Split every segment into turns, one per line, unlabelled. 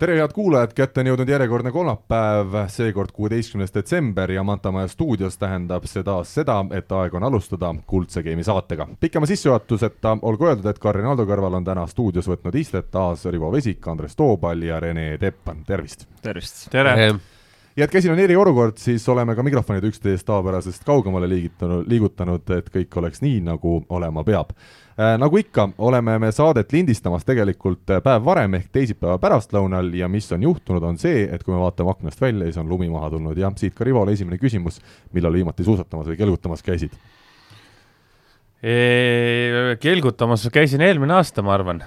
tere, head kuulajad, kätte on jõudnud järjekordne kolmapäev, seekord kuueteistkümnes detsember ja Mantamaja stuudios tähendab see taas seda, et aeg on alustada Kuldse Game'i saatega. pikema sissejuhatuseta olgu öeldud, et Karin Aldo kõrval on täna stuudios võtnud istet taas Rivo Vesik, Andres Toobal ja Rene Teppan, tervist!
tervist!
tere, tere.!
ja et käsil on eriolukord, siis oleme ka mikrofonid üksteisest tavapärasest kaugemale liigitanud, liigutanud, et kõik oleks nii, nagu olema peab nagu ikka, oleme me saadet lindistamas tegelikult äh, päev varem ehk teisipäeva pärastlõunal ja mis on juhtunud, on see, et kui me vaatame aknast välja, siis on lumi maha tulnud ja siit ka Rivole esimene küsimus, millal viimati suusatamas või kelgutamas käisid?
kelgutamas käisin eelmine aasta, ma arvan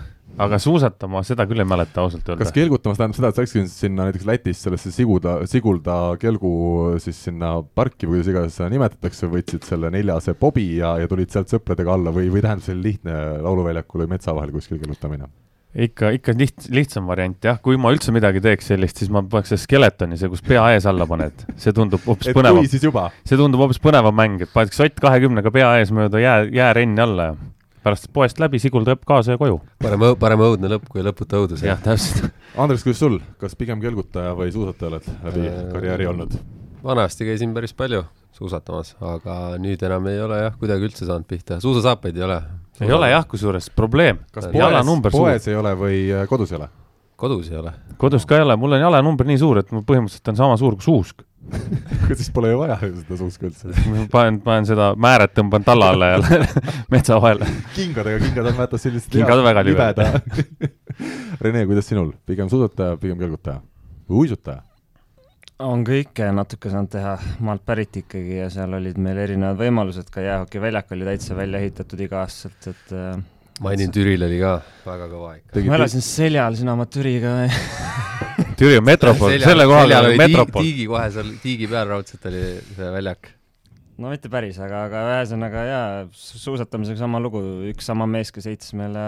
aga suusatama, seda küll ei mäleta ausalt öelda.
kas kelgutamas tähendab seda, et sa läksid sinna näiteks Lätis sellesse Siguda, Sigulda kelgu siis sinna parki või kuidas iganes seda nimetatakse, võtsid selle neljase bobi ja, ja tulid sealt sõpradega alla või, või tähendab selline lihtne lauluväljakul või metsa vahel kuskil kelgutamine?
ikka, ikka liht-, lihtsam variant jah, kui ma üldse midagi teeks sellist, siis ma paneks selle skeletoni, see, kus pea ees alla paned, see tundub hoopis põnevam. see tundub hoopis põnevam mäng, et paned sott kahekümnega pea ees mööda jää, jäärenni alla ja pärast poest läbi, Sigul tuleb kaasa ja koju.
parem, parem õudne lõpp kui lõputu õudus.
jah, täpselt.
Andres, kuidas sul, kas pigem kelgutaja või suusataja oled läbi äh, karjääri olnud?
vanasti käisin päris palju suusatamas, aga nüüd enam ei ole jah, kuidagi üldse saanud pihta, suusasaapaid ei ole.
ei ole jah, kusjuures probleem.
kas poes, poes ei ole või äh, kodus ei ole?
kodus ei ole.
kodus ka ei ole, mul on jalanumber nii suur, et mul põhimõtteliselt on sama suur kui suusk
siis pole ju vaja seda suuska üldse.
panen, panen seda määret, tõmban talla alla ja metsa vahele.
kingadega, kingad on vaata sellised
kingad on väga libeda
Rene, kuidas sinul, pigem suusataja, pigem kelgutaja või uisutaja?
on kõike natuke saanud teha, maalt pärit ikkagi ja seal olid meil erinevad võimalused, ka jäähokiväljak oli täitsa välja ehitatud iga-aastaselt, et äh,
mainin Türil oli ka väga kõva ikka.
ma elasin seljal sina oma Türiga
Türi on metropol, selle koha peal on metropol.
tiigi kohe seal, tiigi peal raudselt oli see väljak.
no mitte päris, aga, aga ühesõnaga jaa, suusatamisega sama lugu, üks sama mees, kes heitis meile,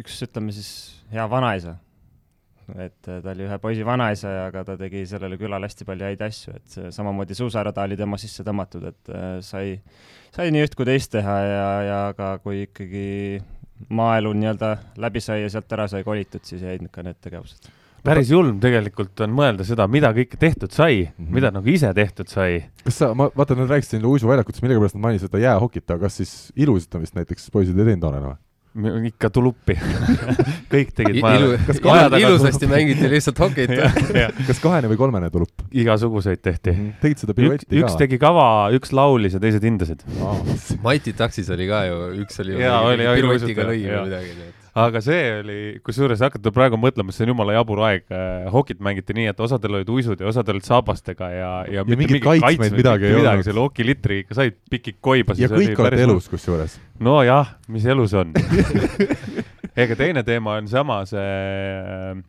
üks ütleme siis hea vanaisa. et ta oli ühe poisi vanaisa ja aga ta tegi sellele külale hästi palju häid asju, et samamoodi suusarada oli tema sisse tõmmatud, et äh, sai, sai nii üht kui teist teha ja, ja aga kui ikkagi maaelu nii-öelda läbi sai ja sealt ära sai kolitud, siis jäid ka need tegevused
päris julm tegelikult on mõelda seda, mida kõike tehtud sai mm, -hmm. mida nagu ise tehtud sai.
kas sa, ma vaatan, nad rääkisid siin uisuväljakutest, millegipärast nad mainisid seda jäähokit, aga kas siis iluuisitamist näiteks poisid ei teinud noorena või?
ikka tuluppi kõik tegid
maja Ilu, kahene, ilusasti mängiti lihtsalt hokit
kas kahene või kolmene tulupp?
igasuguseid tehti mm.
-hmm. tegid seda piruetti
ka? üks tegi kava, üks laulis ja teised hindasid
oh.. Mati Taksis oli ka ju, üks oli ja, oli, piruetiga lõi või midagi,
aga see oli, kusjuures hakata praegu mõtlema, see on jumala jabur aeg. Äh, hokit mängiti nii, et osadel olid uisud ja osadel olid saabastega ja,
ja, ja mingit kaitsmeid midagi ei olnud.
selle hokiliitri ikka said pikik koibas.
ja kõik olete elus kusjuures.
nojah, mis elus on ega teine teema on sama see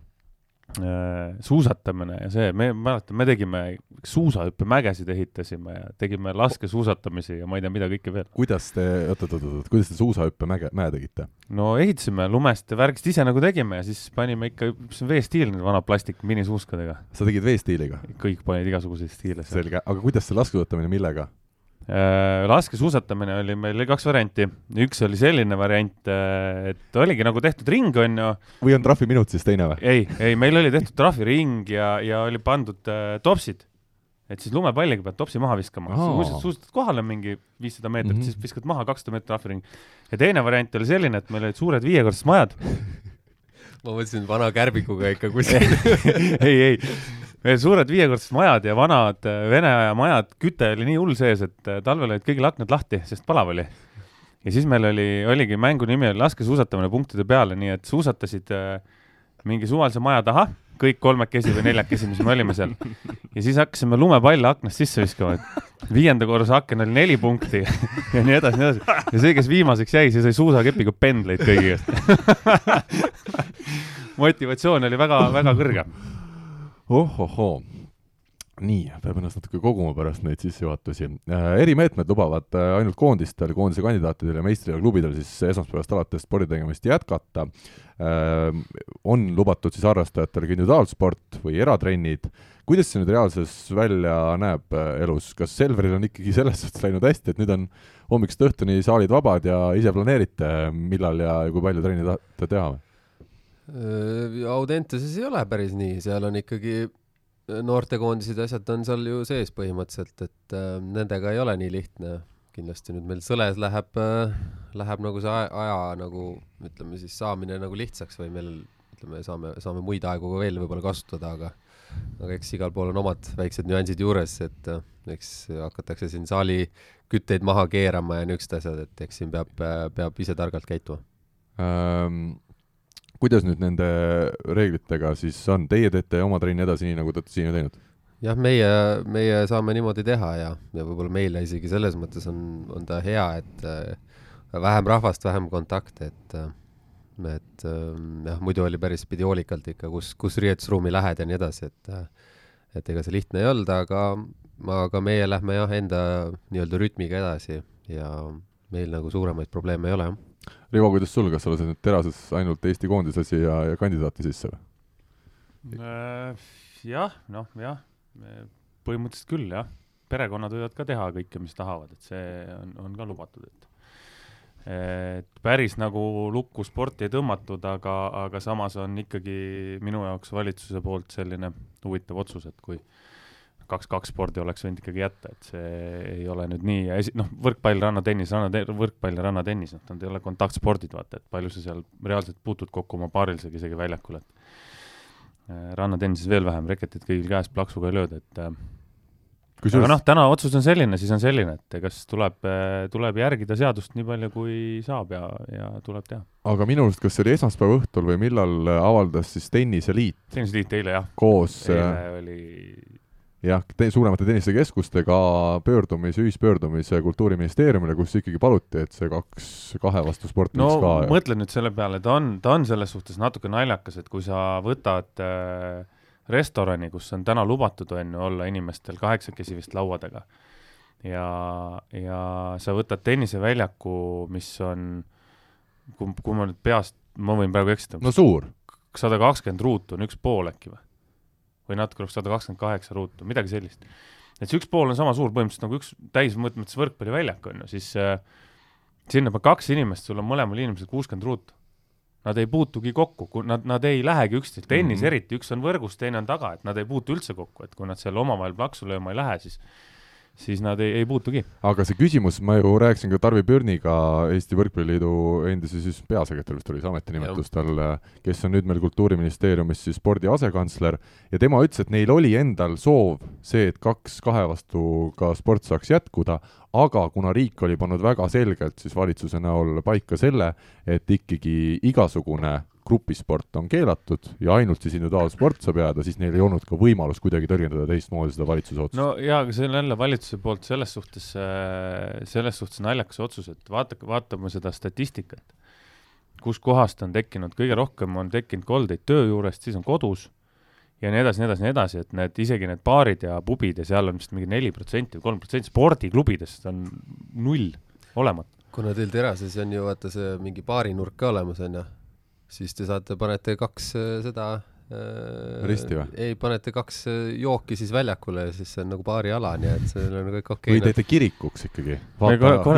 suusatamine ja see, me, mäletan, me tegime suusahüppemägesid ehitasime ja tegime laskesuusatamisi ja ma ei tea, mida kõike veel.
kuidas te, oot, oot, oot, kuidas te suusahüppemäge, mäe tegite?
no ehitasime lumest ja värgist ise nagu tegime ja siis panime ikka, mis on veestiil, need vana plastik minisuuskadega.
sa tegid veestiiliga?
kõik panid igasuguseid stiile.
selge, aga kuidas see laskesuusatamine, millega?
Äh, laskesuusatamine oli meil kaks varianti, üks oli selline variant, äh, et oligi nagu tehtud ring, onju.
või on trahviminut siis teine või?
ei, ei, meil oli tehtud trahviring ja, ja oli pandud äh, topsid. et siis lumepalliga pead topsi maha viskama oh., suusatad kohale mingi viissada meetrit mm, -hmm. siis viskad maha kakssada meetrit trahviring. ja teine variant oli selline, et meil olid suured viiekordsed majad
ma mõtlesin vana kärbikuga ikka kuskil
ei, ei veel suured viiekordsed majad ja vanad äh, Vene aja majad, küte oli nii hull sees, et äh, talvel olid kõigil aknad lahti, sest palav oli. ja siis meil oli, oligi mängu nimi oli laskesuusatamine punktide peale, nii et suusatasid äh, mingi suvalise maja taha, kõik kolmekesi või neljakesi, mis me olime seal. ja siis hakkasime lumepalle aknast sisse viskama, et viienda korruse aken oli neli punkti ja nii edasi, nii edasi. ja see, kes viimaseks jäi, see sai suusakepiga pendleid kõigi käest motivatsioon oli väga-väga kõrge
ohohoo nii, peab ennast natuke koguma pärast neid sissejuhatusi. erimeetmed lubavad ainult koondistel, koondise kandidaatidel ja meistriliiga klubidel siis esmaspäevast alates spordi tegemist jätkata. on lubatud siis harrastajatel ka individuaalsport või eratrennid. kuidas see nüüd reaalsuses välja näeb elus, kas Selveril on ikkagi selles suhtes läinud hästi, et nüüd on hommikust õhtuni saalid vabad ja ise planeerite, millal ja kui palju trenni tahate teha või?
Audenteses ei ole päris nii, seal on ikkagi noortekoondised ja asjad on seal ju sees põhimõtteliselt, et äh, nendega ei ole nii lihtne. kindlasti nüüd meil Sõles läheb äh,, läheb nagu see aja, aja nagu ütleme siis saamine nagu lihtsaks või meil ütleme, saame, saame muid aegu ka veel võib-olla kasutada, aga aga eks igal pool on omad väiksed nüansid juures, et äh, eks hakatakse siin saali kütteid maha keerama ja niisugused asjad, et eks siin peab, äh, peab ise targalt käituma
ähm kuidas nüüd nende reeglitega siis on, teie teete oma trenni edasi nii, nagu te olete siiani teinud?
jah, meie, meie saame niimoodi teha ja, ja võib-olla meile isegi selles mõttes on, on ta hea, et äh, vähem rahvast, vähem kontakte, et äh, et äh, jah, muidu oli päris pidi hoolikalt ikka, kus, kus riietusruumi lähed ja nii edasi, et et ega see lihtne ei olnud, aga, aga meie lähme jah, enda nii-öelda rütmiga edasi ja meil nagu suuremaid probleeme ei ole, jah
Rivo, kuidas sul, kas sa lasid nüüd terases ainult Eesti koondislasi ja, ja kandidaate sisse või?
Äh, jah, noh, jah, põhimõtteliselt küll, jah. perekonnad võivad ka teha kõike, mis tahavad, et see on, on ka lubatud, et et päris nagu lukku sporti ei tõmmatud, aga, aga samas on ikkagi minu jaoks valitsuse poolt selline huvitav otsus, et kui äh, kaks-kaks spordi oleks võinud ikkagi jätta, et see ei ole nüüd nii ja esi-, noh, võrkpall, rannatennis, ranna, võrkpall ja rannatennis, noh, nad ei ole kontaktspordid, vaata, et palju sa seal reaalselt puutud kokku oma paarilisega isegi väljakul, et äh, rannatennises veel vähem, reketit kõigil käes plaksuga ei lööda, et äh, Kusjuures... aga noh, täna otsus on selline, siis on selline, et kas tuleb, äh, tuleb järgida seadust nii palju, kui saab ja, ja tuleb teha.
aga minu arust, kas see oli esmaspäeva õhtul või millal avaldas siis Tenniseliit?
tenniseliit eile, jah.
koos
eile oli
jah, te-, suuremate tennisekeskustega pöördumise, ühispöördumise Kultuuriministeeriumile, kus ikkagi paluti, et see kaks, kahe vastu sport
no ka mõtle nüüd selle peale, ta on, ta on selles suhtes natuke naljakas, et kui sa võtad äh, restorani, kus on täna lubatud, on ju, olla inimestel kaheksakesi vist lauadega, ja, ja sa võtad tenniseväljaku, mis on, kui, kui ma nüüd peast, ma võin praegu eksida.
no suur.
sada kakskümmend ruutu on üks pool äkki või? Või natuke rohkem sada kakskümmend kaheksa ruutu, midagi sellist. et see üks pool on sama suur põhimõtteliselt nagu üks täismõõtmetes võrkpalliväljak on ju, siis äh, sinna peab kaks inimest, sul on mõlemal inimesel kuuskümmend ruutu. Nad ei puutugi kokku, nad, nad ei lähegi üksteist, tennis mm -hmm. eriti, üks on võrgus, teine on taga, et nad ei puutu üldse kokku, et kui nad seal omavahel plaksu lööma ei lähe, siis siis nad ei, ei puutugi.
aga see küsimus, ma ju rääkisin ka Tarvi Pürniga, Eesti Võrkpalliliidu endise siis peasekretär vist oli see ametinimetus tal, kes on nüüd meil Kultuuriministeeriumis siis spordi asekantsler, ja tema ütles, et neil oli endal soov see, et kaks kahe vastu ka sport saaks jätkuda, aga kuna riik oli pannud väga selgelt siis valitsuse näol paika selle, et ikkagi igasugune grupisport on keelatud ja ainult siis individuaalsport saab jääda, siis neil ei olnud ka võimalust kuidagi tõlgendada teistmoodi seda valitsuse otsust.
no jaa, aga see on jälle valitsuse poolt selles suhtes, äh, selles suhtes naljakas otsus, et vaadake, vaatame seda statistikat. kuskohast on tekkinud, kõige rohkem on tekkinud koldeid töö juurest, siis on kodus ja nii edasi, nii edasi, nii edasi, et need, isegi need baarid ja pubid ja seal on vist mingi neli protsenti või kolm protsenti, spordiklubidest on null, olematu.
kuna teil terases on ju vaata see mingi baarinurk ka olemas, on ju siis te saate, panete kaks äh, seda
äh, risti või?
ei, panete kaks äh, jooki siis väljakule ja siis see on nagu baariala, nii et see on kõik okei okay,.
või teete kirikuks ikkagi?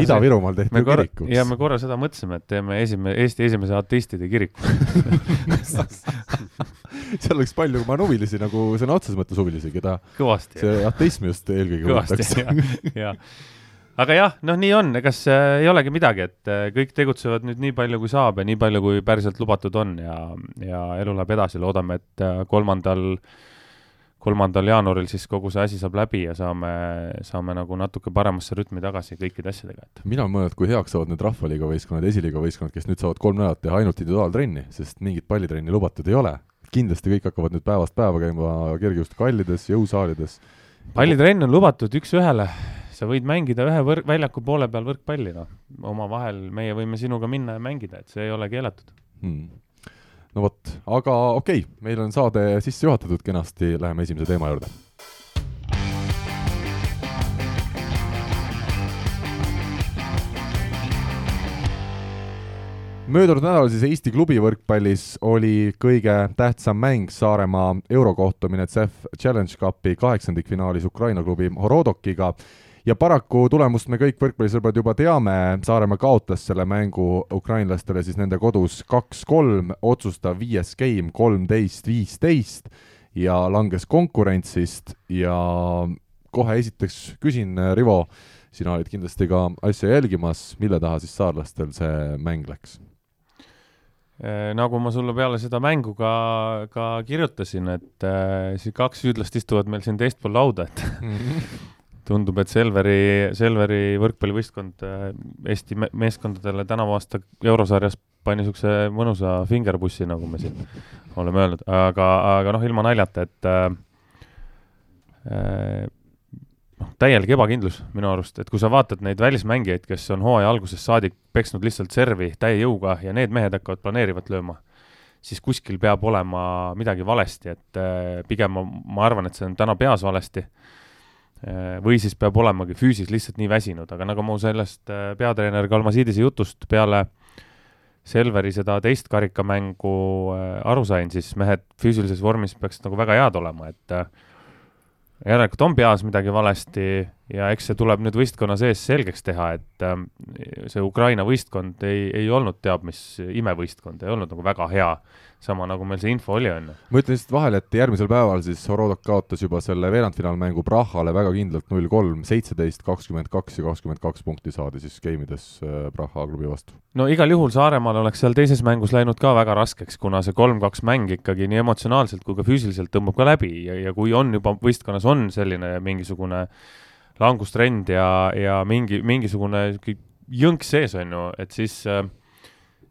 Ida-Virumaal tehti me korra, kirikuks.
ja me korra seda mõtlesime, et teeme esime-, Eesti esimese ateistide kiriku
seal oleks palju manuvilisi nagu sõna otseses mõttes huvilisi, keda
kõvasti,
see ateism just eelkõige
huvitaks. jah, aga jah, noh, nii on, ega see ei olegi midagi, et äh, kõik tegutsevad nüüd nii palju, kui saab ja nii palju, kui päriselt lubatud on ja, ja elu läheb edasi, loodame, et äh, kolmandal, kolmandal jaanuaril siis kogu see asi saab läbi ja saame, saame nagu natuke paremasse rütmi tagasi kõikide asjadega, et.
mina mõtlen, et kui heaks saavad need Rahvaliiga võistkonnad, esiliiga võistkonnad, kes nüüd saavad kolm nädalat teha ainult individuaaltrenni, sest mingit pallitrenni lubatud ei ole. kindlasti kõik hakkavad nüüd päevast päeva käima kergejõustikuhallides, jõusaalides.
pallitrenn on lubatud üks-ühele sa võid mängida ühe võrk, väljaku poole peal võrkpalli, noh, omavahel meie võime sinuga minna ja mängida, et see ei ole keelatud
hmm.. no vot, aga okei okay,, meil on saade sisse juhatatud kenasti, läheme esimese teema juurde. Möödunud nädalal siis Eesti klubi võrkpallis oli kõige tähtsam mäng Saaremaa eurokohtumine CEF Challenge Cupi kaheksandikfinaalis Ukraina klubi Horodokiga ja paraku tulemust me kõik võrkpallisõbrad juba teame, Saaremaa kaotas selle mängu ukrainlastele siis nende kodus kaks-kolm, otsustav viies game kolmteist, viisteist ja langes konkurentsist. Ja kohe esiteks küsin, Rivo, sina olid kindlasti ka asja jälgimas, mille taha siis saarlastel see mäng läks?
nagu ma sulle peale seda mängu ka, ka kirjutasin, et äh, siis kaks süüdlast istuvad meil siin teispool lauda, et tundub, et Selveri, Selveri võrkpallivõistkond äh, Eesti me meeskondadele tänavu aasta eurosarjas pani niisuguse mõnusa fingerpussi, nagu me siin oleme öelnud, aga, aga noh, ilma naljata, et äh, äh, noh, täielik ebakindlus minu arust, et kui sa vaatad neid välismängijaid, kes on hooaja algusest saadik peksnud lihtsalt servi täie jõuga ja need mehed hakkavad planeerivat lööma, siis kuskil peab olema midagi valesti, et äh, pigem ma, ma arvan, et see on täna peas valesti või siis peab olemagi füüsis lihtsalt nii väsinud, aga nagu ma sellest äh, peatreener Kalmasiidise jutust peale Selveri seda teist karikamängu äh, aru sain, siis mehed füüsilises vormis peaksid nagu väga head olema, et järelikult on peas midagi valesti ja eks see tuleb nüüd võistkonna sees selgeks teha, et see Ukraina võistkond ei, ei olnud teab mis imevõistkond, ei olnud nagu väga hea sama nagu meil see info oli, on ju.
ma ütlen lihtsalt vahele, et järgmisel päeval siis Horodok kaotas juba selle veerandfinaalmängu Prahale väga kindlalt null kolm, seitseteist, kakskümmend kaks ja kakskümmend kaks punkti saadi siis game'ides äh, Praha klubi vastu.
no igal juhul Saaremaal oleks seal teises mängus läinud ka väga raskeks, kuna see kolm-kaks mäng ikkagi nii emotsionaalselt kui ka füüsiliselt tõmbab ka läbi ja, ja kui on juba võistkonnas on selline mingisugune langustrend ja, ja mingi, mingisugune jõnk sees, on ju, et siis äh,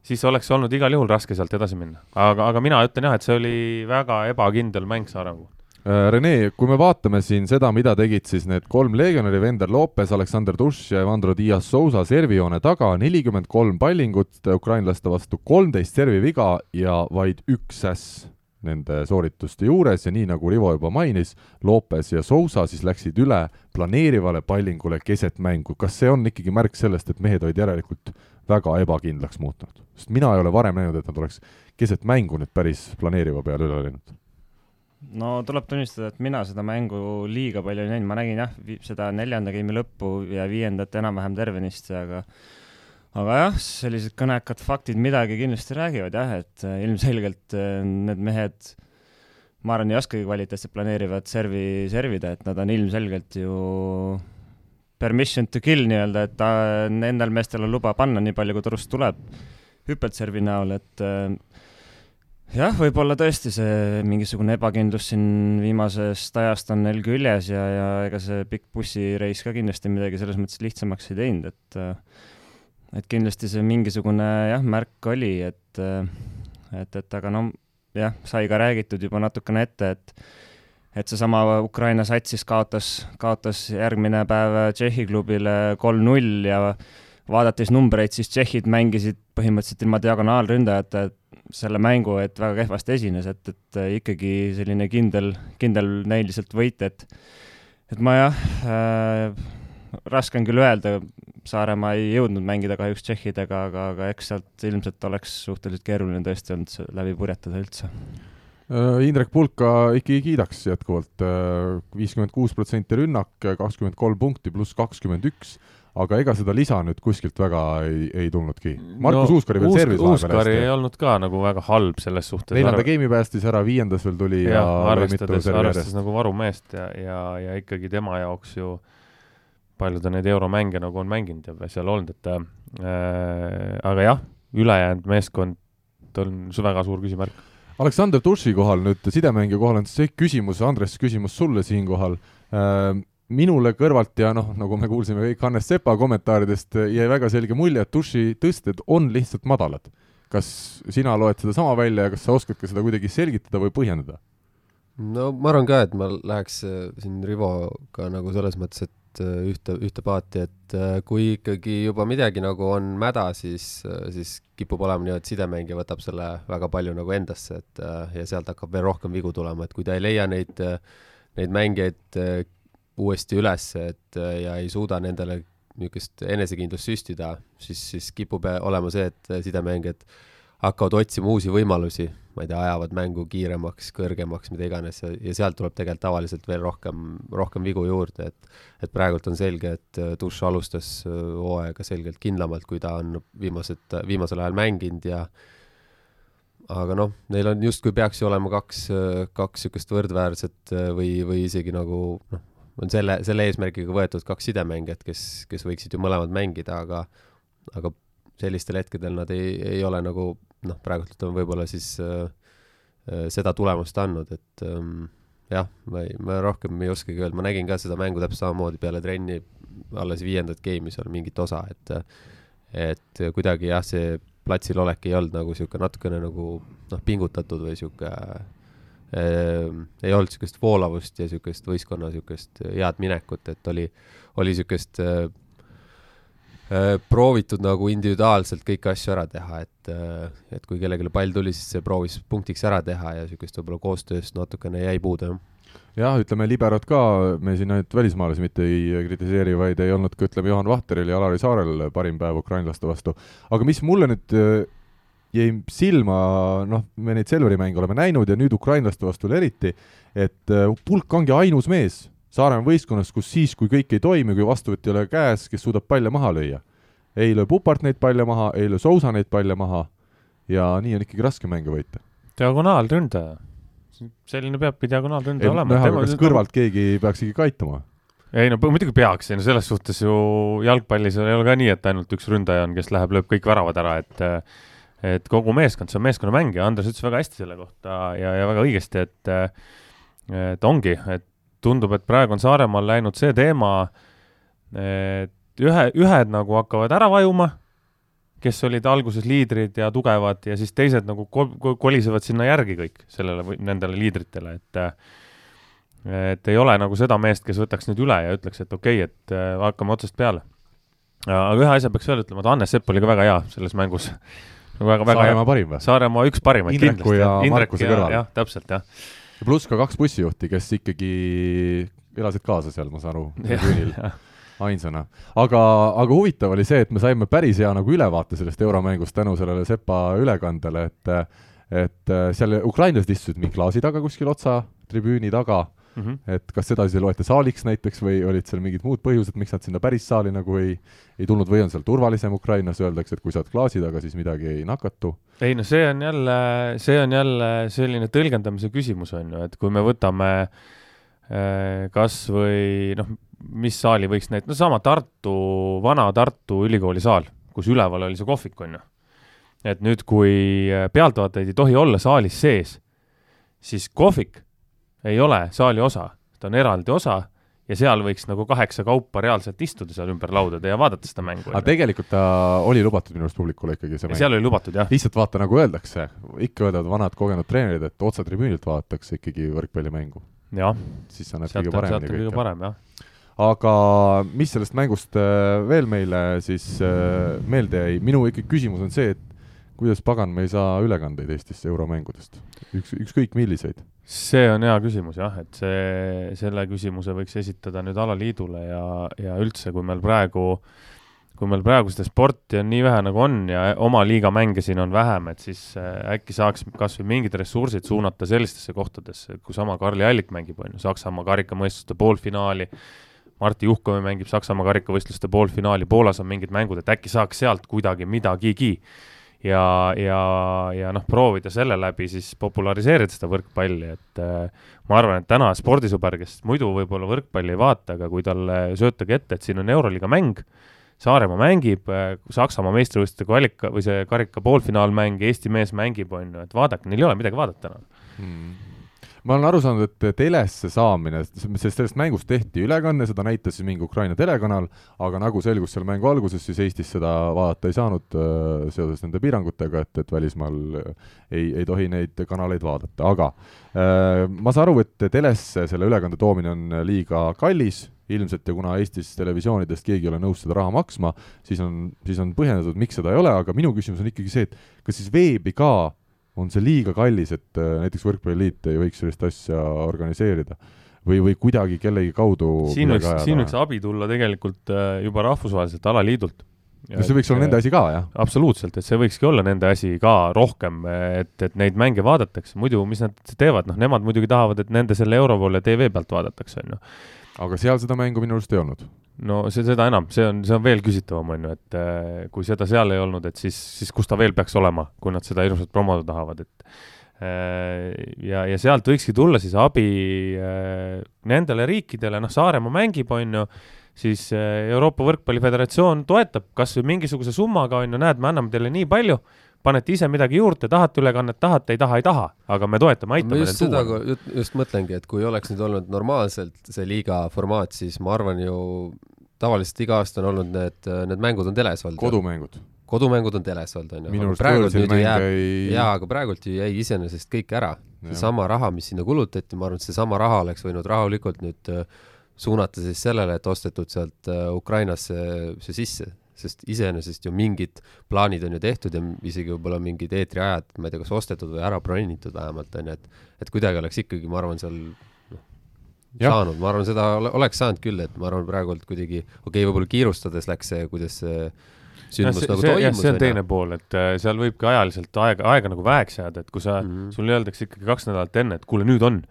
siis oleks olnud igal juhul raske sealt edasi minna. aga, aga mina ütlen jah, et see oli väga ebakindel mäng Saaremaa kohta.
Äh, Rene, kui me vaatame siin seda, mida tegid siis need kolm legionäri, Vender Lopez, Aleksander Duš ja Evandro Dias Sousa servijoone taga, nelikümmend kolm pallingut ukrainlaste vastu, kolmteist serviviga ja vaid üks äss nende soorituste juures ja nii, nagu Rivo juba mainis, Lopez ja Sousa siis läksid üle planeerivale pallingule keset mängu. kas see on ikkagi märk sellest, et mehed olid järelikult väga ebakindlaks muutunud. sest mina ei ole varem näinud, et nad oleks keset mängu nüüd päris planeeriva peale üle läinud.
no tuleb tunnistada, et mina seda mängu liiga palju ei näinud, ma nägin jah, seda neljanda game'i lõppu ja viiendat enam-vähem tervenisti, aga aga jah, sellised kõnekad faktid midagi kindlasti räägivad jah, et äh, ilmselgelt äh, need mehed ma arvan, ei oskagi kvaliteetselt planeerivat servi servida, et nad on ilmselgelt ju permission to kill nii-öelda, et ta, nendel meestel on luba panna nii palju, kui turust tuleb hüppeltservi näol, et äh, jah, võib-olla tõesti see mingisugune ebakindlus siin viimasest ajast on neil küljes ja, ja ega see pikk bussireis ka kindlasti midagi selles mõttes lihtsamaks ei teinud, et äh, et kindlasti see mingisugune jah, märk oli, et et, et aga no jah, sai ka räägitud juba natukene ette, et et seesama Ukraina sats siis kaotas, kaotas järgmine päev Tšehhi klubile kolm-null ja vaadates numbreid, siis tšehhid mängisid põhimõtteliselt ilma diagonaalründajata selle mängu, et väga kehvasti esines, et, et ikkagi selline kindel, kindel näiliselt võit, et et ma jah äh,, raske on küll öelda, Saaremaa ei jõudnud mängida kahjuks tšehhidega, aga, aga eks sealt ilmselt oleks suhteliselt keeruline tõesti olnud läbi purjetada üldse
Äh, Indrek Pulka ikkagi kiidaks jätkuvalt, äh, viiskümmend kuus protsenti rünnak, kakskümmend kolm punkti pluss kakskümmend üks, aga ega seda lisa nüüd kuskilt väga ei, ei tulnudki. Markus no, Uuskari veel servis
vahepeal hästi. Uuskari ei olnud ka nagu väga halb selles suhtes.
neljanda arv... game'i päästis ära, viiendas veel tuli ja, ja
arvestades, arvestades nagu varumeest ja, ja, ja ikkagi tema jaoks ju palju ta neid euromänge nagu on mänginud ja seal olnud, et äh, aga jah, ülejäänud meeskond on väga suur küsimärk
Aleksander Tuši kohal nüüd, sidemängija kohal on see küsimus, Andres, küsimus sulle siinkohal äh,. minule kõrvalt ja noh, nagu me kuulsime kõik Hannes Sepa kommentaaridest, jäi väga selge mulje, et Tuši tõsted on lihtsalt madalad. kas sina loed seda sama välja ja kas sa oskad ka seda kuidagi selgitada või põhjendada?
no ma arvan ka, et ma läheks äh, siin Rivoga nagu selles mõttes, et Äh, ühte, ühte paati, et äh, kui ikkagi juba midagi nagu on mäda, siis, äh, siis kipub olema nii, et sidemängija võtab selle väga palju nagu endasse, et ja sealt hakkab veel rohkem vigu tulema, et kui ta ei leia neid, neid mängijaid uuesti üles, et ja ei suuda nendele niisugust enesekindlust süstida, siis, siis kipub olema see, et sidemängijad hakkavad otsima uusi võimalusi, ma ei tea, ajavad mängu kiiremaks, kõrgemaks, mida iganes ja, ja sealt tuleb tegelikult tavaliselt veel rohkem, rohkem vigu juurde, et et praegult on selge, et Duš alustas hooaega selgelt kindlamalt, kui ta on viimased, viimasel ajal mänginud ja aga noh, neil on justkui peaks ju olema kaks, kaks niisugust võrdväärset või, või isegi nagu noh, on selle, selle eesmärgiga võetud kaks sidemängijat, kes, kes võiksid ju mõlemad mängida, aga aga sellistel hetkedel nad ei, ei ole nagu noh, praegult ütleme võib-olla siis äh, äh, seda tulemust andnud, et ähm, jah, ma ei, ma rohkem ei oskagi öelda, ma nägin ka seda mängu täpselt samamoodi peale trenni, alles viiendat game'i seal mingit osa, et et kuidagi jah, see platsil olek ei olnud nagu niisugune natukene nagu noh, pingutatud või niisugune äh, ei olnud niisugust voolavust ja niisugust võistkonna niisugust head minekut, et oli, oli niisugust äh, proovitud nagu individuaalselt kõiki asju ära teha, et äh,, et kui kellelegi pall tuli, siis see proovis punktiks ära teha ja niisugust võib-olla koostööst natukene jäi puudu, jah
jah, ütleme liberot ka, me siin ainult välismaalasi mitte ei kritiseeri, vaid ei olnud ka ütleme Juhan Vahteril ja Alari Saarel parim päev ukrainlaste vastu. aga mis mulle nüüd jäi silma, noh, me neid Selveri mänge oleme näinud ja nüüd ukrainlaste vastu eriti, et äh, pulk ongi ainus mees Saaremaa võistkonnas, kus siis, kui kõik ei toimi, kui vastuvõtt ei ole käes, kes suudab palle maha lüüa. ei löö Pupart neid palle maha, ei löö Sousa neid palle maha ja nii on ikkagi raske mänge võita.
diagonaalründaja. selline peabki diagonaalründaja olema.
kas kõrvalt keegi peaks ikkagi aitama?
ei no muidugi peaks, ei no selles suhtes ju jalgpallis ei ole ka nii, et ainult üks ründaja on, kes läheb, lööb kõik väravad ära, et et kogu meeskond, see on meeskonnamäng ja Andres ütles väga hästi selle kohta ja, ja väga õigesti, et et ongi, et tundub, et praegu on Saaremaal läinud see teema, et ühe, ühed nagu hakkavad ära vajuma, kes olid alguses liidrid ja tugevad ja siis teised nagu kol-, kolisevad sinna järgi kõik sellele või nendele liidritele, et et ei ole nagu seda meest, kes võtaks nüüd üle ja ütleks, et okei okay,, et hakkame otsast peale. aga ühe asja peaks veel ütlema, et Hannes Sepp oli ka väga hea selles mängus
väga, väga Saaremaa parim või?
Saaremaa üks parimaid
Indreku kindlasti. ja Indrek Markuse kõrval.
jah, täpselt, jah.
Ja pluss ka kaks bussijuhti, kes ikkagi elasid kaasa seal, ma saan aru, tribüünil ainsana. aga, aga huvitav oli see, et me saime päris hea nagu ülevaate sellest euromängust tänu sellele Sepa ülekandele, et et seal ukrainlased istusid mingi klaasi taga kuskil otsa tribüüni taga mm. -hmm. et kas seda siis ei loeta saaliks näiteks või olid seal mingid muud põhjused, miks nad sinna päris saali nagu ei, ei tulnud või on seal turvalisem Ukrainas, öeldakse, et kui sa oled klaasi taga, siis midagi ei nakatu?
ei no see on jälle, see on jälle selline tõlgendamise küsimus, on ju, et kui me võtame äh, kas või noh, mis saali võiks näit-, no sama Tartu, vana Tartu ülikooli saal, kus üleval oli see kohvik, on ju. et nüüd, kui pealtvaatajaid ei tohi olla saalis sees, siis kohvik ei ole saali osa, ta on eraldi osa ja seal võiks nagu kaheksa kaupa reaalselt istuda seal ümber laudade ja vaadata seda mängu.
aga tegelikult ta oli lubatud minu arust publikule ikkagi see mäng?
seal oli lubatud, jah.
lihtsalt vaata, nagu öeldakse, ikka öeldavad vanad kogenud treenerid, et otse tribüünilt vaadatakse ikkagi võrkpallimängu.
jah.
siis sa näed kõige paremini
kõike. kõige parem, jah
aga mis sellest mängust äh, veel meile siis äh, meelde jäi, minu ikkagi küsimus on see, et kuidas pagan me ei saa ülekandeid Eestisse euromängudest, üks, ükskõik milliseid.
See on hea küsimus jah, et see, selle küsimuse võiks esitada nüüd alaliidule ja, ja üldse, kui meil praegu, kui meil praegu seda sporti on nii vähe nagu on ja oma liiga mänge siin on vähem, et siis äh, äkki saaks kas või mingid ressursid suunata sellistesse kohtadesse, kui sama Karli Allik mängib, on ju, Saksamaa karikamõistluste poolfinaali, Martti Juhkovi mängib Saksamaa karikavõistluste poolfinaali, Poolas on mingid mängud, et äkki saaks sealt kuidagi midagigi ja, ja, ja noh, proovida selle läbi siis populariseerida seda võrkpalli, et äh, ma arvan, et täna spordisõber, kes muidu võib-olla võrkpalli ei vaata, aga kui talle söötage ette, et siin on Euroliiga mäng, Saaremaa mängib äh,, Saksamaa meistrivõistluste kvalika või see karika poolfinaalmäng, Eesti mees mängib, on ju, et vaadake, neil ei ole midagi vaadata enam. Hmm
ma olen aru saanud, et telesse saamine, sest sellest mängust tehti ülekanne, seda näitas siis mingi Ukraina telekanal, aga nagu selgus seal mängu alguses, siis Eestis seda vaadata ei saanud äh, seoses nende piirangutega, et, et välismaal ei, ei tohi neid kanaleid vaadata, aga äh, ma saan aru, et telesse selle ülekande toomine on liiga kallis, ilmselt ja kuna Eestis televisioonidest keegi ei ole nõus seda raha maksma, siis on, siis on põhjendatud, miks seda ei ole, aga minu küsimus on ikkagi see, et kas siis veebi ka on see liiga kallis, et äh, näiteks Võrkpalliliit ei võiks sellist asja organiseerida. või, või kuidagi kellegi kaudu
siin võiks siin võiks abi tulla tegelikult äh, juba rahvusvaheliselt alaliidult.
kas see võiks olla nende asi ka, jah?
absoluutselt, et see võikski olla nende asi ka rohkem, et, et neid mänge vaadatakse, muidu mis nad teevad, noh, nemad muidugi tahavad, et nende selle Europoole tv pealt vaadatakse, on ju.
Aga seal seda mängu minu arust ei olnud.
no see, seda enam, see on, see on veel küsitavam, on ju, et äh, kui seda seal ei olnud, et siis, siis kus ta veel peaks olema, kui nad seda hirmsalt promoda tahavad, et äh, ja, ja sealt võikski tulla siis abi äh, nendele riikidele, noh, Saaremaa mängib, on ju, siis Euroopa Võrkpalli Föderatsioon toetab kas või mingisuguse summaga, on ju, näed, me anname teile nii palju, panete ise midagi juurde, tahate ülekannet, tahate, ei taha, ei taha, aga me toetame, aitame
just seda just, just mõtlengi, et kui oleks nüüd olnud normaalselt see liiga formaat, siis ma arvan ju tavaliselt iga aasta on olnud need, need mängud on teles olnud.
kodumängud.
kodumängud on teles olnud, on ju.
minu arust
praegult nüüd ju jääb,
ei.
jaa, aga praegult ju jäi iseenesest kõik ära. seesama raha, mis sinna kulutati, ma arvan, et seesama raha oleks võinud rahulikult nüüd äh, suunata siis sellele, et ostetud sealt äh, Ukrainasse see sisse, sest iseenesest ju mingid plaanid on ju tehtud ja isegi võib-olla mingid eetriajad, ma ei tea, kas ostetud või ära broneeritud vähemalt, on ju, et et kuidagi oleks ikkagi, ma arvan, seal noh,
Jah.
saanud, ma arvan, seda ole- oleks saanud küll, et ma arvan, praegult kuidagi, okei okay,, võib-olla kiirustades läks see, kuidas see sündmus
see,
nagu
see,
toimus,
see on teine pool, et äh, seal võibki ajaliselt aega, aega nagu väheks jääda, et kui sa mm. -hmm. sulle öeldakse ikkagi kaks nädalat enne, et kuule, nüüd on,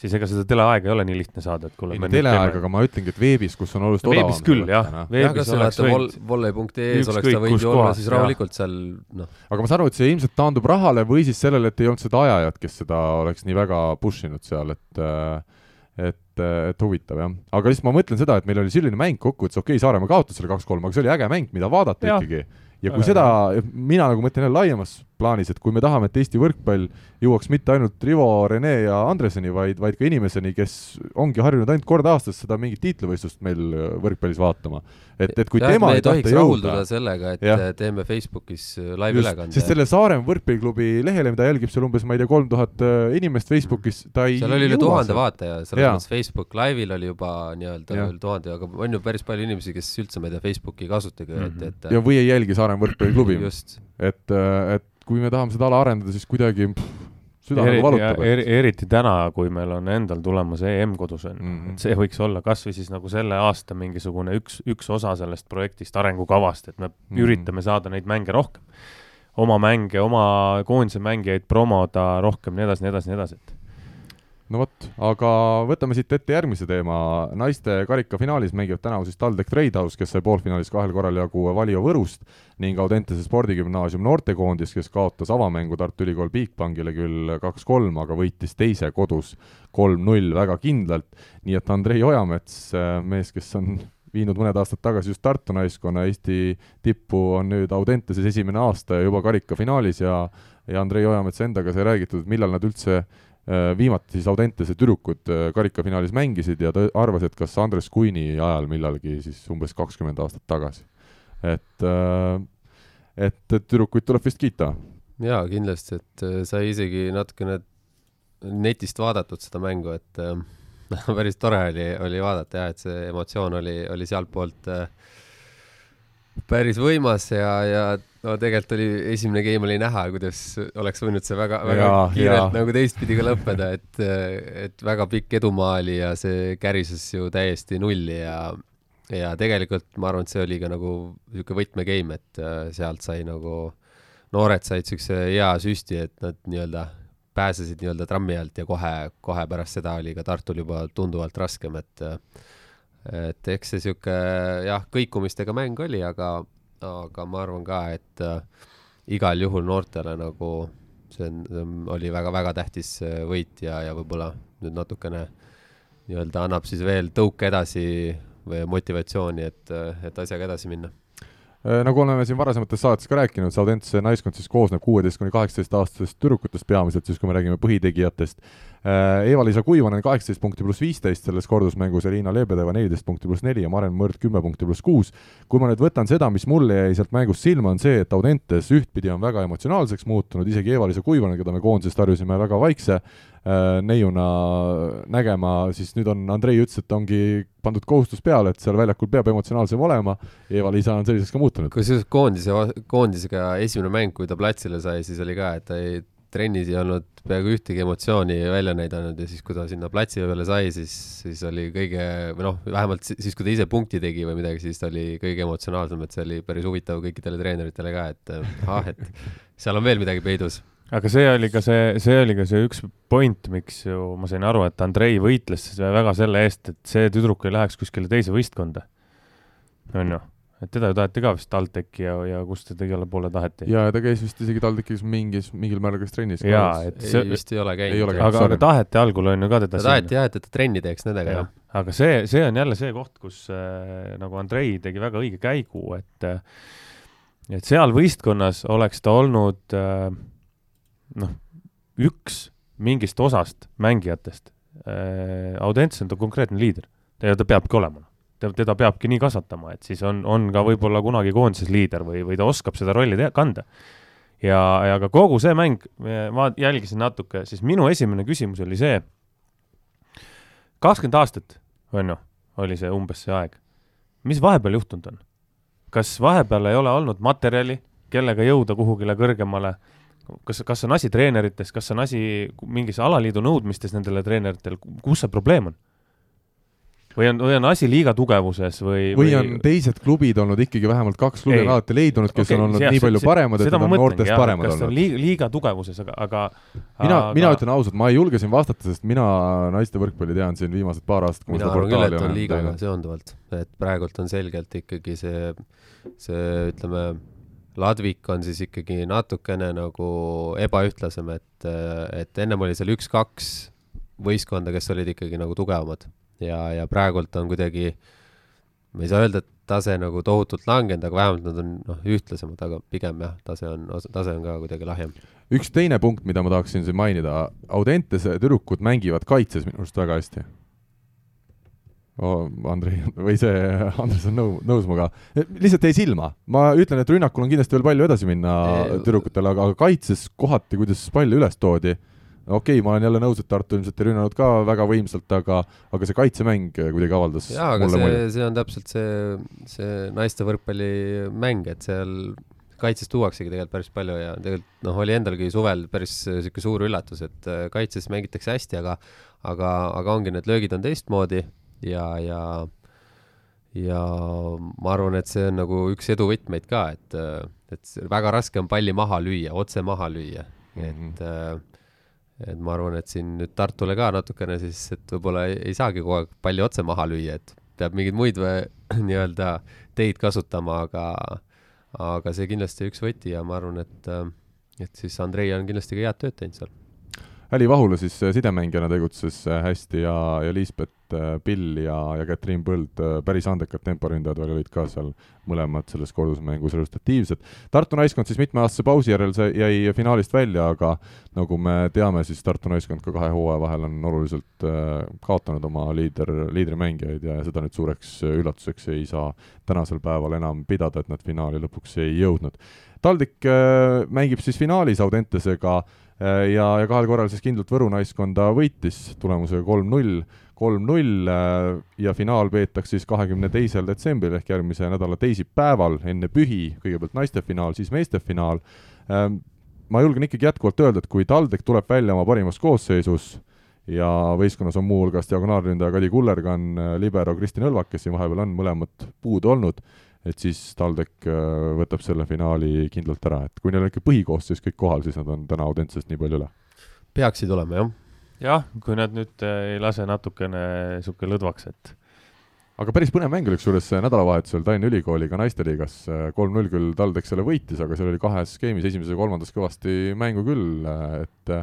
siis ega seda teleaega ei ole nii lihtne saada, et kuule.
ei no teleaeg, aga ma ütlengi, et veebis, kus on oluliselt
veebis küll jah, veebis oleks võinud
vol-, volley.ee-s oleks ta võinud ju olla siis rahulikult seal noh,
aga ma saan aru, et see ilmselt taandub rahale või siis sellele, et ei olnud seda ajajat, kes seda oleks nii väga push inud seal, et äh, et, et huvitav jah, aga lihtsalt ma mõtlen seda, et meil oli selline mäng kokkuvõttes, okei okay,, Saaremaa kaotas selle kaks-kolm, aga see oli äge mäng, mida vaadata
Jah.
ikkagi. ja kui
Väga
seda, mina nagu mõtlen jälle laiemas plaanis, et kui me tahame, et Eesti võrkpall jõuaks mitte ainult Rivo, Rene ja Andreseni, vaid, vaid ka inimeseni, kes ongi harjunud ainult kord aastas seda mingit tiitlivõistlust meil äh, võrkpallis vaatama. et, et kui
jah,
tema ei tahta jõuda,
sellega, et
jah.
teeme Facebookis äh,
Just,
live-ülekande
sest. selle Saaremaa võrkpalliklubi lehele, mida jälgib seal umbes, ma ei tea, kolm tuhat inimest Facebookis, ta ei
seal oli üle tuhande vaataja, selles mõttes Facebook Live'il oli juba nii-öelda üle tuhande, aga on ju päris palju inimesi, kes üldse, ma ei tea, Facebooki ei kasutagi mm,
Mhm.
-hmm. et, et
ja või ei jälgi Saaremaa võrkpalliklubi, et, et kui me tahame seda ala arendada, siis kuidagi pff, süda nagu valutab,
eri, eriti täna, kui meil on endal tulemas EM kodus on mm,
Mhm.
-hmm. et see võiks olla kasvõi siis nagu selle aasta mingisugune üks, üks osa sellest projektist, arengukavast, et me mm. -hmm. üritame saada neid mänge rohkem. oma mänge, oma koondise mängijaid promoda rohkem, nii edasi, nii edasi, nii edasi, et
no vot, aga võtame siit ette järgmise teema, naiste karikafinaalis mängivad tänavu siis TalTech Tradehouse, kes sai poolfinaalis kahel korral jagu Valio Võrust ning Audentese spordigümnaasium noortekoondis, kes kaotas avamängu Tartu Ülikool Bigbankile küll kaks-kolm, aga võitis teise kodus kolm-null väga kindlalt, nii et Andrei Ojamets, mees, kes on viinud mõned aastad tagasi just Tartu naiskonna Eesti tippu, on nüüd Audenteses esimene aasta juba karikafinaalis ja ja Andrei Ojametsa endaga sai räägitud, millal nad üldse viimati siis Audentese tüdrukud äh, karikafinaalis mängisid ja ta arvas, et kas Andres Kuini ajal millalgi siis umbes kakskümmend aastat tagasi. et, et et tüdrukuid tuleb vist kiita.
jaa, kindlasti, et äh, sai isegi natukene netist vaadatud seda mängu, et äh, päris tore oli, oli vaadata jah, et see emotsioon oli, oli sealtpoolt äh, päris võimas ja, ja no tegelikult oli, esimene game oli näha, kuidas oleks võinud see väga, väga
Jaa,
kiirelt
jaa.
nagu teistpidi ka lõppeda, et, et väga pikk edumaa oli ja see kärises ju täiesti nulli ja ja tegelikult ma arvan, et see oli ka nagu niisugune võtmegame, et äh, sealt sai nagu, noored said niisuguse hea süsti, et nad nii-öelda pääsesid nii-öelda trammi alt ja kohe, kohe pärast seda oli ka Tartul juba tunduvalt raskem, et et eks see niisugune jah, kõikumistega mäng oli, aga, aga ma arvan ka, et äh, igal juhul noortele nagu see on, oli väga-väga tähtis äh, võit ja, ja võib-olla nüüd natukene nii-öelda annab siis veel tõuke edasi või motivatsiooni, et, et asjaga edasi minna.
Äh, nagu oleme siin varasemates saadetes ka rääkinud, see Audentese naiskond siis koosneb kuueteist kuni kaheksateist aastasest tüdrukutest peamiselt siis, kui me räägime põhitegijatest. Eva-Liisa Kuivanen kaheksateist punkti pluss viisteist selles kordusmängus ja Liina Lebedeva neliteist punkti pluss neli ja Maren Mõrd kümme punkti pluss kuus. kui ma nüüd võtan seda, mis mulle jäi sealt mängust silma, on see, et Audentes ühtpidi on väga emotsionaalseks muutunud, isegi Eva-Liisa Kuivanen, keda me koondisest harjusime väga vaikse äh, neiuna nägema, siis nüüd on, Andrei ütles, et ongi pandud kohustus peale, et seal väljakul peab emotsionaalsem olema, Eva-Liisa on selliseks ka muutunud.
kusjuures koondise, koondisega esimene mäng, kui ta platsile sai, siis oli ka, et ta ei, trennis ei olnud peaaegu ühtegi emotsiooni välja näidanud ja siis, kui ta sinna platsi peale sai, siis, siis oli kõige, või noh, vähemalt siis, kui ta ise punkti tegi või midagi, siis ta oli kõige emotsionaalsem, et see oli päris huvitav kõikidele treeneritele ka, et ah, et seal on veel midagi peidus
aga see oli ka see, see oli ka see üks point, miks ju ma sain aru, et Andrei võitles väga selle eest, et see tüdruk ei läheks kuskile teise võistkonda. on ju, et teda ju taheti ka vist TalTechi ja, ja kust teda igale poole taheti.
ja ta käis vist isegi TalTechis mingis, mingil määral käis trennis.
jaa, et see. vist ei ole käinud.
aga, aga taheti algul on ju ka teda.
taheti jah, et ta trenni teeks nendega, jah.
aga see, see on jälle see koht, kus äh, nagu Andrei tegi väga õige käigu, et äh, et seal võistkonnas oleks ta olnud äh, noh, üks mingist osast mängijatest äh,, Audents on konkreetne liider ja ta peabki olema. teda peabki nii kasvatama, et siis on, on ka võib-olla kunagi koondises liider või, või ta oskab seda rolli te-, kanda. ja, ja ka kogu see mäng, ma jälgisin natuke, siis minu esimene küsimus oli see, kakskümmend aastat, on ju, oli see umbes see aeg. mis vahepeal juhtunud on? kas vahepeal ei ole olnud materjali, kellega jõuda kuhugile kõrgemale kas, kas on asi treenerites, kas on asi mingis alaliidu nõudmistes nendele treeneritel, kus see probleem on? või on, või on asi liiga tugevuses või,
või või on teised klubid olnud ikkagi vähemalt kaks klubi on alati leidunud, kes okay, on olnud jah, nii palju see, paremad, et nad on noortest jah, paremad
kas olnud. liiga, liiga tugevuses, aga, aga
mina aga..., mina ütlen ausalt, ma ei julge siin vastata, sest mina naiste võrkpalli tean siin viimased paar aastat,
kui ma seda portaali olen liigaga seonduvalt, et praegult on selgelt ikkagi see, see ütleme, Ladvik on siis ikkagi natukene nagu ebaühtlasem, et, et ennem oli seal üks-kaks võistkonda, kes olid ikkagi nagu tugevamad. Ja, ja praegult on kuidagi, ma ei saa öelda, et tase nagu tohutult langenud, aga vähemalt nad on noh, ühtlasemad, aga pigem jah, tase on, tase on ka kuidagi lahjem.
üks teine punkt, mida ma tahaksin siin mainida, Audentese tüdrukud mängivad kaitses minu arust väga hästi oh,. Andrei või see Andres on nõu-, nõus minuga. lihtsalt jäi silma, ma ütlen, et rünnakul on kindlasti veel palju edasi minna tüdrukutel, aga, kaitses kohati, kuidas palle üles toodi, okei okay,, ma olen jälle nõus, et Tartu ilmselt ei rünnanud ka väga võimsalt, aga, aga see kaitsemäng kuidagi avaldas
jaa, aga see, see on täpselt see, see naiste võrkpallimäng, et seal kaitses tuuaksegi tegelikult päris palju ja tegelikult noh, oli endalgi suvel päris niisugune suur üllatus, et kaitses mängitakse hästi, aga aga, aga ongi, need löögid on teistmoodi ja, ja ja ma arvan, et see on nagu üks edu võtmeid ka, et, et väga raske on palli maha lüüa, otse maha lüüa mm, -hmm. et et ma arvan, et siin nüüd Tartule ka natukene siis, et võib-olla ei, ei saagi kogu aeg palli otse maha lüüa, et peab mingeid muid nii-öelda teid kasutama, aga aga see kindlasti üks võti ja ma arvan, et et siis Andrei on kindlasti ka head tööd teinud seal
Äli Vahula siis äh, sidemängijana tegutses äh, hästi ja, ja Liisbet äh, Pill ja, ja Katriin Põld, päris andekad temporündajad veel olid ka seal mõlemad selles kordusmängus resultatiivsed. Tartu naiskond siis mitmeaastase pausi järel see jäi finaalist välja, aga nagu me teame, siis Tartu naiskond ka kahe hooaja vahel on oluliselt kaotanud oma liider, liidrimängijaid ja seda nüüd suureks üllatuseks ei saa tänasel päeval enam pidada, et nad finaali lõpuks ei jõudnud. Taldik mängib siis finaalis Audentesega Äh, ja, ja kahel korral siis kindlalt Võru naiskonda võitis tulemusega kolm-null, kolm-null äh, ja finaal peetakse siis kahekümne teisel detsembril ehk järgmise nädala teisipäeval enne pühi, kõigepealt naiste finaal, siis meeste finaal. Ähm, ma julgen ikkagi jätkuvalt öelda, et kui TalTech tuleb välja oma parimas koosseisus ja võistkonnas on muuhulgas diagonaalründaja Kadi Kullergann, äh, libero Kristin Õlvak, kes siin vahepeal on mõlemad puudu olnud, et siis TalTech äh, võtab selle finaali kindlalt ära, et kui neil on ikka põhikoosseis kõik kohal, siis nad on täna Audentsest nii palju üle.
peaksid olema, jah.
jah, kui nad nüüd äh, ei lase natukene niisugune lõdvaks, et
aga päris põnev mäng oli kusjuures nädalavahetusel Tallinna Ülikooliga naisteliigas, kolm-null küll TalTech selle võitis, aga seal oli kahes skeemis, esimeses ja kolmandas kõvasti mängu küll, et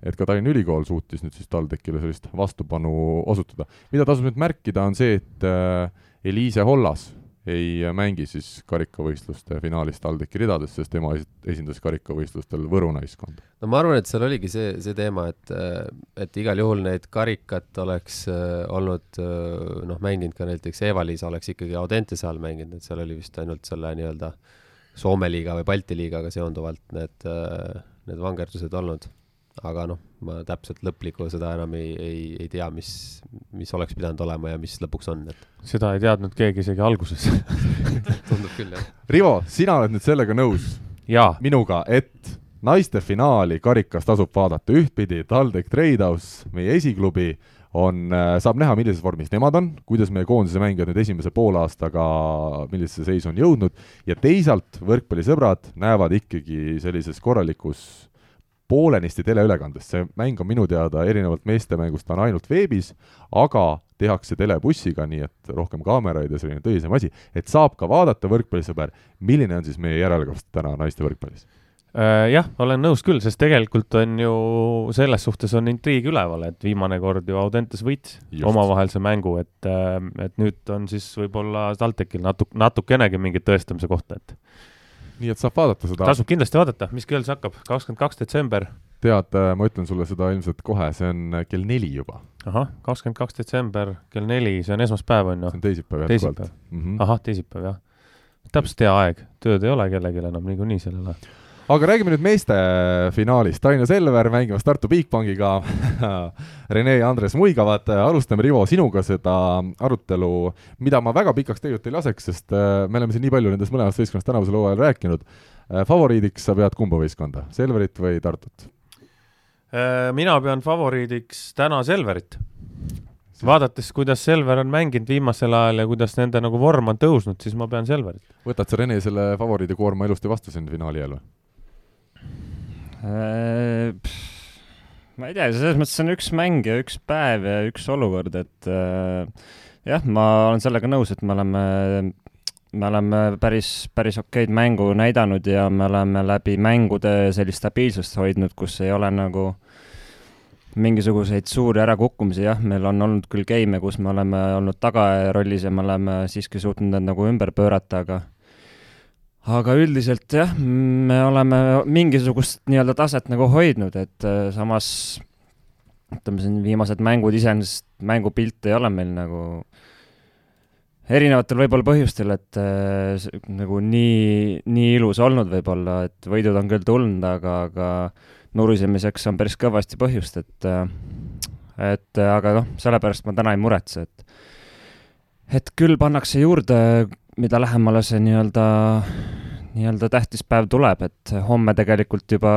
et ka Tallinna Ülikool suutis nüüd siis TalTechile sellist vastupanu osutada. mida tasub nüüd märkida, on see, et äh, Eliise Hollas ei mängi siis karikavõistluste finaalis TalTechi ridades, sest tema esindas karikavõistlustel Võru naiskonda.
no ma arvan, et seal oligi see, see teema, et, et igal juhul neid karikat oleks äh, olnud äh, noh, mänginud ka näiteks Eva-Liisa oleks ikkagi Audentese all mänginud, et seal oli vist ainult selle nii-öelda Soome liiga või Balti liigaga seonduvalt need, äh, need vangerdused olnud aga noh, ma täpselt lõplikku seda enam ei, ei, ei tea, mis, mis oleks pidanud olema ja mis lõpuks on, et.
seda ei teadnud keegi isegi alguses
tundub küll, jah.
Rivo, sina oled nüüd sellega nõus? minuga, et naiste finaali karikas tasub vaadata ühtpidi, TalTech Tradehouse, meie esiklubi, on, saab näha, millises vormis nemad on, kuidas meie koondise mängijad nüüd esimese poolaastaga, millisesse seisu on jõudnud, ja teisalt võrkpallisõbrad näevad ikkagi sellises korralikus poolenisti teleülekandes, see mäng on minu teada erinevalt meeste mängust, ta on ainult veebis, aga tehakse telebussiga, nii et rohkem kaameraid ja selline tõsisem asi, et saab ka vaadata, võrkpallisõber, milline on siis meie järelkasv täna naiste võrkpallis?
Äh, jah, olen nõus küll, sest tegelikult on ju selles suhtes on intriig üleval, et viimane kord ju Audentes võitis omavahelise mängu, et, äh, et nüüd on siis võib-olla TalTechil natuke, natukenegi mingit tõestamise kohta, et
nii et saab vaadata seda.
tasub kindlasti vaadata, mis kell see hakkab, kakskümmend kaks detsember?
tead, äh, ma ütlen sulle seda ilmselt kohe, see on äh, kell neli juba.
ahah, kakskümmend kaks detsember kell neli, see on esmaspäev, on ju?
see on teisipäev jätkuvalt.
-hmm. ahah, teisipäev, jah. täpselt hea aeg, tööd ei ole kellelgi enam niikuinii sellel ajal
aga räägime nüüd meeste finaalist, Raino Selver mängimas Tartu Bigbankiga Rene ja Andres muigavad, alustame, Rivo, sinuga seda arutelu, mida ma väga pikaks tegelikult ei laseks, sest äh, me oleme siin nii palju nendest mõlemast võistkonnast tänavusel hooajal rääkinud. Äh, favoriidiks sa pead kumba võistkonda, Selverit või Tartut?
Äh, mina pean favoriidiks täna Selverit vaadates, kuidas Selver on mänginud viimasel ajal ja kuidas nende nagu vorm on tõusnud, siis ma pean Selverit.
võtad sa, Rene, selle favoriidi koorma ilusti vastu siin finaali ajal või?
Äh, ma ei tea, selles mõttes see on üks mäng ja üks päev ja üks olukord, et äh, jah, ma olen sellega nõus, et me oleme, me oleme päris, päris okeid mängu näidanud ja me oleme läbi mängude sellist stabiilsust hoidnud, kus ei ole nagu mingisuguseid suuri ärakukkumisi, jah, meil on olnud küll game'e, kus me oleme olnud tagarollis ja me oleme siiski suutnud need nagu ümber pöörata, aga aga üldiselt jah, me oleme mingisugust nii-öelda taset nagu hoidnud, et äh, samas ütleme siin viimased mängud iseenesest, mängupilt ei ole meil nagu erinevatel võib-olla põhjustel, et äh, nagu nii, nii ilus olnud võib-olla, et võidud on küll tulnud, aga, aga nurisemiseks on päris kõvasti põhjust, et äh, et aga noh, sellepärast ma täna ei muretse, et et küll pannakse juurde mida lähemale see nii-öelda, nii-öelda tähtis päev tuleb, et homme tegelikult juba,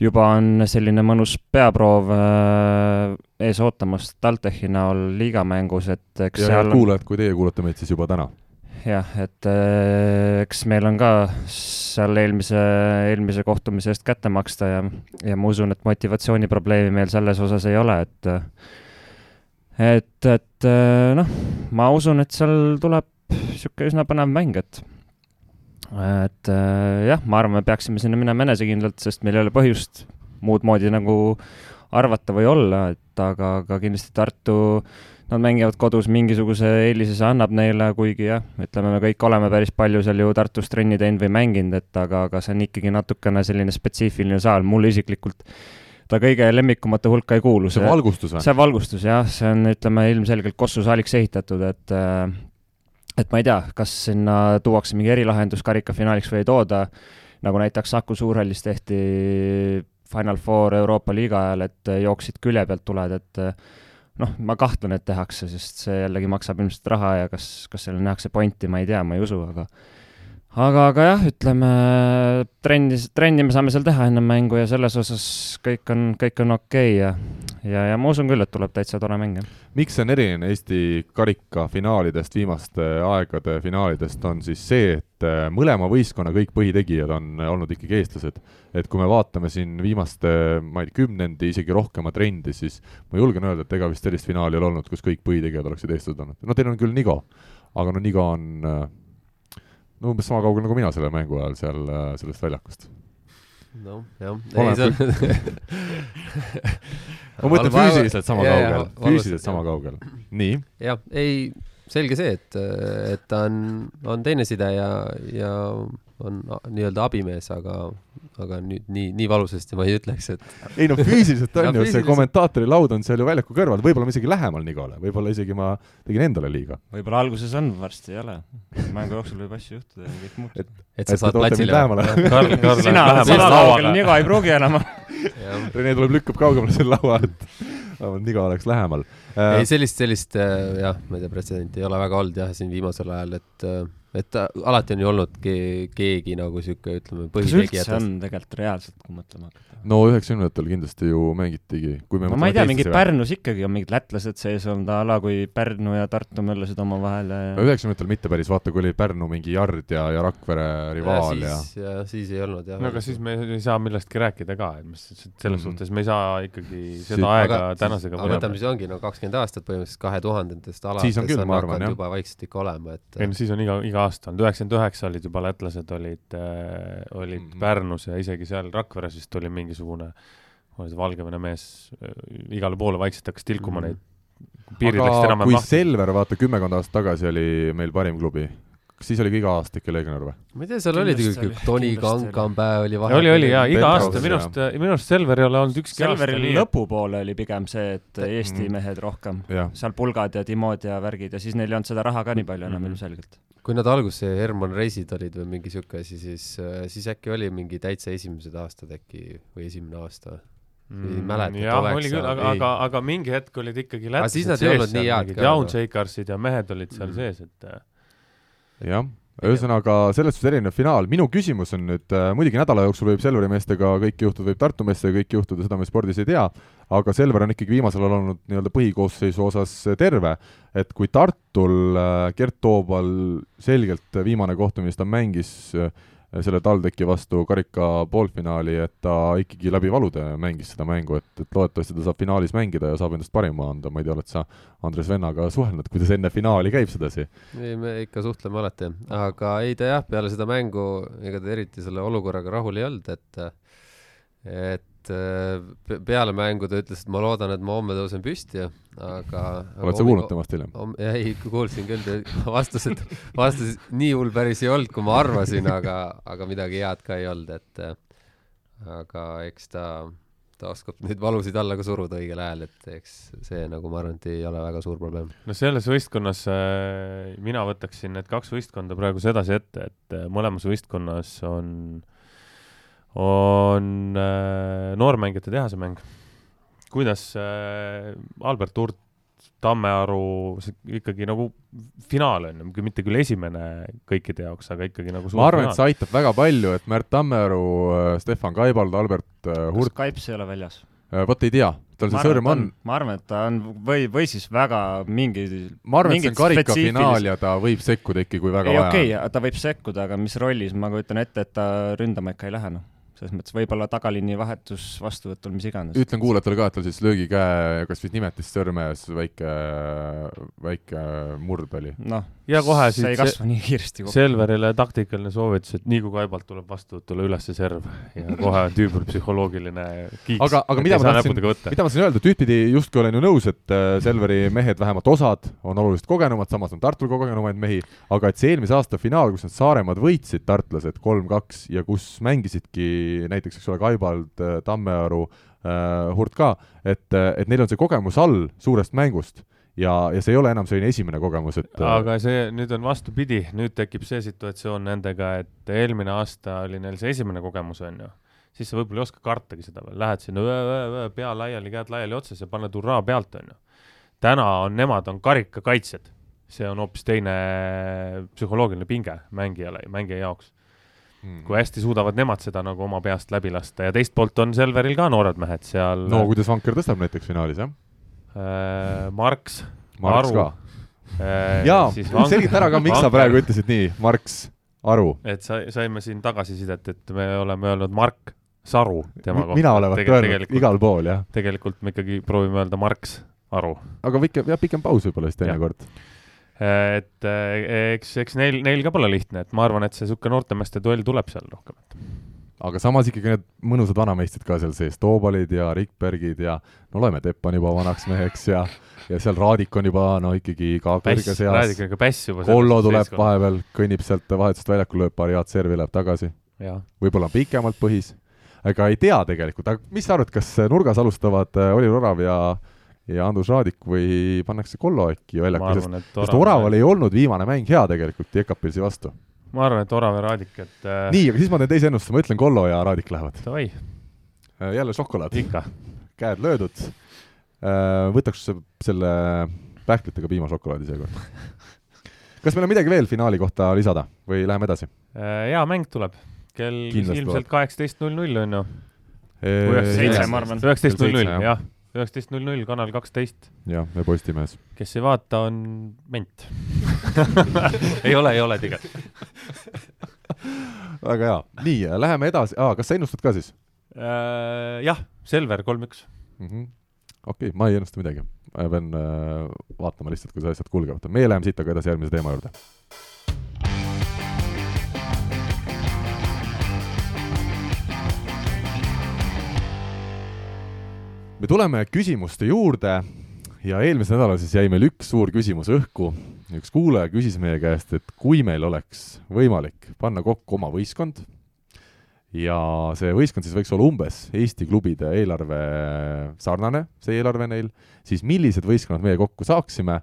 juba on selline mõnus peaproov äh, ees ootamas TalTechi näol liigamängus, et eks
ja seal kuulajad, kui teie kuulate meid, siis juba täna.
Jah, et äh, eks meil on ka seal eelmise, eelmise kohtumise eest kätte maksta ja, ja ma usun, et motivatsiooniprobleemi meil selles osas ei ole, et et, et äh, noh, ma usun, et seal tuleb niisugune üsna põnev mäng, et et äh, jah, ma arvan, me peaksime sinna minema enesekindlalt, sest meil ei ole põhjust muud moodi nagu arvata või olla, et aga, aga kindlasti Tartu, nad mängivad kodus, mingisuguse eelise see annab neile, kuigi jah, ütleme, me kõik oleme päris palju seal ju Tartus trenni teinud või mänginud, et aga, aga see on ikkagi natukene selline spetsiifiline saal, mulle isiklikult ta kõige lemmikumate hulka ei kuulu.
see valgustus või?
see valgustus jah, see on, ütleme, ilmselgelt Kossu saaliks ehitatud, et äh, et ma ei tea, kas sinna tuuakse mingi erilahendus karikafinaaliks või ei tooda, nagu näiteks Saku Suurhallis tehti Final Four Euroopa liiga ajal, et jooksid külje pealt tuled, et noh, ma kahtlen, et tehakse, sest see jällegi maksab ilmselt raha ja kas, kas sellel nähakse pointi, ma ei tea, ma ei usu, aga aga, aga jah, ütleme trenni, trenni me saame seal teha enne mängu ja selles osas kõik on, kõik on okei okay ja, ja, ja ma usun küll, et tuleb täitsa tore mäng, jah.
miks see on eriline Eesti karikafinaalidest, viimaste aegade finaalidest, on siis see, et äh, mõlema võistkonna kõik põhitegijad on olnud ikkagi eestlased. et kui me vaatame siin viimaste, ma ei tea, kümnendi, isegi rohkema trendi, siis ma julgen öelda, et ega vist sellist finaali ei ole olnud, kus kõik põhitegijad oleksid eestlased olnud. no teil on küll Nigo, aga no Nigo on äh, no umbes sama kaugel nagu mina selle mängu ajal seal äh, sellest väljakust.
Noh, jah.
ma mõtlen füüsiliselt sama kaugel, füüsiliselt sama kaugel. nii?
jah, ei, selge see, et, et ta on, on teine side ja, ja on nii-öelda abimees, aga, aga nüüd nii, nii valusasti ma ei ütleks, et.
ei no füüsiliselt on ju, see kommentaatori laud on seal ju väljaku kõrval, võib-olla ma isegi lähemal Nigole, võib-olla isegi ma tegin endale liiga.
võib-olla alguses on, varsti ei ole. mängu jooksul võib asju juhtuda ja kõik muutub.
et, et sa saad platsile.
Karl, Karl
sina oled sama kaugel, Nigo ei pruugi enam
Rene tuleb, lükkab kaugemale selle laua, et vähemalt Nigo oleks lähemal.
ei, sellist, sellist jah, ma ei tea, pretsedenti ei ole väga olnud jah, siin viimasel ajal, et et alati on ju olnud ke, keegi nagu sihuke, ütleme,
kas üldse
põhitegijatest.
on tegelikult reaalselt, kui mõtlema hakata?
no üheksakümnendatel kindlasti ju mängitigi, kui me
no ma ei tea, mingid. Pärnus ikkagi on mingid lätlased sees olnud a la kui Pärnu ja Tartu möllasid omavahel ja
üheksakümnendatel mitte päris, vaata kui oli Pärnu mingi Jard ja, ja Rakvere rivaal ja,
siis, ja siis ei olnud jah.
no aga siis me ei saa millestki rääkida ka, et mis selles
Mhm.
suhtes me ei saa ikkagi
Siit-
seda aega
aga
tänasega
aga võtame, siis ongi no kakskümmend aastat põhimõtteliselt kahe tuhandetest alates
Siis on küll, arvan,
hakanud juba vaikselt ikka olema, et
ei no siis on iga, iga aasta olnud, üheksakümmend üheksa olid juba lätlased olid äh,, olid mm. Pärnus ja isegi seal Rakveres vist oli mingisugune, oli see Valgevene mees äh, igale poole vaikselt hakkas tilkuma mm. neid, piirid läksid
aga
enam-vähem
kui
lahti.
Selver, vaata kümmekond aastat tagasi oli meil parim klubi, kas siis oli ka iga aasta ikka legionär või?
ma ei tea, seal
oli,
Toni
kindlasti oli.
Kankampäe oli
oli, oli ja iga
Petrov,
aasta minu arust, minu arust Selver ei ole olnud ükski aasta nii, et
lõpupoole oli pigem see, et Eesti
Mm.
mehed rohkem, seal pulgad ja Timod ja värgid ja siis neil ei olnud seda raha ka nii palju enam
Mhm.
ilmselgelt.
Kui nad alguses Herman Reisid olid või mingi siuke asi, siis, siis äkki oli mingi täitsa esimesed aastad äkki või esimene aasta. ei mäleta, et
Mm, jah, oli küll, aga, aga, aga mingi hetk olid ikkagi
Aga
lätlased
siis nad ei
sees
olnud nii
seal, mingid Jaun. Shakersid ja mehed olid seal
Mm.
sees, et äh,
jah. ühesõnaga, selles suhtes erinev finaal, minu küsimus on nüüd äh,, muidugi nädala jooksul võib Selveri meestega kõike juhtuda, võib Tartu meestega kõike juhtuda, seda me spordis ei tea, aga Selver on ikkagi viimasel ajal olnud nii-öelda põhikoosseisu osas terve, et kui Tartul äh, Gert Toobal selgelt viimane kohtumine, mis ta mängis äh, selle TalTechi vastu karika poolfinaali, et ta ikkagi läbi valude mängis seda mängu, et, et loodetavasti ta saab finaalis mängida ja saab endast parima anda, ma ei tea, oled sa Andres Vennaga suhelnud, kuidas enne finaali käib sedasi?
ei, me ikka suhtleme alati, aga ei ta jah, peale seda mängu ega ta eriti selle olukorraga rahul ei olnud, et et äh, pe- peale mängu ta ütles, et ma loodan, et ma homme tõusen püsti, aga
oled sa kuulnud? temast hiljem?
ei, kuulsin küll, ta vastas, et vastas, nii hull päris ei olnud, kui ma arvasin, aga, aga midagi head ka ei olnud, et äh, aga eks ta, ta oskab neid valusid alla ka suruda õigel ajal, et eks see nagu ma arvan, et ei ole väga suur probleem.
no selles võistkonnas äh, mina võtaksin need kaks võistkonda praegu sedasi ette, et äh, mõlemas võistkonnas on, on äh, noormängijate tehase mäng. kuidas äh, Albert Hurt, Tammearu, see ikkagi nagu finaal on ju, mitte küll esimene kõikide jaoks, aga ikkagi nagu
ma arvan, et see aitab väga palju, et Märt Tammearu, Stefan Kaibald, Albert äh,
kas
Hurt,
Kaips ei ole väljas?
vot ei tea, tal see sõrm on,
ma arvan, et ta on või, või siis väga mingi
ma arvan, et see on karikafinaal ja ta võib sekkuda ikka, kui väga
ei
vaja
okei okay,, ta võib sekkuda, aga mis rollis, ma kujutan ette, et ta ründama ikka ei lähe, noh. Selles mõttes võib-olla tagaliini vahetus vastuvõtul, mis iganes.
ütlen kuulajatele ka, et tal siis löögikäe, kas vist nimetist sõrmes väike, väike murd oli.
noh,
ja kohe
see ei
siit
kasva nii kiiresti kokku.
Selverile taktikaline soovitus, et nii kui Kaibalt tuleb vastuvõtule üles see serv ja kohe on tüübel psühholoogiline kiiks.
aga, aga mida ma tahtsin, mida ma tahtsin öelda, et ühtpidi justkui olen ju nõus, et äh, Selveri mehed, vähemalt osad, on oluliselt kogenumad, samas on Tartul kogenumaid mehi, aga et see eelmise aasta finaal, kus nad Saaremaad võitsid, tartlased kolm-kaks ja kus mängisidki näiteks, eks ole, Kaibald, Tammearu äh,, Hurt ka, et, et neil on see kogemus all suurest mängust ja, ja see ei ole enam selline esimene kogemus, et äh,
aga see nüüd on vastupidi, nüüd tekib see situatsioon nendega, et eelmine aasta oli neil see esimene kogemus, on ju, siis sa võib-olla ei oska kartagi seda veel, lähed sinna öö, öö, öö, pea laiali, käed laiali otsas ja paned hurraa pealt, on ju. täna on, nemad on karikakaitsjad, see on hoopis teine psühholoogiline pinge mängijale, mängija jaoks.
Mm.
kui hästi suudavad nemad seda nagu oma peast läbi lasta ja teist poolt on Selveril ka noored mehed seal
no kuidas Vanker tõstab näiteks finaalis, jah?
äh, Marks
Marks
Aru.
ka.
äh,
jaa, selgita ära ka, miks sa
Vanker-
praegu ütlesid nii, Marks, Aru.
et sa, saime siin tagasisidet, et me oleme öelnud Mark Saru tema kohta.
mina olevat
Tege-
öelnud igal pool, jah.
tegelikult me ikkagi proovime öelda Marks Aru.
aga pikem, jah, pikem paus võib-olla siis teinekord.
Et eh, eks, eks neil, neil ka pole lihtne, et ma arvan, et see niisugune noortemeeste duell tuleb seal rohkem.
aga samas ikkagi need mõnusad vanameistrid ka seal sees, Toobalid ja Rikbergid ja no loeme, Tepp on juba vanaks meheks ja ja seal Raadik on juba no ikkagi ka kõrges eas. Kollo tuleb. vahepeal, kõnnib sealt vahetusest väljakul, lööb paari head servi, läheb tagasi. võib-olla on pikemalt põhis, ega ei tea tegelikult, aga mis sa arvad, kas nurgas alustavad äh, Oliver Orav ja ja Andrus Raadik või pannakse Kollo äkki väljakule, sest sest Oraval ei olnud viimane mäng hea tegelikult Jekapilsi vastu.
ma arvan, et Orav ja Raadik, et äh,
nii, aga siis ma teen teise ennustuse, ma ütlen Kollo ja Raadik lähevad.
davai,
jälle šokolaad,
ikka.
käed löödud. võtaks selle pähklitega piimašokolaadi seekord. kas meil on midagi veel finaali kohta lisada või läheme edasi?
hea mäng tuleb, kell
Kindlasti
ilmselt kaheksateist null null on ju.
seitse, ma arvan.
üheksateist null null, jah üheksateist null null, Kanal kaksteist.
jah, ja Postimehes.
kes ei vaata, on ment ei ole, ei ole tegelikult
väga hea, nii, läheme edasi ah,, kas sa ennustad ka siis
äh,? jah, Selver kolm-üks
mm -hmm.. okei okay,, ma ei ennusta midagi, ma pean äh, vaatama lihtsalt, kuidas asjad kulgevad. meie läheme siit aga edasi järgmise teema juurde me tuleme küsimuste juurde. Ja eelmisel nädalal siis jäi meil üks suur küsimus õhku. üks kuulaja küsis meie käest, et kui meil oleks võimalik panna kokku oma võistkond. Ja see võistkond siis võiks olla umbes Eesti klubide eelarve sarnane, see eelarve neil, siis millised võistkonnad meie kokku saaksime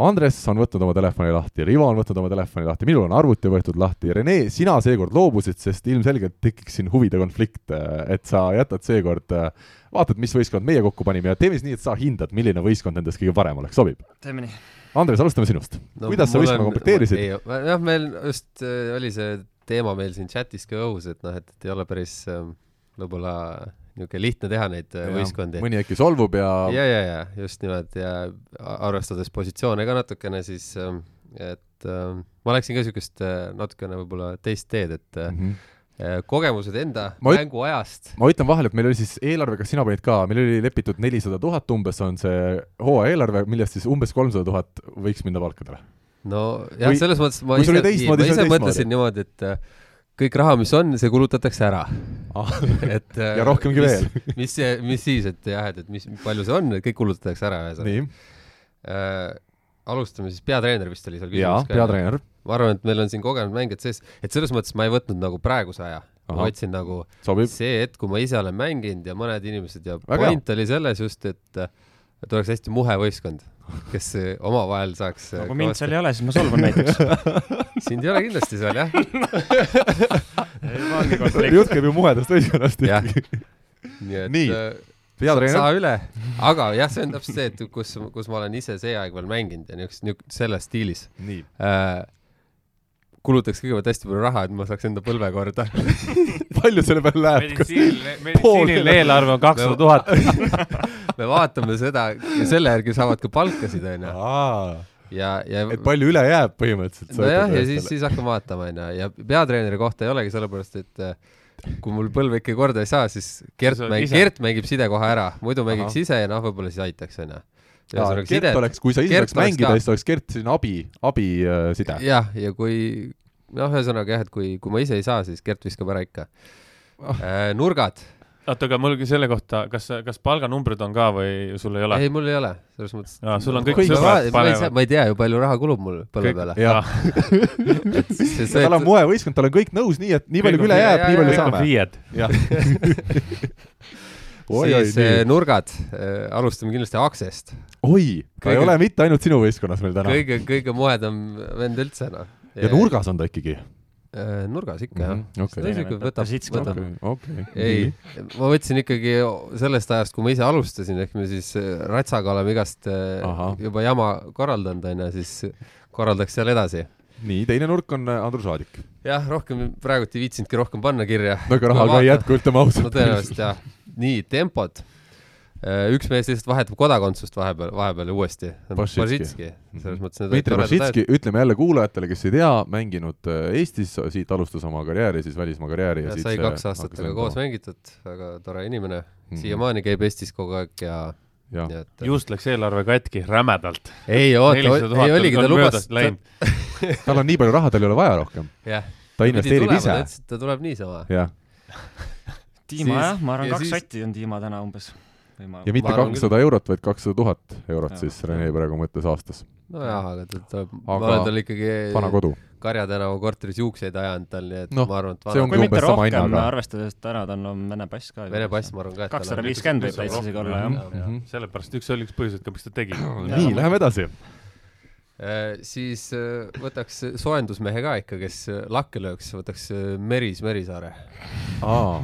Andres on võtnud oma telefoni lahti, Rivo on võtnud oma telefoni lahti, minul on arvuti võetud lahti, Rene, sina seekord loobusid, sest ilmselgelt tekiks siin huvide konflikt, et sa jätad seekord, vaatad, mis võistkond meie kokku panime ja teeme siis nii, et sa hindad, milline võistkond nendest kõige parem oleks, sobib?
teeme nii.
Andres, alustame sinust no,. kuidas sa võistkonna komplekteerisid?
jah, meil just äh, oli see teema meil siin chatis ka õhus, et noh, et, et ei ole päris äh, võib-olla niisugune lihtne teha neid äh, ja, võistkondi.
mõni äkki solvub ja
ja, ja, ja just nimelt ja arvestades positsioone ka natukene, siis ähm, et äh, ma läksin ka niisugust äh, natukene võib-olla teist teed, et mm -hmm kogemused enda ma mänguajast.
ma ütlen vahele, et meil oli siis eelarve, kas sina panid ka, meil oli lepitud nelisada tuhat umbes on see hooaja eelarve, millest siis umbes kolmsada tuhat võiks minna palkadele.
no jah, selles mõttes ma ise, ma ise mõtlesin niimoodi, et kõik raha, mis on, see kulutatakse ära
ah, et ja äh, rohkemgi
mis,
veel.
mis see, mis siis, et jah, et, et mis, palju see on, et kõik kulutatakse ära ühesõnaga. Äh, alustame siis, peatreener vist oli seal
küsimus ka. peatreener.
ma arvan, et meil on siin kogenud mängijad sees, et selles mõttes ma ei võtnud nagu praeguse aja. ma võtsin nagu
Sobib.
see hetk, kui ma ise olen mänginud ja mõned inimesed ja Väga point hea. oli selles just, et et oleks hästi muhe võistkond, kes omavahel saaks
no kui mind seal ei ole, siis ma solvun näiteks.
Sind ei ole kindlasti seal, jah?
Jutt käib ju muhedast võistkonnast
ikkagi. nii et nii.
Äh,
saa üle, aga jah, see on täpselt see, et kus, kus ma olen ise see aeg veel mänginud ja niisugust, niisugust selles stiilis. Äh, kulutaks kõigepealt hästi palju raha, et ma saaks enda põlve korda
palju selle peale läheb?
meditsiiniline eelarve on kakssada tuhat
me vaatame seda ja selle järgi saavad ka palkasid, onju. ja, ja.
et palju üle jääb põhimõtteliselt.
nojah, ja siis, siis hakkame vaatama, onju, ja peatreeneri kohta ei olegi sellepärast, et äh, kui mul põlve ikka korda ei saa, siis Gert mängib, Gert mängib sidekoha ära, muidu mängiks Aha. ise ja noh, võib-olla siis aitaks, onju
Ja, Gert sidet, oleks, kui sa ise saaks mängida, siis oleks Gert selline abi, abiside
äh,. jah, ja kui noh, ühesõnaga jah, et kui, kui ma ise ei saa, siis Gert viskab ära ikka oh.. Äh, nurgad.
oota, aga mul selle kohta, kas, kas palganumbrid on ka või sul ei ole?
ei, mul ei ole, selles mõttes.
aa, sul on kõik sõbrad
panevad. ma ei tea ju, palju raha kulub mul põlve peale.
tal on moevõistkond, tal on kõik nõus, nii et nii palju kui üle jääb, nii palju saame.
FIE-d
siis oi, eh, nurgad äh,, alustame kindlasti Aksest.
oi, ta kõige, ei ole mitte ainult sinu võistkonnas meil täna.
kõige, kõige moedam vend üldse, noh.
ja nurgas on ta ikkagi?
Äh, nurgas ikka mm -hmm. jah
okay..
võtab, võtab.
Okay.
ei, ma võtsin ikkagi sellest ajast, kui ma ise alustasin, ehk me siis äh, Ratsaga oleme igast Aha. juba jama korraldanud, onju, siis korraldaks seal edasi
nii, teine nurk on Andrus Aadik.
jah, rohkem praegult ei viitsinudki rohkem panna kirja.
no aga raha ka ei jätku, ütleme ausalt.
no tõenäoliselt jah nii, tempod. Äh, üks mees lihtsalt vahetab kodakondsust vahepeal, vahepeal uuesti. Bažitski, selles mõttes
Dmitri Bažitski, ütleme jälle kuulajatele, kes ei tea, mänginud äh, Eestis, siit alustas oma karjääri, siis välismaa karjääri
sai kaks aastat temaga koos mängitud, väga tore inimene mm siiamaani käib Eestis kogu aeg ja
Ja. Et... just läks eelarve katki rämedalt.
ei oota, ei oligi, ta lubas.
tal on nii palju raha, tal ei ole vaja rohkem. ta investeerib ise.
ta tuleb niisama.
jah
Dima siis, jah, ma arvan, kaks siis... sotti on Dima täna umbes.
Ma... ja mitte kakssada eurot, vaid kakssada tuhat eurot ja, siis Rene praegu mõttes aastas.
nojah, aga ta ma olen tal ikkagi
vana kodu.
Karja tänava korteris juukseid ajanud tal, nii et no, ma arvan, et
vana... kui mitte rohkem,
arvestades, et täna tal on Vene pass ka.
Vene pass, ma arvan ka,
et kakssada viiskümmend võib täitsa isegi olla, jah.
Mhm. sellepärast üks oli üks põhjuseid ka, miks ta tegi.
nii, läheme edasi
Äh, siis äh, võtaks soojendusmehe ka ikka, kes lakke lööks, võtaks Meris Merisaare.
aa,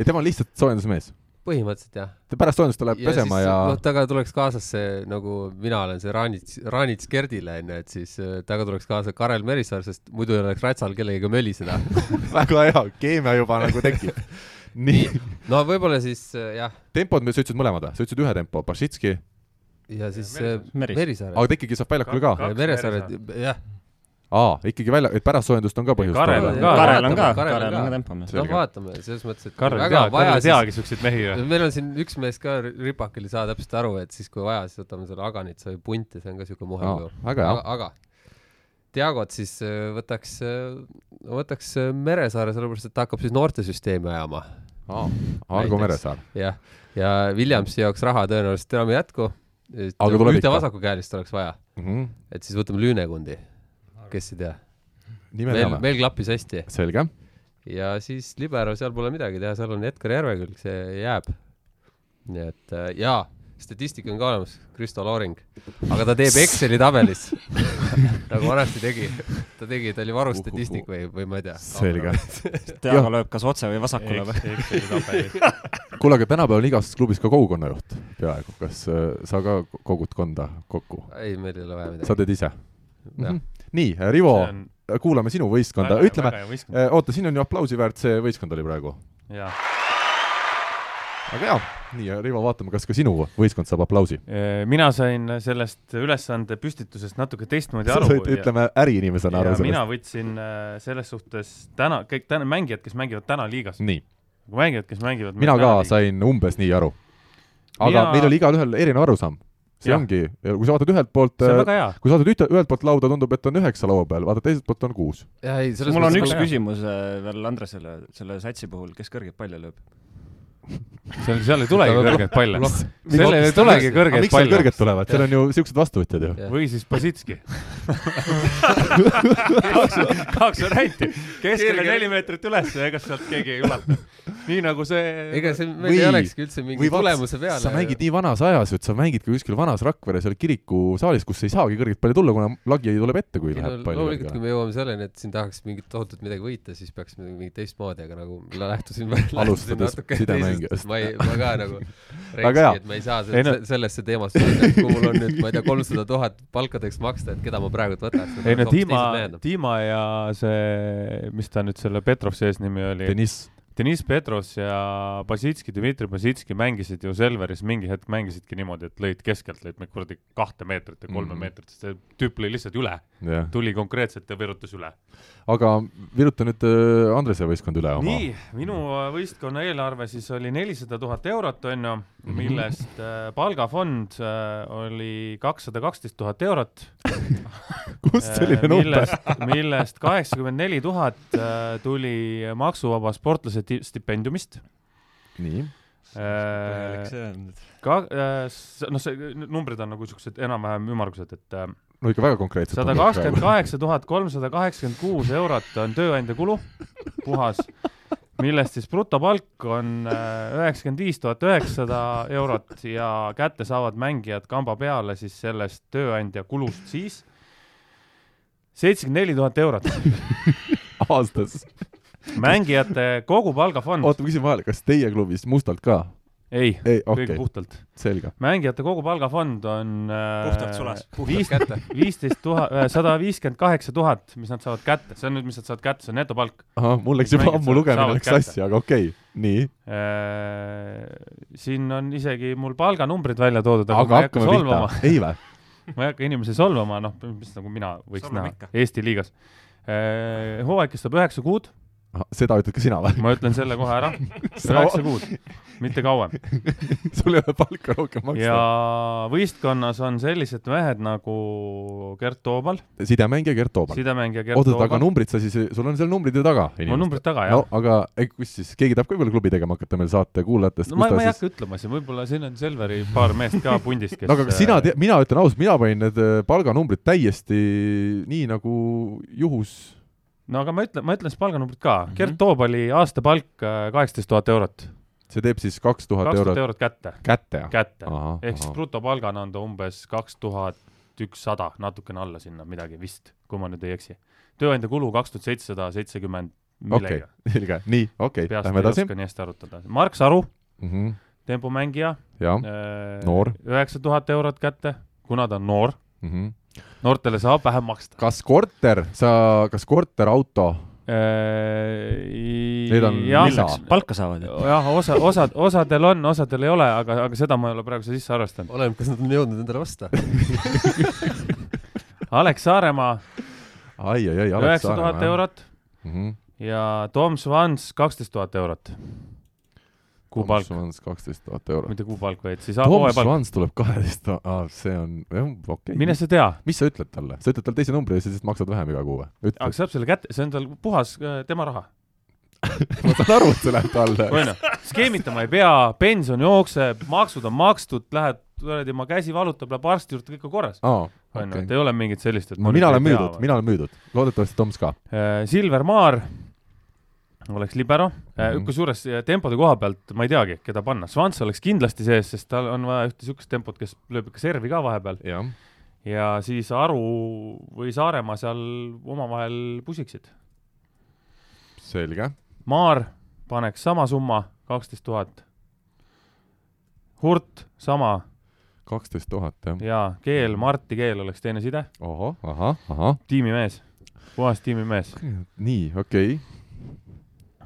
ja tema on lihtsalt soojendusmees?
põhimõtteliselt jah.
pärast soojendust tuleb pesema
siis,
ja
noh, temaga tuleks kaasas see nagu mina olen see Raanits, Raanits Gerdile onju, et siis äh, temaga tuleks kaasa Karel Merisaar, sest muidu ei oleks Ratsal kellegagi möliseda.
väga hea, keemia juba nagu tekib. nii,
no võib-olla siis äh, jah,
tempod, sa ütlesid mõlemad või? sa ütlesid ühe tempo, Bašitski,
ja siis
Merisaar.
äh,
Merisaar.
Merisaar.
aga ta ikkagi saab väljakule ka?
Kaks
Merisaar, jah,
aa, ikkagi välja, et pärast soojendust on ka põhjust
Karel on ka.
Karel on ka,
Karel on
Karel
ka.
tempomees.
noh vaatame, selles mõttes, et väga
tea,
vaja
ei, teagi siukseid mehi ju.
meil on siin üks mees ka ripakil ei saa täpselt aru, et siis kui vaja, siis võtame selle Aganitsa või punti, see on ka siuke muhe
Aa,
kuju.
väga hea.
aga, aga Diagot siis äh, võtaks, võtaks äh, Meresaare, sellepärast et ta hakkab siis noortesüsteemi ajama.
aa, Argo. Meresaar.
jah, ja Williamsi jaoks raha tõenäoliselt enam ei jätku. Ühte vasakukäelist oleks vaja, et siis võtame Lüünekundi, kes ei tea.
teame.
meil klappis hästi
selge.
ja siis libero, seal pole midagi teha, seal on Edgar Järvekülg, see jääb. nii et äh, jaa, statistika on ka olemas, Kristo Looring, aga ta teeb Exceli tabelis nagu vanasti tegi. ta tegi, ta oli varustatistik või, või ma ei tea.
selge.
Diago lööb kas otse või vasakule või?
kuule, aga tänapäeval on igas klubis ka kogukonnajuht peaaegu, kas äh, sa ka kogud konda kokku?
ei, meil ei ole vaja midagi.
sa teed ise?
jah,
nii, Rivo, kuulame sinu võistkonda, ütleme,
ütleme.
oota, siin on ju aplausi väärt see võistkond oli praegu. väga hea. nii, Rivo, vaatame, kas ka sinu võistkond saab aplausi.
mina sain sellest ülesande püstitusest natuke teistmoodi
sa
aru.
said, ütleme äriinimesena aru
ja mina
sellest.
võtsin äh, selles suhtes täna, kõik täna mängijad, kes mängivad täna liigas, mängijad, kes mängivad
mina ka. sain umbes nii aru. aga
Mina-
meil oli igalühel erinev arusaam. See
Jah.
ongi, kui sa vaatad ühelt poolt
hea.
kui sa vaatad ühte, ühelt poolt lauda, tundub, et on üheksa laua peal, vaatad teiselt poolt on kuus.
mul on üks küsimus äh, veel Andresele selle satsi puhul, kes kõrgeid palle lööb?
seal, seal ei tulegi kõrgeid palle.
noh,
sellel ei tulegi kõrgeid
miks seal
palle
kõrged. tulevad, seal on ju siuksed vastuvõtjad ju.
või siis Basitski. kaks, kaks varianti. keskele neli meetrit üles ja ega sealt keegi ei ulata. nii nagu see.
ega see, meil
Või-
ei olekski üldse mingi tulemuse peale.
sa mängid nii vanas ajas, et sa mängid ka kuskil vanas Rakvere seal kirikusaalis, kus ei saagi kõrget palli tulla, kuna lagi tuleb ette, kui läheb palli
loomulikult, kui me jõuame selleni, et siin tahaks mingit tohutut midagi võita, siis peaks mingit teistmoodi, aga nagu ma lähtusin,
Alustades
natuke teisest, ma ei, ma ka nagu rääkisingi, et ma ei saa
Ei no-
se- sellesse teemasse minna, kui mul on nüüd, ma ei tea, kolmsada tuhat palkadeks maksta, et keda ma praegu võtan.
ei no Dima, Dima ja see, mis ta nüüd selle Petrovsi eesnimi oli?
Deniss,
Deniss Petros ja Basitski, Dmitri Basitski mängisid ju Selveris mingi hetk mängisidki niimoodi, et lõid keskelt, lõid kuradi kahte meetrit ja kolme mm. meetrit, sest see tüüp lõi lihtsalt üle,
jah.
tuli konkreetselt ja virutas üle.
Aga viruta nüüd äh, Andrese võistkond üle oma.
nii, minu äh, võistkonna eelarve siis oli nelisada tuhat eurot, onju,
Mhm.
millest äh, palgafond äh, oli kakssada kaksteist tuhat eurot.
kust selline number?
millest, kaheksakümmend neli tuhat tuli maksuvaba sportlase ti- stipendiumist.
nii,
ka, noh, see numbrid on nagu siuksed enam-vähem ümmargused, et äh,
no ikka väga konkreetselt.
sada kakskümmend kaheksa tuhat kolmsada kaheksakümmend kuus eurot on tööandja kulu, puhas, millest siis brutopalk on äh, üheksakümmend viis tuhat üheksasada eurot ja kätte saavad mängijad kamba peale siis sellest tööandja kulust siis seitsekümmend neli tuhat eurot.
aastas.
mängijate kogu palgafond,
oota, ma küsin vahele, kas teie klubis mustalt ka?
ei,
ei, okay.,
puhtalt.
selge.
mängijate kogu palgafond on äh,
Puhtalt sulas.
viis,
kätte.
viisteist tuhat, sada viiskümmend kaheksa tuhat, mis nad saavad kätte, see on nüüd, mis nad saavad kätte, see on netopalk
ahah, mul läks juba ammu lugemine läks sassi, aga okei okay., nii.
äh,. siin on isegi mul palganumbrid välja toodud, aga,
aga
ma ei hakka solvama
ei vä?
ma ei hakka inimesi solvama, noh, mis nagu mina võiks
Solvame
näha
ikka.
Eesti liigas äh,. hooaeg kestab üheksa kuud,
seda ütled ka sina või?
ma ütlen selle kohe ära,
Sa-
üheksa kuud, mitte kauem.
sul ei ole palka rohkem maksta
ja. võistkonnas on sellised mehed nagu Gert Toobal,
sidemängija Gert Toobal.
sidemängija Gert
oota, aga
Toobal.
numbrid sa siis, sul on seal numbrid ju taga?
mul numbrid taga, jah
no aga ei, kus siis, keegi tahab ka võib-olla klubi tegema hakata meil saate kuulajatest,
no ma, ma ei
siis
hakka ütlema siin, võib-olla siin on Selveri paar meest ka pundis, kes
no aga kas sina tead, mina ütlen ausalt, mina panin need äh, palganumbrid täiesti nii nagu juhus.
No aga ma ütlen, ma ütlen siis palganumbrid ka mm. -hmm. Gert Toobali aastapalk kaheksateist tuhat eurot,
see teeb siis kaks tuhat eurot
eurot kätte,
kätte.
kätte.
ahah,
ehk siis brutopalgana on ta umbes kaks tuhat ükssada, natukene alla sinna midagi vist, kui ma nüüd ei eksi. tööandja kulu kaks tuhat seitsesada seitsekümmend
okei
millega,
selge, nii, okei,
peast
lähme
ei
edasi
oska nii hästi arutada. Mark Saru,
mm. -hmm.
tempomängija,
jah Noor.
üheksa tuhat eurot kätte, kuna ta on noor,
mm. -hmm.
Noortele saab vähem maksta.
kas korter, sa, kas korterauto, Need on
jah,
lisa.
palka saavad ju.
jah, osa, osad, osadel on, osadel ei ole, aga, aga seda ma ei ole praegu sisse arvestanud.
oleneb, kas nad on jõudnud endale osta.
Alex Saaremaa
ai, ai, ai,
üheksa tuhat eurot
mm. -hmm.
ja Tom Swans kaksteist tuhat eurot. kuupalk,
Swans kaksteist tuhat eurot.
mitte kuupalk, vaid siis
Tom. Swans tuleb kaheteist, see on, jah, okei okay..
mine sa tea,
mis sa ütled talle, sa ütled talle teise numbri ja lihtsalt maksad vähem iga kuu või?
aga
ütle,
saab selle kätte, see on tal puhas äh, tema raha.
ma saan aru, et see läheb talle.
onju, skeemitama ei pea, pension jookseb, maksud on makstud, lähed kuradi oma käsi valutab, läheb arsti juurde, kõik on korras. onju,
okei
et ei ole mingit sellist, et
no mina olen müüdud, mina olen müüdud, loodetavasti Toms ka.
Äh, Silver Maar oleks libero mm,
Mhm.
kusjuures äh, tempode koha pealt ma ei teagi, keda panna, Svants oleks kindlasti sees, sest tal on vaja ühte siukest tempot, kes lööb ikka servi ka vahepeal ja siis Aru või Saaremaa seal omavahel pusiksid.
selge.
Maar paneks sama summa, kaksteist tuhat. Hurt sama
kaksteist tuhat, jah.
ja Keel, Marti Keel oleks teine side,
ohoh, ahah, ahah.
tiimimees, puhas tiimimees.
nii, okei okay..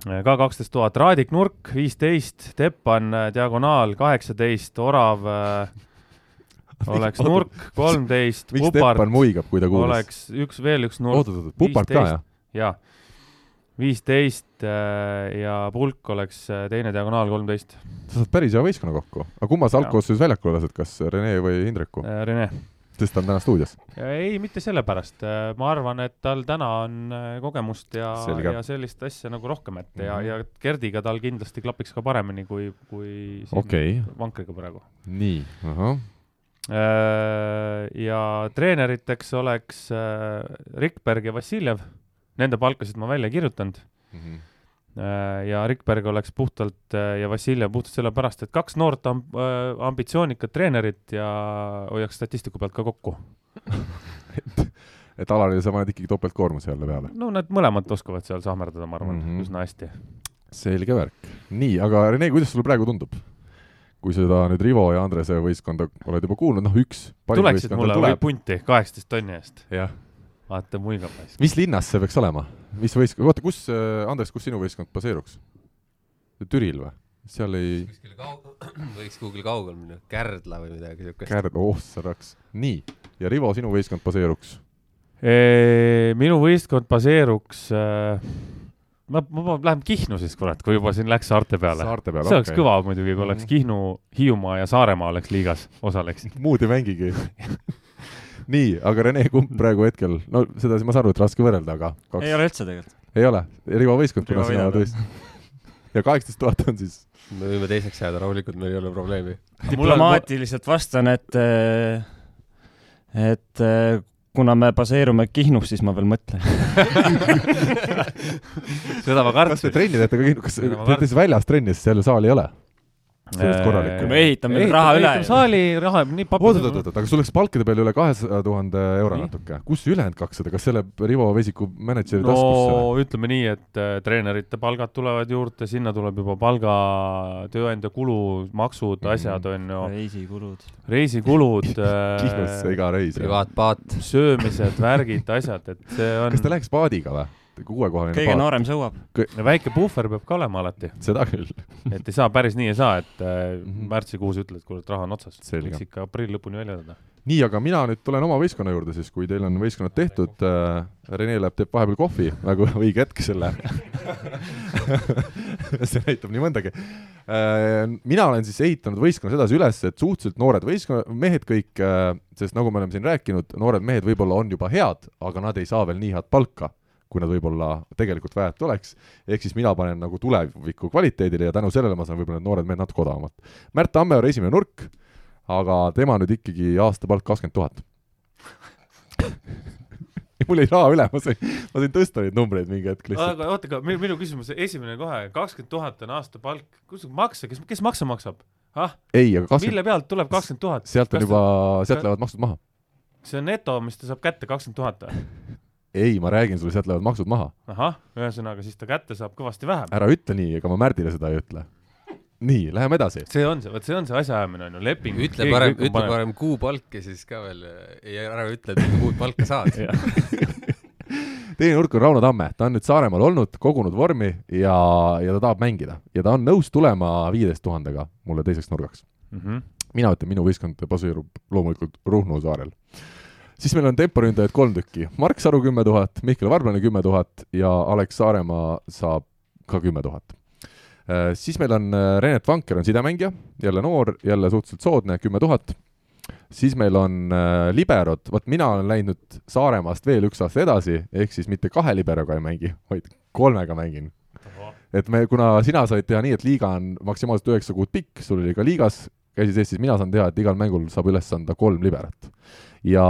Ka kaksteist tuhat, Raadik Nurk viisteist, Teppan äh, diagonaal kaheksateist, Orav äh, oleks Nurk kolmteist, Pupart
muigab, kui ta kuulis?
oleks üks, veel üks Nurk
oot-oot-oot, Pupart ka, jah?
ja viisteist äh, ja Pulk oleks teine diagonaal kolmteist,
sa saad päris hea võistkonna kokku. aga kumma sa algkoosseisus väljakule lased, kas Rene või Indreku?
Rene.
Sest ta on täna stuudios.
ei, mitte sellepärast, ma arvan, et tal täna on äh, kogemust ja, ja sellist asja nagu rohkem ette ja,
Mhm.
ja Gerdiga tal kindlasti klapiks ka paremini kui, kui
okei,
vankriga praegu.
nii, ahah,
ja treeneriteks oleks äh, Rikberg ja Vassiljev, nende palkasid ma välja ei kirjutanud.
Mhm.
Ja Rikberg oleks puhtalt äh, ja Vassiljev puhtalt sellepärast, et kaks noort amb-, ambitsioonikat treenerit ja hoiaks statistiku pealt ka kokku.
et Alarile sa paned ikkagi topeltkoormuse jälle peale.
no nad mõlemad oskavad seal sahmerdada, ma arvan mm. -hmm. üsna hästi.
selge värk. nii, aga Rene, kuidas sulle praegu tundub? kui seda nüüd Rivo ja Andrese võistkonda oled juba kuulnud, noh üks
tuleksid mulle
veel
või
tuleb.
punti kaheksateist tonni eest?
jah.
vaata, muigab hästi.
mis linnas see peaks olema? mis võistkond, oota, kus, Andres, kus sinu võistkond baseeruks? Türil või? seal ei,
kuskile kaug-, võiks kuhugi kaugel minna, Kärdla või midagi siukest.
Kärd, oh sa raks. nii, ja Rivo, sinu võistkond baseeruks?
minu võistkond baseeruks äh,, ma, ma, ma lähen Kihnu siis kurat, kui juba siin läks saarte peale.
saarte peale,
see oleks kõva muidugi, kui oleks
Mhm.
Kihnu, Hiiumaa ja Saaremaa oleks liigas, osaleksid.
muud ei mängigi. nii, aga Rene, kumb praegu hetkel, no seda ma saan aru, et raske võrrelda, aga kaks
ei ole üldse tegelikult.
ei ole, Rivo võistkond, kuna sina
võidab,
tõesti. ja kaheksateist tuhat on siis,
me võime teiseks jääda rahulikult, meil ei ole probleemi.
diplomaatiliselt vastan, et, et äh, kuna me baseerume Kihnus, siis ma veel mõtlen.
seda ma
kas te
kartsin.
trenni teete ka, kas
Seda ma
teete siis väljas trenni, sest seal saali ei ole? Sellest korralikku.
me ehitame veel raha üle.
saali raha, nii pappi.
oot-oot-oot, aga sul läks palkade peale üle kahesaja tuhande euro
Nii.
natuke, kus ülejäänud kakssada, kas see läheb Rivo Vesiku mänedžeri
no
taskusse?
ütleme nii, et äh, treenerite palgad tulevad juurde, sinna tuleb juba palga, tööandja kulu, maksud mm, asjad on ju,
reisikulud.
reisikulud äh,,
iga reis.
privaatpaat.
söömised, värgid, asjad, et see on
kas ta läheks paadiga või? Kuuekohaline
kõige
paat,
noorem sõuab.
väike puhver peab ka olema alati,
seda küll.
et ei saa päris nii ei saa, et äh,
Mhm.
märtsikuus ütled, kurat, raha on otsas. Võiks ikka aprilli lõpuni välja jääda.
nii, aga mina nüüd tulen oma võistkonna juurde siis, kui teil on võistkonnad tehtud äh,. Rene läheb, teeb vahepeal kohvi, nagu õige hetk selle see näitab nii mõndagi äh,. mina olen siis ehitanud võistkonnas edasi üles, et suhteliselt noored võistkonna, mehed kõik äh,, sest nagu me oleme siin rääkinud, noored mehed võib-olla on juba head, aga nad ei saa veel nii head palka kui nad võib-olla tegelikult väärt oleks, ehk siis mina panen nagu tuleviku kvaliteedile ja tänu sellele ma saan võib-olla need noored mehed natuke odavamalt. Märt Tammeoor esimene nurk, aga tema nüüd ikkagi aastapalk kakskümmend tuhat mul jäi raha üle, ma sain, ma sain tõsta neid numbreid mingi hetk lihtsalt.
aga oota, aga minu, minu küsimus, esimene kohe, kakskümmend tuhat on aastapalk, kus makse, kes, kes makse maksab? ah,
ei, aga kakskümmend 20...
mille pealt tuleb kakskümmend tuhat?
sealt on juba, sealt lähevad maksud maha.
see on neto, mis ta saab kätte, kakskümmend tuhat või?
Ei, ma räägin sulle, sealt lähevad maksud maha.
ahah, ühesõnaga siis ta kätte saab kõvasti vähem.
ära ütle nii, ega ma Märdile seda ei ütle. nii, läheme edasi.
see on see, vot see on see asjaajamine on ju, leping.
ütle parem, ütle. parem kuupalk ja siis ka veel ei ära ütle, et kuud palka saad.
teine nurk on Rauno Tamme, ta on nüüd Saaremaal olnud, kogunud vormi ja, ja ta tahab mängida ja ta on nõus tulema viieteist tuhandega mulle teiseks nurgaks.
Mhm.
mina ütlen, minu võistkond baseerub loomulikult Ruhnu saarel. Siis meil on temporündajaid kolm tükki, Mark Saru kümme tuhat, Mihkel Varblane kümme tuhat ja Alex Saaremaa saab ka kümme tuhat. siis meil on äh, Renet Vanker on sidemängija, jälle noor, jälle suhteliselt soodne, kümme tuhat. siis meil on äh, liberod, vot mina olen läinud Saaremaast veel üks aasta edasi, ehk siis mitte kahe liberoga ei mängi, vaid kolmega mängin. et me, kuna sina said teha nii, et liiga on maksimaalselt üheksa kuud pikk, sul oli ka liigas, käisid Eestis, mina saan teha, et igal mängul saab üles anda kolm liberat. Ja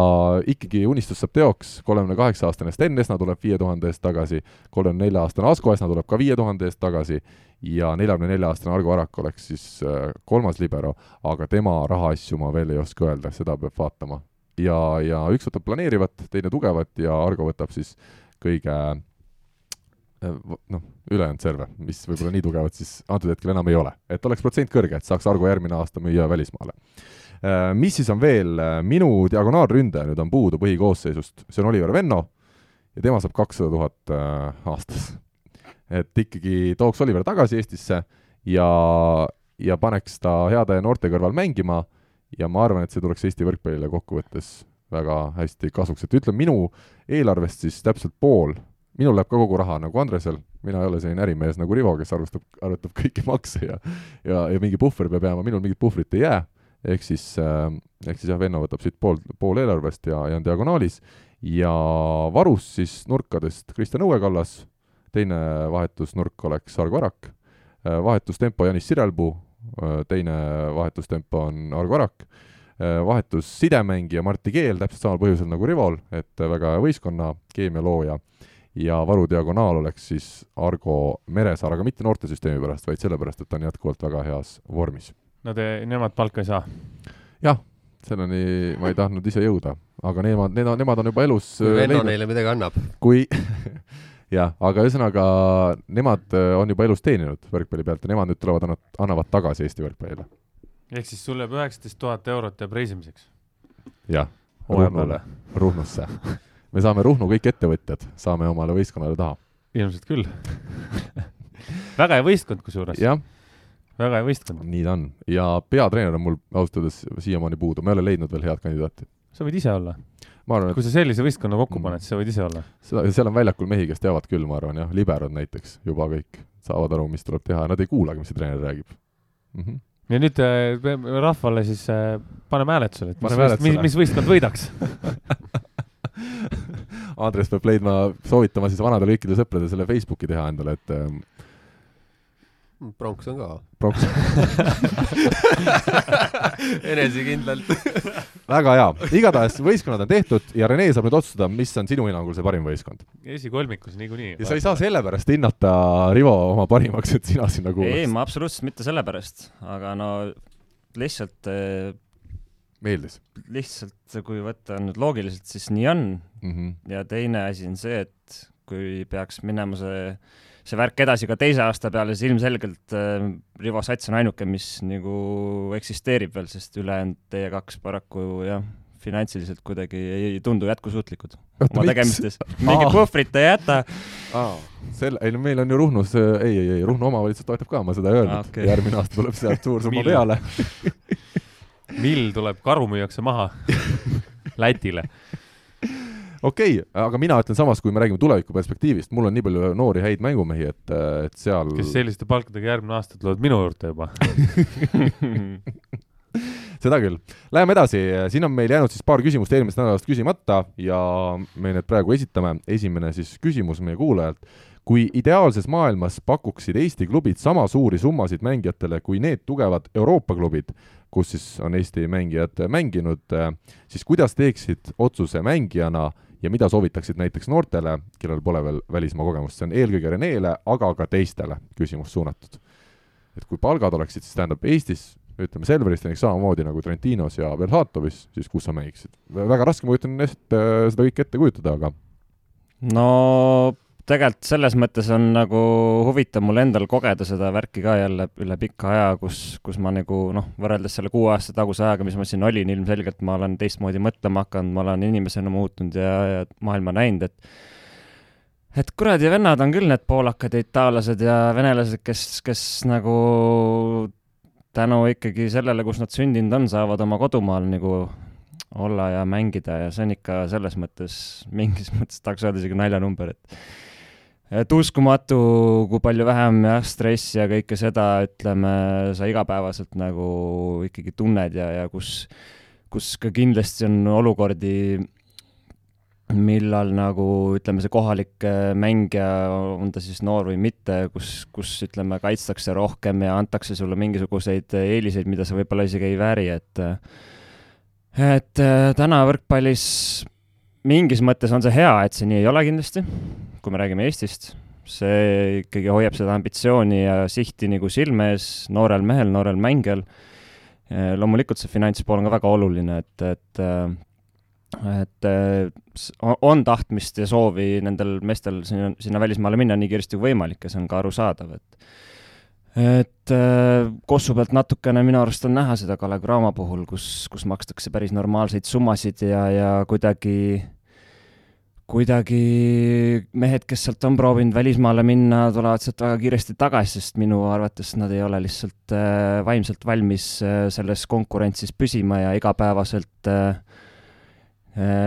ikkagi unistus saab teoks, kolmekümne kaheksa aastane Sten Esna tuleb viie tuhande eest tagasi, kolmekümne nelja aastane Asko Esna tuleb ka viie tuhande eest tagasi ja neljakümne nelja aastane Argo Arak oleks siis äh, kolmas libero, aga tema rahaasju ma veel ei oska öelda, seda peab vaatama. ja, ja üks võtab planeerivat, teine tugevat ja Argo võtab siis kõige äh, noh, ülejäänud serve, mis võib-olla nii tugevad siis antud hetkel enam ei ole. et oleks protsent kõrge, et saaks Argo järgmine aasta müüa välismaale. Mis siis on veel, minu diagonaalründaja nüüd on puudu põhikoosseisust, see on Oliver Venno ja tema saab kakssada tuhat äh, aastas. et ikkagi tooks Oliver tagasi Eestisse ja, ja paneks ta heade noorte kõrval mängima ja ma arvan, et see tuleks Eesti võrkpallile kokkuvõttes väga hästi kasuks, et ütleme minu eelarvest siis täpselt pool, minul läheb ka kogu raha nagu Andresel, mina ei ole selline ärimees nagu Rivo, kes arvestab, arvutab kõiki makse ja ja, ja mingi puhver peab jääma, minul mingit puhvrit ei jää, ehk siis äh,, ehk siis jah, Venno võtab siit pool, pool eelarvest ja, ja on diagonaalis. Ja varus siis nurkadest Kristjan Õuekallas, teine vahetusnurk oleks Argo Arak, vahetustempo Janis Sirelpuu, teine vahetustempo on Argo Arak, vahetus sidemängija Martti Keel täpselt samal põhjusel nagu Rivol, et väga hea võistkonna keemia looja. Ja varu diagonaal oleks siis Argo Meresaar, aga mitte noortesüsteemi pärast, vaid sellepärast, et ta on jätkuvalt väga heas vormis.
te, nemad palka ei saa.
jah, selleni ma ei tahtnud ise jõuda, aga nemad, nemad, nemad on juba elus äh,
Venno neile midagi annab.
kui jah, aga ühesõnaga nemad äh, on juba elus teeninud võrkpalli pealt ja nemad nüüd tulevad, annavad, annavad tagasi Eesti võrkpallile.
ehk siis sul jääb üheksateist tuhat eurot jääb reisimiseks.
jah, Ruhnule Ruhnusse. me saame Ruhnu kõik ettevõtjad, saame omale võistkonnale taha.
ilmselt küll. väga hea võistkond kusjuures,
jah,
väga hea võistkond.
nii ta on ja peatreener on mul ausalt öeldes siiamaani puudu, ma ei ole leidnud veel head kandidaati.
sa võid ise olla.
arvan,
kui
et
sa sellise võistkonna kokku
Mm.
paned, siis sa võid ise olla.
seda, seal on väljakul mehi, kes teavad küll, ma arvan jah, liberod näiteks juba kõik saavad aru, mis tuleb teha, nad ei kuulagi, mis see treener räägib mm. -hmm.
ja nüüd äh, rahvale siis äh, paneme hääletusele, et mis, võist, mis,
hääletusele.
mis võistkond võidaks.
Andres peab leidma, soovitama siis vanadele kõikidele sõpradele selle Facebooki teha endale, et ähm,
pronks on ka.
pronks,
enesekindlalt.
väga hea, igatahes võistkonnad on tehtud ja Rene saab nüüd otsustada, mis on sinu hinnangul see parim võistkond.
esikolmikus niikuinii.
ja sa ei saa sellepärast hinnata Rivo oma parimaks, et sina sinna
ei,
kuulad.
ma absoluutselt mitte sellepärast, aga no lihtsalt,
meeldis
lihtsalt kui võtta nüüd loogiliselt, siis nii on
mm. -hmm.
ja teine asi on see, et kui peaks minema see, see värk edasi ka teise aasta peale, siis ilmselgelt äh, Rivo Sats on ainuke, mis nagu eksisteerib veel, sest ülejäänud teie kaks paraku jah, finantsiliselt kuidagi ei tundu jätkusuutlikud oma tegemistes. mingit puhvrit ei jäta.
aa, selle, ei no meil on ju Ruhnus, ei, ei, ei Ruhnu omavalitsus toetab ka, ma seda ei öelnud okay. järgmine aasta tuleb sealt suur summa
Mill?
peale.
mill tuleb, karu müüakse maha Lätile.
Okei okay,, aga mina ütlen samas, kui me räägime tuleviku perspektiivist, mul on nii palju noori häid mängumehi, et, et seal
kes selliste palkadega järgmine aasta tulevad minu juurde juba.
seda küll. Läheme edasi, siin on meil jäänud siis paar küsimust eelmisest nädalast küsimata ja me need praegu esitame. esimene siis küsimus meie kuulajalt. kui ideaalses maailmas pakuksid Eesti klubid sama suuri summasid mängijatele kui need tugevad Euroopa klubid, kus siis on Eesti mängijad mänginud, siis kuidas teeksid otsuse mängijana ja mida soovitaksid näiteks noortele, kellel pole veel välismaa kogemust, see on eelkõige Renele, aga ka teistele küsimus suunatud. et kui palgad oleksid siis tähendab Eestis ütleme Selveris näiteks samamoodi nagu Trentinos ja Belhatovis, siis kus sa mängiksid? väga raske, ma kujutan ette seda kõike ette kujutada, aga
no tegelikult selles mõttes on nagu huvitav mul endal kogeda seda värki ka jälle üle pika aja, kus, kus ma nagu noh, võrreldes selle kuue aasta taguse ajaga, mis ma siin olin, ilmselgelt ma olen teistmoodi mõtlema hakanud, ma olen inimesena muutunud ja, ja maailma näinud, et et kuradi vennad on küll need poolakad ja itaallased ja venelased, kes, kes nagu tänu ikkagi sellele, kus nad sündinud on, saavad oma kodumaal nagu olla ja mängida ja see on ikka selles mõttes, mingis mõttes tahaks öelda isegi naljanumber, et et uskumatu, kui palju vähem jah, stressi ja kõike seda, ütleme, sa igapäevaselt nagu ikkagi tunned ja, ja kus, kus ka kindlasti on olukordi, millal nagu ütleme, see kohalik äh, mängija, on ta siis noor või mitte, kus, kus ütleme, kaitstakse rohkem ja antakse sulle mingisuguseid eeliseid, mida sa võib-olla isegi ei vääri, et et äh, täna võrkpallis mingis mõttes on see hea, et see nii ei ole kindlasti, kui me räägime Eestist. see ikkagi hoiab seda ambitsiooni ja sihti nagu silme ees noorel mehel, noorel mängijal. Äh, loomulikult see finantspool on ka väga oluline, et, et et äh, on tahtmist ja soovi nendel meestel sinna, sinna välismaale minna nii kiiresti kui võimalik ja see on ka arusaadav, et et äh, Kossu pealt natukene minu arust on näha seda Kalev Cramo puhul, kus, kus makstakse päris normaalseid summasid ja, ja kuidagi, kuidagi mehed, kes sealt on proovinud välismaale minna, tulevad sealt väga kiiresti tagasi, sest minu arvates nad ei ole lihtsalt äh, vaimselt valmis äh, selles konkurentsis püsima ja igapäevaselt äh,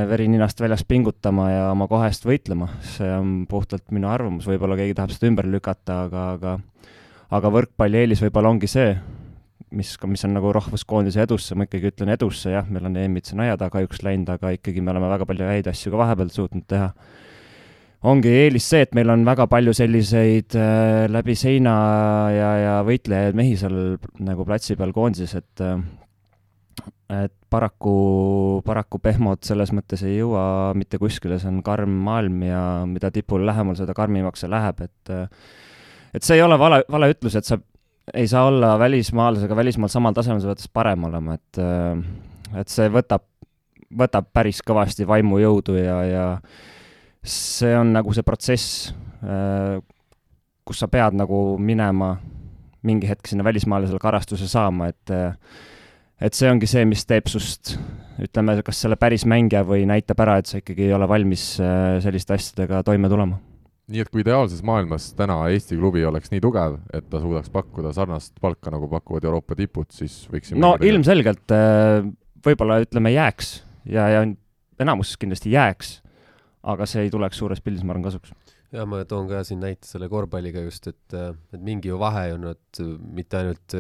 veri ninast väljas pingutama ja oma koha eest võitlema, see on puhtalt minu arvamus, võib-olla keegi tahab seda ümber lükata, aga, aga aga võrkpalli eelis võib-olla ongi see, mis, mis on nagu rahvuskoondise edusse, ma ikkagi ütlen edusse, jah, meil on EM-id siin aia taga üks läinud, aga ikkagi me oleme väga palju häid asju ka vahepeal suutnud teha. ongi eelis see, et meil on väga palju selliseid äh, läbi seina ja, ja võitlejaid mehi seal nagu platsi peal koondises, et äh, et paraku, paraku pehmod selles mõttes ei jõua mitte kuskile, see on karm maailm ja mida tipule lähemal, seda karmimaks see läheb, et et see ei ole vale, vale ütlus, et sa ei saa olla välismaalasega välismaal samal tasemel, sa pead parem olema, et et see võtab, võtab päris kõvasti vaimujõudu ja, ja see on nagu see protsess, kus sa pead nagu minema mingi hetk sinna välismaale selle karastuse saama, et et see ongi see, mis teeb sust, ütleme, kas selle päris mängija või näitab ära, et sa ikkagi ei ole valmis äh, selliste asjadega toime tulema.
Nii et kui ideaalses maailmas täna Eesti klubi oleks nii tugev, et ta suudaks pakkuda sarnast palka, nagu pakuvad Euroopa tipud, siis võiksime
no ilmselgelt äh, võib-olla ütleme jääks. Ja, ja enamuses kindlasti jääks, aga see ei tuleks suures pildis, ma arvan, kasuks.
Ja ma toon ka siin näite selle korvpalliga just, et, et mingi ju vahe ei olnud mitte ainult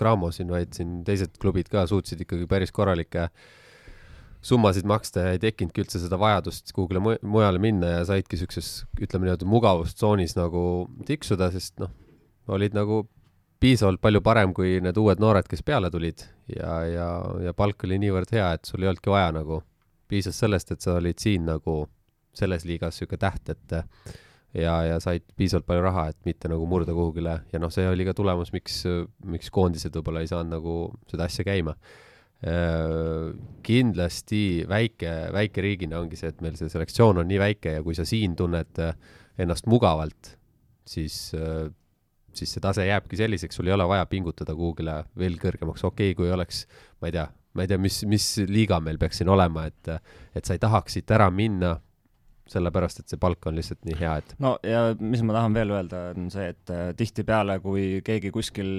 Cramo siin, vaid siin teised klubid ka suutsid ikkagi päris korralikke summasid maksta ja ei tekkinudki üldse seda vajadust kuhugile mu mujale minna ja saidki siukses, ütleme nii-öelda mugavustsoonis nagu tiksuda, sest noh, olid nagu piisavalt palju parem kui need uued noored, kes peale tulid ja, ja, ja palk oli niivõrd hea, et sul ei olnudki vaja nagu, piisas sellest, et sa olid siin nagu selles liigas niisugune täht, et ja, ja said piisavalt palju raha, et mitte nagu murda kuhugile ja noh, see oli ka tulemus, miks, miks koondised võib-olla ei saanud nagu seda asja käima. Kindlasti väike, väikeriigina ongi see, et meil see selektsioon on nii väike ja kui sa siin tunned ennast mugavalt, siis siis see tase jääbki selliseks, sul ei ole vaja pingutada kuhugile veel kõrgemaks, okei okay,, kui oleks, ma ei tea, ma ei tea, mis, mis liiga meil peaks siin olema, et et sa ei tahaks siit ära minna sellepärast, et see palk on lihtsalt nii hea, et
no ja mis ma tahan veel öelda, on see, et äh, tihtipeale, kui keegi kuskil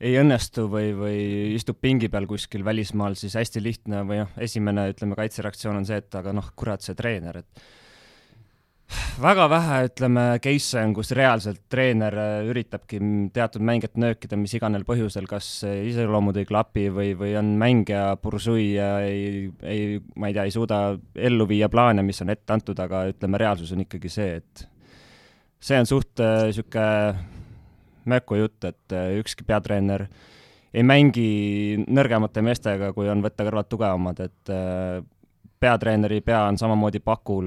ei õnnestu või, või istub pingi peal kuskil välismaal, siis hästi lihtne või noh, esimene, ütleme, kaitsereaktsioon on see, et aga noh, kurat, see treener, et väga vähe, ütleme, case'e on, kus reaalselt treener äh, üritabki teatud mängijat nöökida mis iganes põhjusel, kas iseloomud ei klapi või, või on mängija pursui ja ei, ei, ma ei tea, ei suuda ellu viia plaane, mis on ette antud, aga ütleme, reaalsus on ikkagi see, et see on suht niisugune äh, möku jutt, et äh, ükski peatreener ei mängi nõrgemate meestega, kui on võtta kõrvalt tugevamad, et peatreeneri pea on samamoodi pakul,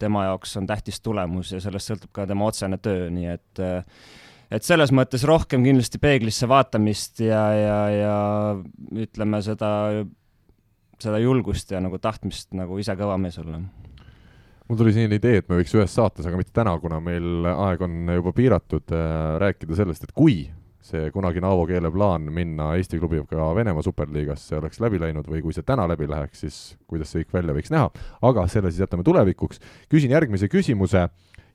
tema jaoks on tähtis tulemus ja sellest sõltub ka tema otsene töö, nii et et selles mõttes rohkem kindlasti peeglisse vaatamist ja, ja, ja ütleme seda, seda julgust ja nagu tahtmist nagu ise kõva mees olla
mul tuli selline idee, et me võiks ühes saates, aga mitte täna, kuna meil aeg on juba piiratud, rääkida sellest, et kui see kunagine Aavo Keele plaan minna Eesti klubiga Venemaa superliigasse oleks läbi läinud või kui see täna läbi läheks, siis kuidas see kõik välja võiks näha, aga selle siis jätame tulevikuks. küsin järgmise küsimuse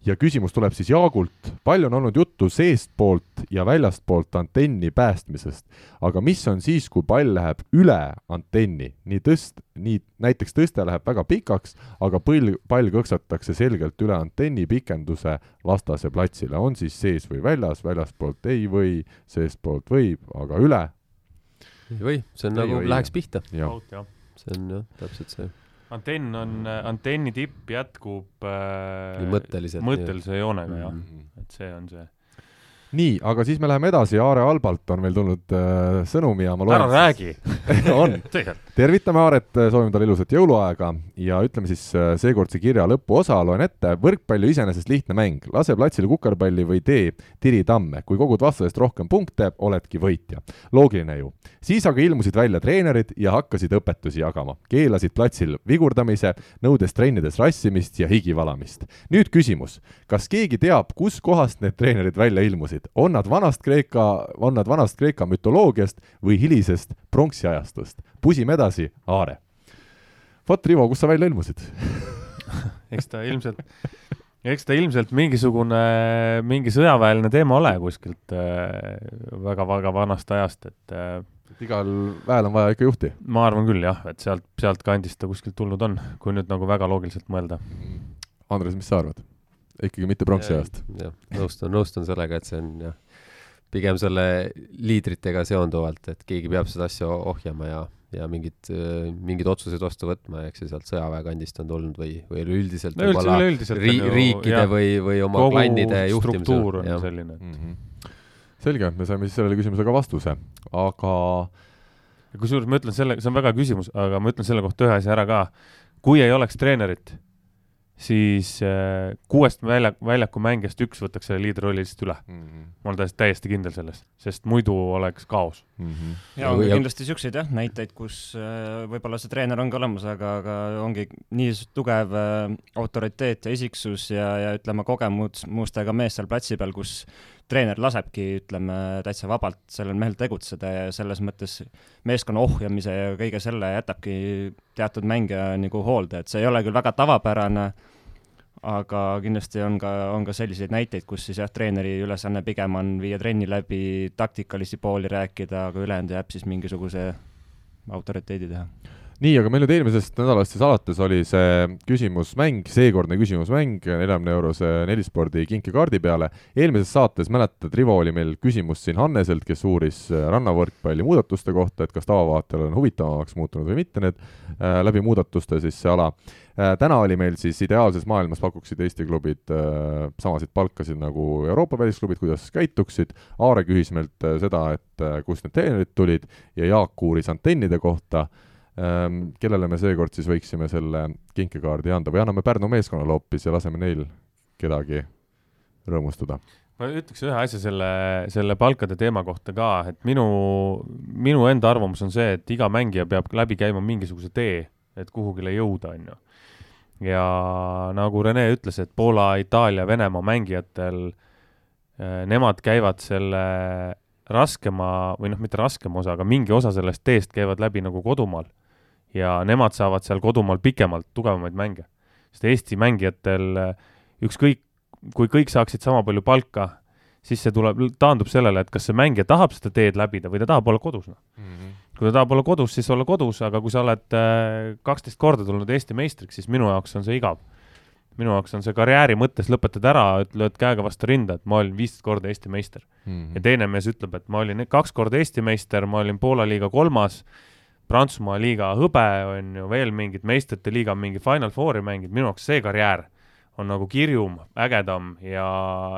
ja küsimus tuleb siis Jaagult. palju on olnud juttu seestpoolt ja väljastpoolt antenni päästmisest, aga mis on siis, kui pall läheb üle antenni, nii tõst-, nii näiteks tõste läheb väga pikaks, aga põll, pall kõksatakse selgelt üle antenni pikenduse vastase platsile, on siis sees või väljas, väljaspoolt ei või, seestpoolt võib, aga üle?
ei või, see on ei nagu või, läheks pihta. see on jah, täpselt see
antenn on, antenni tipp jätkub äh, mõttelise joonega jah. Mm, -hmm. et see on see
nii, aga siis me läheme edasi, Aare Albalt on meil tulnud äh, sõnum ja ma loen
ära räägi
on tervitame Aaret, soovime talle ilusat jõuluaega ja ütleme siis äh, seekordse kirja lõpuosa, loen ette. võrkpall ju iseenesest lihtne mäng, lase platsile kukerpalli või tee tiritamme. kui kogud vastasest rohkem punkte, oledki võitja. loogiline ju. siis aga ilmusid välja treenerid ja hakkasid õpetusi jagama. keelasid platsil vigurdamise, nõudes trennides rassimist ja higi valamist. nüüd küsimus, kas keegi teab, kuskohast need treenerid välja ilmusid? Teooriasid, on nad vanast Kreeka, on nad vanast Kreeka mütoloogiast või hilisest pronksiajastust. pusime edasi, Aare. vot, Rivo, kust sa välja ilmusid
eks ta ilmselt, eks ta ilmselt mingisugune, mingi sõjaväeline teema ole kuskilt väga-väga äh, vanast ajast, et äh,
et igal väel on vaja ikka juhti?
ma arvan küll jah, et sealt, sealt kandist ta kuskilt tulnud on, kui nüüd nagu väga loogiliselt mõelda.
Andres, mis sa arvad? Ikkagi mitte pronksiajast.
jah, nõustun, nõustun sellega, et see on jah, pigem selle liidritega seonduvalt, et keegi peab seda asja ohjama ja, ja mingid, mingid otsused vastu võtma eks see sealt sõjaväe kandist on tulnud või, või üleüldiselt
no, võib-olla
ri, riikide jah, või, või oma klannide juhtimisel.
struktuur on ja. selline mm.
-hmm. selge, me saime siis sellele küsimusele ka vastuse, aga
kusjuures ma ütlen selle, see on väga küsimus, aga ma ütlen selle kohta ühe asja ära ka. kui ei oleks treenerit siis äh, kuuest välja, väljaku mängijast üks võtaks selle liidrirolli lihtsalt üle mm. -hmm. ma olen täiesti, täiesti kindel selles, sest muidu oleks kaos mm.
-hmm. ja on ja... kindlasti siukseid jah, näiteid, kus äh, võib-olla see treener ongi olemas, aga, aga ongi nii tugev äh, autoriteet ja isiksus ja, ja ütleme, kogemustega mees seal platsi peal, kus treener lasebki, ütleme, täitsa vabalt sellel mehel tegutseda ja selles mõttes meeskonna ohjamise ja kõige selle jätabki teatud mängija nagu hoolde, et see ei ole küll väga tavapärane, aga kindlasti on ka, on ka selliseid näiteid, kus siis jah, treeneri ülesanne pigem on viia trenni läbi, taktikalisi pooli rääkida, aga ülejäänud jääb siis mingisuguse autoriteedi teha
nii, aga meil nüüd eelmisest nädalast siis alates oli see küsimusmäng, seekordne küsimusmäng neljakümne eurose nelispordi kinkekaardi peale. eelmises saates mäletad, Rivo oli meil küsimus siin Hanneselt, kes uuris äh, rannavõrkpalli muudatuste kohta, et kas tavavaatajal on huvitavamaks muutunud või mitte need äh, läbi muudatuste siis see ala äh,. täna oli meil siis ideaalses maailmas pakuksid Eesti klubid äh, samasid palkasid nagu Euroopa välisklubid, kuidas käituksid. Aare küsis meilt äh, seda, et äh, kust need treenerid tulid ja Jaak uuris antennide kohta kellele me seekord siis võiksime selle kinkekaardi anda või anname Pärnu meeskonnale hoopis ja laseme neil kedagi rõõmustada?
ma ütleks ühe asja selle, selle palkade teema kohta ka, et minu, minu enda arvamus on see, et iga mängija peab läbi käima mingisuguse tee, et kuhugile jõuda, on ju. ja nagu Rene ütles, et Poola, Itaalia, Venemaa mängijatel, eh, nemad käivad selle raskema või noh, mitte raskema osa, aga mingi osa sellest teest käivad läbi nagu kodumaal ja nemad saavad seal kodumaal pikemalt tugevamaid mänge. sest Eesti mängijatel ükskõik, kui kõik saaksid sama palju palka, siis see tuleb, taandub sellele, et kas see mängija tahab seda teed läbida või ta tahab olla kodus, noh mm -hmm. kui ta tahab olla kodus, siis olla kodus, aga kui sa oled äh, kaksteist korda tulnud Eesti meistriks, siis minu jaoks on see igav. minu jaoks on see karjääri mõttes, lõpetad ära, lööd käega vastu rinda, et ma olin viisteist korda Eesti meister mm. -hmm. ja teine mees ütleb, et ma olin kaks korda Eesti meister, ma olin Poola liiga kolmas Prantsusmaa liiga hõbe, on ju, veel mingid meistrite liiga mingi Final Fouri mänginud, minu jaoks see karjäär on nagu kirjum, ägedam ja,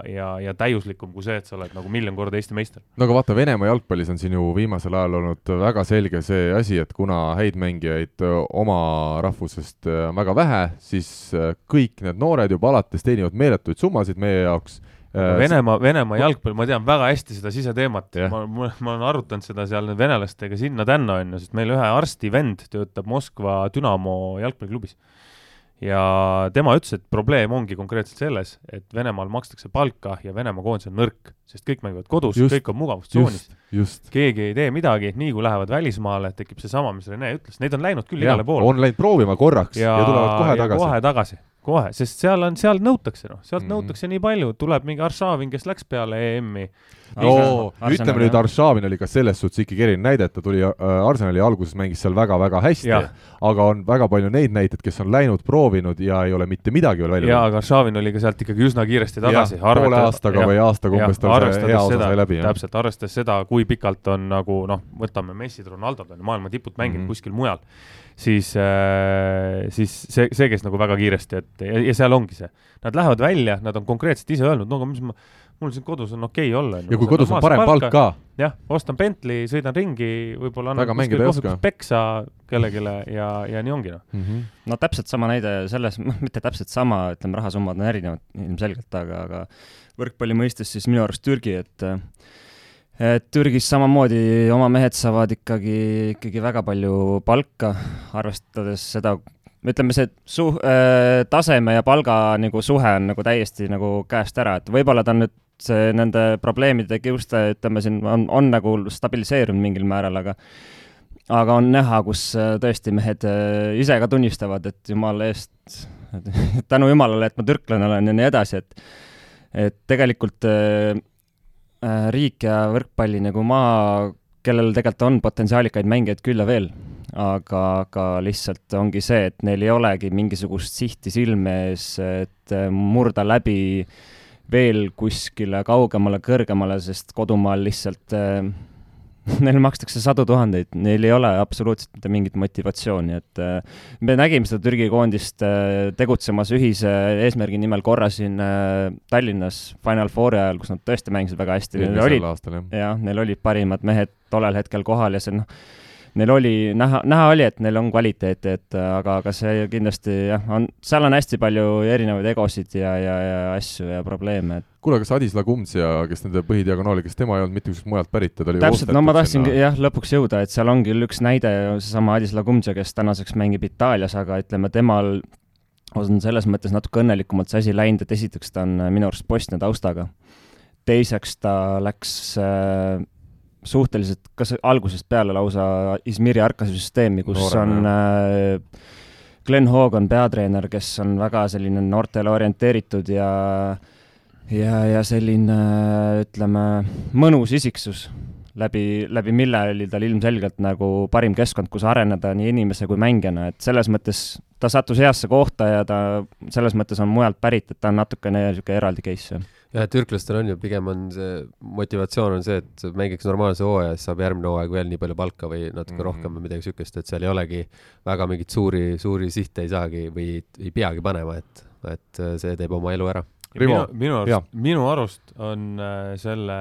ja, ja täiuslikum kui see, et sa oled nagu miljon korda Eesti meister.
no aga vaata, Venemaa jalgpallis on siin ju viimasel ajal olnud väga selge see asi, et kuna häid mängijaid oma rahvusest on väga vähe, siis kõik need noored juba alates teenivad meeletuid summasid meie jaoks
Äh, Venemaa, Venemaa jalgpall, ma tean väga hästi seda siseteemat ma, ma, ma olen arutanud seda seal venelastega sinna-tänna, on ju, sest meil ühe arsti vend töötab Moskva Dünamo jalgpalliklubis. ja tema ütles, et probleem ongi konkreetselt selles, et Venemaal makstakse palka ja Venemaa koondis on nõrk, sest kõik mängivad kodus, kõik on mugavustsoonis. keegi ei tee midagi, nii kui lähevad välismaale, tekib seesama, mis Rene ütles, neid on läinud küll ja, igale poole.
on läinud proovima korraks ja, ja tulevad kohe tagasi.
kohe tagasi kohe, sest seal on, seal nõutakse, noh, sealt mm -hmm. nõutakse nii palju, tuleb mingi Aršavin, kes läks peale EM-i.
no ütleme nüüd, Aršavin oli ka selles suhtes ikkagi erinev näide, et ta tuli äh, Arsenali alguses mängis seal väga-väga hästi, aga on väga palju neid näiteid, kes on läinud, proovinud ja ei ole mitte midagi veel välja
jaa, aga Aršavin oli ka sealt ikkagi üsna kiiresti tagasi.
poole aastaga ja, või aastaga umbes tal see hea osa sai läbi.
täpselt, arvestades seda, kui pikalt on nagu noh, võtame Messid, Ronaldod on ju maailma tipud mänginud mm -hmm. kuskil mujal siis äh,, siis see, see käis nagu väga kiiresti, et ja, ja seal ongi see. Nad lähevad välja, nad on konkreetselt ise öelnud, no aga mis ma, mul siin kodus on okei okay olla.
ja kui kodus on parem palk ka.
jah, ostan Bentley, sõidan ringi, võib-olla annan kuskil kohvikus peksa kellelegi ja, ja nii ongi noh
mm -hmm.. no täpselt sama näide selles, noh, mitte täpselt sama, ütleme, rahasummad on erinevad ilmselgelt, aga, aga võrkpalli mõistes siis minu arust Türgi, et et Türgis samamoodi oma mehed saavad ikkagi, ikkagi väga palju palka, arvestades seda, ütleme, see su- äh,, taseme ja palga nagu suhe on nagu täiesti nagu käest ära, et võib-olla ta on nüüd see nende probleemide kiuste, ütleme siin on, on nagu stabiliseerunud mingil määral, aga aga on näha, kus äh, tõesti mehed äh, ise ka tunnistavad, et jumala eest, tänu jumalale, et ma türklane olen ja nii edasi, et et tegelikult äh, riik ja võrkpalli nagu maa, kellel tegelikult on potentsiaalikaid mängijaid küll ja veel, aga, aga lihtsalt ongi see, et neil ei olegi mingisugust sihti silme ees, et äh, murda läbi veel kuskile kaugemale, kõrgemale, sest kodumaal lihtsalt äh, neile makstakse sadu tuhandeid, neil ei ole absoluutselt mitte mingit motivatsiooni, et äh, me nägime seda Türgi koondist äh, tegutsemas ühise eesmärgi nimel korra siin äh, Tallinnas Final Fouri ajal, kus nad tõesti mängisid väga hästi.
jah,
jah, neil olid parimad mehed tollel hetkel kohal ja see noh, neil oli näha, näha oli, et neil on kvaliteeti, et aga, aga see kindlasti jah, on, seal on hästi palju erinevaid egosid ja, ja, ja asju ja probleeme, et
kuule, kas Adis Lagumtsia, kes nende põhidiagonaali, kas tema ei olnud mitte kuskilt mujalt pärit, ta oli
täpselt, no ma tahtsin sinna... jah, lõpuks jõuda, et seal on küll üks näide, seesama Adis Lagumtsia, kes tänaseks mängib Itaalias, aga ütleme, temal on selles mõttes natuke õnnelikumalt see asi läinud, et esiteks ta on minu arust Bosnia taustaga. teiseks ta läks äh, suhteliselt, kas algusest peale lausa Izmiri Arkase süsteemi, kus Noorem, on äh, Glen Hogan peatreener, kes on väga selline noortele orienteeritud ja ja, ja selline ütleme, mõnus isiksus, läbi, läbi mille oli tal ilmselgelt nagu parim keskkond, kus areneda nii inimese kui mängijana, et selles mõttes ta sattus heasse kohta ja ta selles mõttes on mujalt pärit, et ta on natukene niisugune eraldi case, jah
jah, et türklastel on ju pigem on see motivatsioon on see, et mängiks normaalse hooaja, siis saab järgmine hooaeg veel nii palju palka või natuke mm -hmm. rohkem või midagi siukest, et seal ei olegi väga mingeid suuri, suuri sihte ei saagi või ei peagi panema, et, et see teeb oma elu ära.
minu, minu arust, minu arust on äh, selle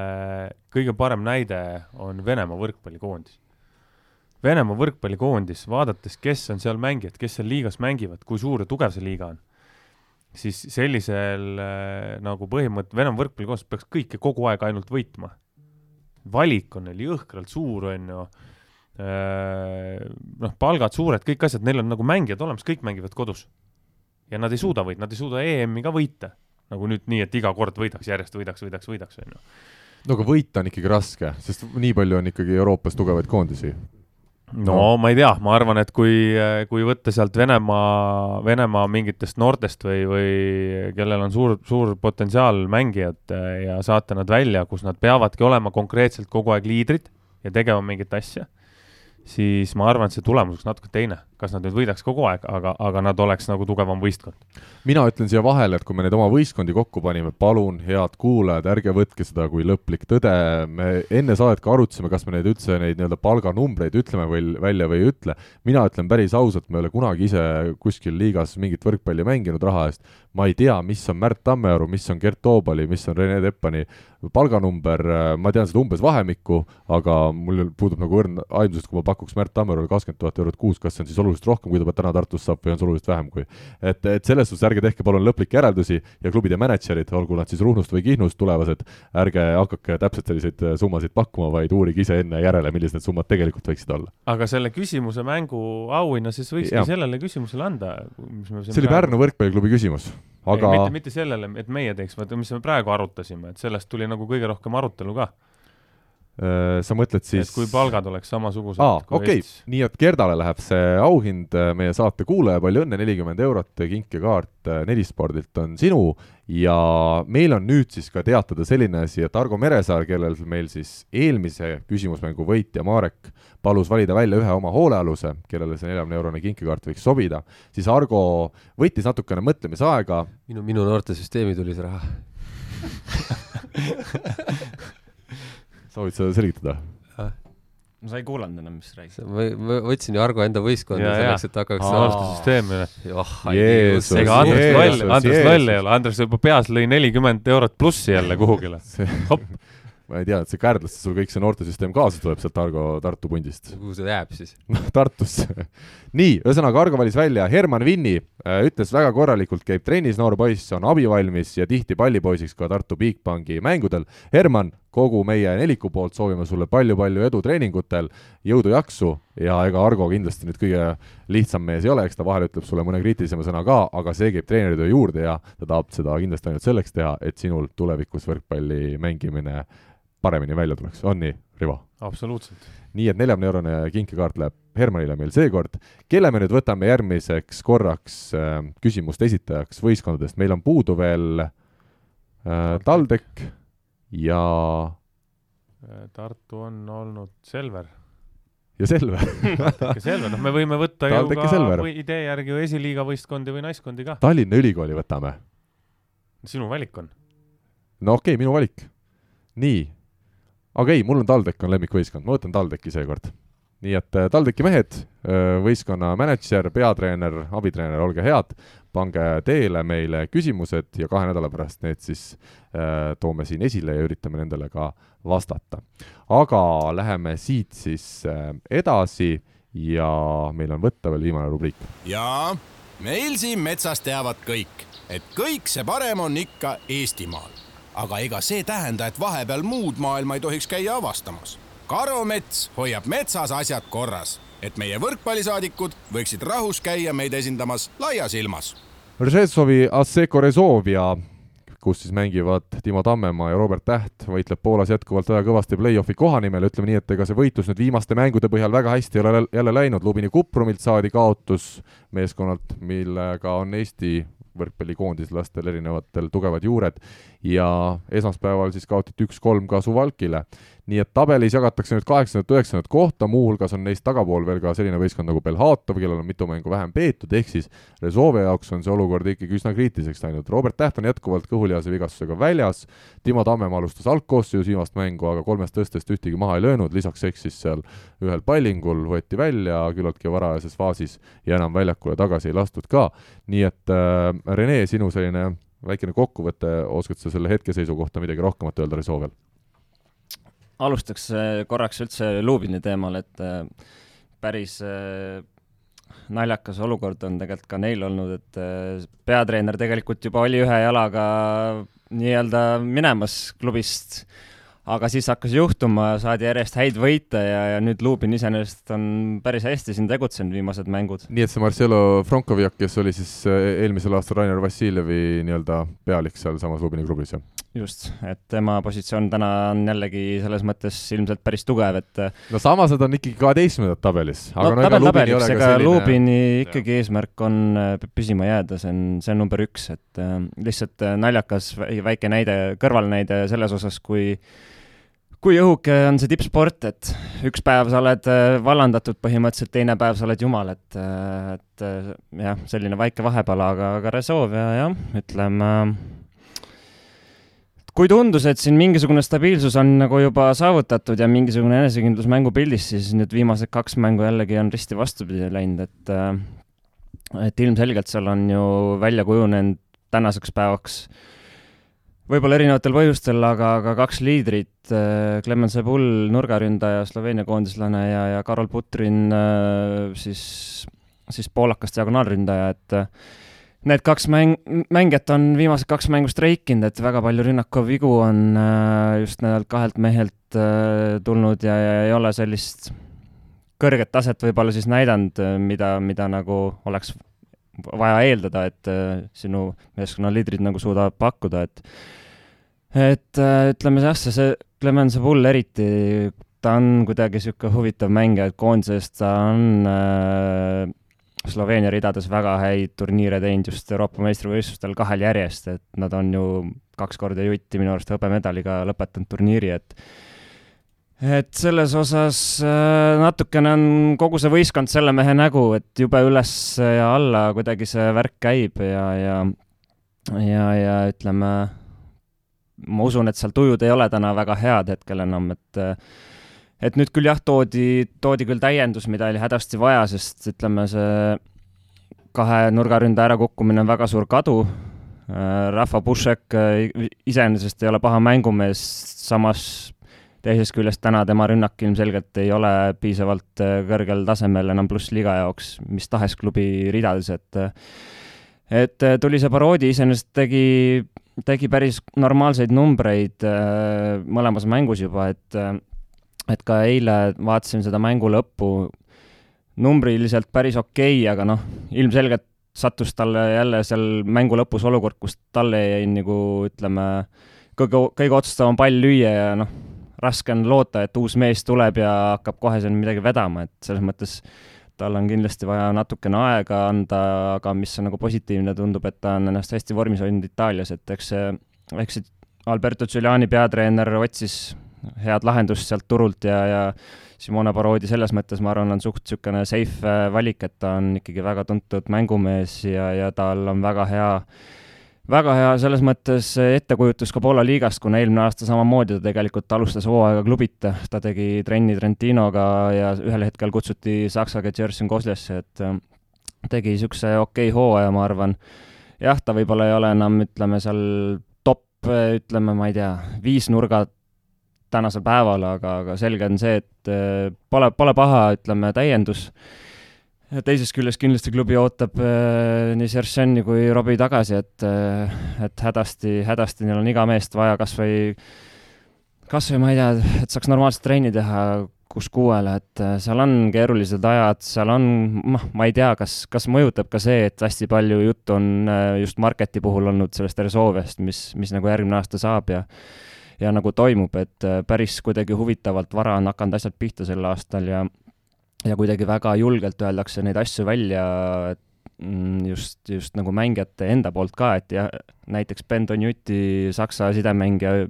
kõige parem näide on Venemaa võrkpallikoondis. Venemaa võrkpallikoondis, vaadates, kes on seal mängijad, kes seal liigas mängivad, kui suur ja tugev see liiga on siis sellisel äh, nagu põhimõte, Venemaa võrkpallikoondis peaks kõike kogu aeg ainult võitma. valik on neil jõhkralt suur, on ju äh,. noh, palgad suured, kõik asjad, neil on nagu mängijad olemas, kõik mängivad kodus. ja nad ei suuda võita, nad ei suuda EM-i ka võita. nagu nüüd nii, et iga kord võidaks, järjest võidaks, võidaks, võidaks, on ju.
no aga võita on ikkagi raske, sest nii palju on ikkagi Euroopas tugevaid koondisi
no, no ma ei tea, ma arvan, et kui, kui võtta sealt Venemaa, Venemaa mingitest noortest või, või kellel on suur, suur potentsiaal mängijad ja saata nad välja, kus nad peavadki olema konkreetselt kogu aeg liidrid ja tegema mingit asja siis ma arvan, et see tulemus oleks natuke teine. Kas nad nüüd võidaks kogu aeg, aga, aga nad oleks nagu tugevam võistkond.
mina ütlen siia vahele, et kui me neid oma võistkondi kokku panime, palun, head kuulajad, ärge võtke seda kui lõplik tõde, me enne saadet ka arutasime, kas me neid üldse, neid nii-öelda palganumbreid ütleme või välja või ei ütle. mina ütlen päris ausalt, ma ei ole kunagi ise kuskil liigas mingit võrkpalli mänginud raha eest, ma ei tea, mis on Märt Tammearu, mis on Gert Toobali, mis on Rene Teppani palganumber, ma tean seda umbes vahemikku, aga mul puudub nagu õrn aimdus, et kui ma pakuks Märt Tammerule kakskümmend tuhat eurot kuus, kas see on siis oluliselt rohkem, kui ta täna Tartus saab või on see oluliselt vähem kui. et, et selles suhtes ärge tehke palun lõplikke järeldusi ja klubide mänedžerid, olgu nad siis Ruhnust või Kihnust tulevased, ärge hakake täpselt selliseid äh, summasid pakkuma, vaid uurige ise enne järele, millised need summad tegelikult võiksid olla.
aga selle küsimuse mängu auhinna siis võikski sellele küsimusele anda,
mis me see oli. Pärnu võrkpalliklubi küsimus, aga
ei, mitte, mitte sellele, et meie teeks, vaid mis me praegu arutasime, et sellest tuli nagu kõige rohkem arutelu ka
sa mõtled siis
et kui palgad oleks samasugused
aa, okei okay., nii et Gerdale läheb see auhind, äh, meie saate kuulaja, palju õnne, nelikümmend eurot, kinkekaart äh, Nelispordilt on sinu ja meil on nüüd siis ka teatada selline asi, et Argo Meresaar, kellel meil siis eelmise küsimusmängu võitja Marek palus valida välja ühe oma hoolealuse, kellele see neljakümne eurone kinkekaart võiks sobida, siis Argo võttis natukene mõtlemisaega.
minu, minu noortesüsteemi tuli see raha
soovid sa selgitada?
ma sa ei kuulanud enam, mis sa rääkisid.
ma võtsin ju Argo enda võistkonda selleks, et hakkaks
aastasüsteem ju.
oh,
Jeesus, ega Andres loll, Andres loll ei ole, Andres juba peas lõi nelikümmend eurot plussi jälle kuhugile. hopp
ma ei tea, et see Kärdlasse sul kõik see noortesüsteem kaasa tuleb sealt Argo Tartu pundist.
kuhu see jääb siis?
Tartusse nii, ühesõnaga Argo valis välja Herman Vinni äh,, ütles väga korralikult, käib trennis, noor poiss, on abivalmis ja tihti pallipoisiks ka Tartu Bigbanki mängudel. Herman, kogu meie neliku poolt soovime sulle palju-palju edu treeningutel, jõudu-jaksu ja ega Argo kindlasti nüüd kõige lihtsam mees ei ole, eks ta vahel ütleb sulle mõne kriitilisema sõna ka, aga see käib treeneritöö juurde ja ta tahab seda kindlasti ainult selleks teha, et sinul tulevikus võrkpalli mängimine paremini välja tuleks, on nii, Rivo?
absoluutselt.
nii et neljakümne eurone kinkekaart läheb Hermanile meil seekord. kelle me nüüd võtame järgmiseks korraks äh, küsimuste esitajaks võistkondadest, meil on puudu veel äh, TalTech ja
äh, Tartu on olnud Selver.
ja Selver
ja Selver, noh, me võime võtta ju ka või idee järgi ju esiliiga võistkondi või naiskondi ka.
Tallinna Ülikooli võtame.
sinu valik on?
no okei okay,, minu valik. nii aga ei, mul on TalTech on lemmikvõistkond, ma võtan TalTechi seekord. Nii et äh, TalTechi mehed, äh, võistkonna mänedžer, peatreener, abitreener, olge head, pange teele meile küsimused ja kahe nädala pärast need siis äh, toome siin esile ja üritame nendele ka vastata. aga läheme siit siis edasi ja meil on võtta veel viimane rubriik.
jaa, meil siin metsas teavad kõik, et kõik see parem on ikka Eestimaal aga ega see tähenda, et vahepeal muud maailma ei tohiks käia avastamas. Karumets hoiab metsas asjad korras, et meie võrkpallisaadikud võiksid rahus käia meid esindamas laias ilmas.
Ržetsovi Asseco Rezovia, kus siis mängivad Timo Tammemaa ja Robert Täht, võitleb Poolas jätkuvalt väga kõvasti play-off'i koha nimel, ütleme nii, et ega see võitlus nüüd viimaste mängude põhjal väga hästi ei ole jälle läinud, Lubini Kuprumilt saadi kaotus meeskonnalt, millega on Eesti võrkpallikoondislastel erinevatel tugevad juured. Ja esmaspäeval siis kaotati üks-kolm ka Suvalkile nii et tabelis jagatakse nüüd kaheksandat, üheksandat kohta, muuhulgas on neist tagapool veel ka selline võistkond nagu Belhatov, kellel on mitu mängu vähem peetud, ehk siis Rezove jaoks on see olukord ikkagi üsna kriitiliseks läinud. Robert Täht on jätkuvalt kõhulihase vigastusega väljas, Timo Tammemaa alustas algkoosseisus viimast mängu, aga kolmest tõstest ühtegi maha ei löönud, lisaks eksis seal ühel pallingul, võeti välja küllaltki varajases faasis ja enam väljakule tagasi ei lastud ka. nii et äh, Rene, sinu selline väikene kokkuvõte, oskad sa selle hetkeseisu kohta midagi rohkemat öelda Rezovel?
Alustaks äh, korraks üldse Lubini teemal, et äh, päris äh, naljakas olukord on tegelikult ka neil olnud, et peatreener tegelikult juba oli ühe jalaga nii-öelda minemas klubist, aga siis hakkas juhtuma, saadi järjest häid võite ja, ja nüüd Lubin iseenesest on päris hästi siin tegutsenud viimased mängud.
nii et see Marcelo Frankovjak, kes oli siis eelmisel aastal Rainer Vassiljevi nii-öelda pealik sealsamas Lubini klubis, jah?
Just, et tema positsioon täna on jällegi selles mõttes ilmselt päris tugev, et
no samas nad on ikkagi kaheteistkümnendad tabelis.
no no tabel tabeliks, ega selline... Lubini ikkagi ja. eesmärk on äh, püsima jääda, see on, see on number üks, et äh, lihtsalt äh, naljakas väike näide, kõrvalnäide selles osas, kui kui õhuke on see tippsport, et üks päev sa oled äh, vallandatud põhimõtteliselt, teine päev sa oled jumal, et, et jah, selline väike vahepala, aga, aga Rezov ja jah, ütleme kui tundus, et siin mingisugune stabiilsus on nagu juba saavutatud ja mingisugune enesekindlus mängupildis, siis nüüd viimased kaks mängu jällegi on risti vastupidi läinud, et äh, et ilmselgelt seal on ju välja kujunenud tänaseks päevaks võib-olla erinevatel põhjustel, aga, aga kaks liidrit, äh, Clemens Sebul, nurgaründaja, Sloveenia koondislane ja, ja Karol Putrin äh, siis siis poolakast diagonaalründaja, et äh, need kaks mäng, mängijat on viimased kaks mängu streikinud, et väga palju rünnakuvigu on äh, just nendelt kahelt mehelt äh, tulnud ja, ja ei ole sellist kõrget taset võib-olla siis näidanud, mida, mida nagu oleks vaja eeldada, et sinu meeskonna liidrid nagu suudavad pakkuda, et et ütleme jah, see, see Clemens Pull eriti, ta on kuidagi niisugune huvitav mängija, et koondises ta on äh, Sloveenia ridades väga häid turniire teinud just Euroopa meistrivõistlustel kahel järjest, et nad on ju kaks korda jutti minu arust hõbemedaliga lõpetanud turniiri, et et selles osas äh, natukene on kogu see võistkond selle mehe nägu, et jube üles ja alla kuidagi see värk käib ja, ja ja, ja ütleme, ma usun, et seal tujud ei ole täna väga head hetkel enam, et et nüüd küll jah, toodi, toodi küll täiendus, mida oli hädasti vaja, sest ütleme, see kahe nurgaründaja ärakukkumine on väga suur kadu. Äh, Rahva Pušek äh, iseenesest ei ole paha mängumees, samas teisest küljest täna tema rünnak ilmselgelt ei ole piisavalt äh, kõrgel tasemel enam plussliiga jaoks mis tahes klubi ridades, et et tuli see paroodi, iseenesest tegi, tegi päris normaalseid numbreid mõlemas mängus juba, et et ka eile vaatasin seda mängu lõppu, numbriliselt päris okei okay,, aga noh, ilmselgelt sattus talle jälle seal mängu lõpus olukord, kus talle jäi nagu ütleme, kõige, kõige otsustavam pall lüüa ja noh, raske on loota, et uus mees tuleb ja hakkab kohe seal midagi vedama, et selles mõttes tal on kindlasti vaja natukene aega anda, aga mis on nagu positiivne, tundub, et ta on ennast hästi vormis hoidnud Itaalias, et eks see, eks see Alberto Giuliani peatreener otsis head lahendust sealt turult ja, ja Simone Barodi selles mõttes, ma arvan, on suht niisugune safe äh, valik, et ta on ikkagi väga tuntud mängumees ja, ja tal on väga hea, väga hea selles mõttes ettekujutus ka Poola liigast, kuna eelmine aasta samamoodi ta tegelikult alustas hooaega klubita, ta tegi trenni Trentinoga ja ühel hetkel kutsuti Saksaga Jersey Kozlesse, et äh, tegi niisuguse okei okay hooaja, ma arvan. jah, ta võib-olla ei ole enam, ütleme seal top, ütleme, ma ei tea, viis nurga tänasel päeval, aga, aga selge on see, et äh, pole, pole paha, ütleme, täiendus. teisest küljest kindlasti klubi ootab äh, nii Seršeni kui Robbie tagasi, et, äh, et hädasti, hädasti neil on iga meest vaja kas või, kas või ma ei tea, et saaks normaalset trenni teha kus kuuele, et seal on keerulised ajad, seal on, noh, ma ei tea, kas, kas mõjutab ka see, et hästi palju juttu on just Marketi puhul olnud sellest Resolvest, mis, mis nagu järgmine aasta saab ja ja nagu toimub, et äh, päris kuidagi huvitavalt vara on hakanud asjad pihta sel aastal ja ja kuidagi väga julgelt öeldakse neid asju välja, et mm, just, just nagu mängijate enda poolt ka, et jah, näiteks Ben Donjuti Saksa sidemängija,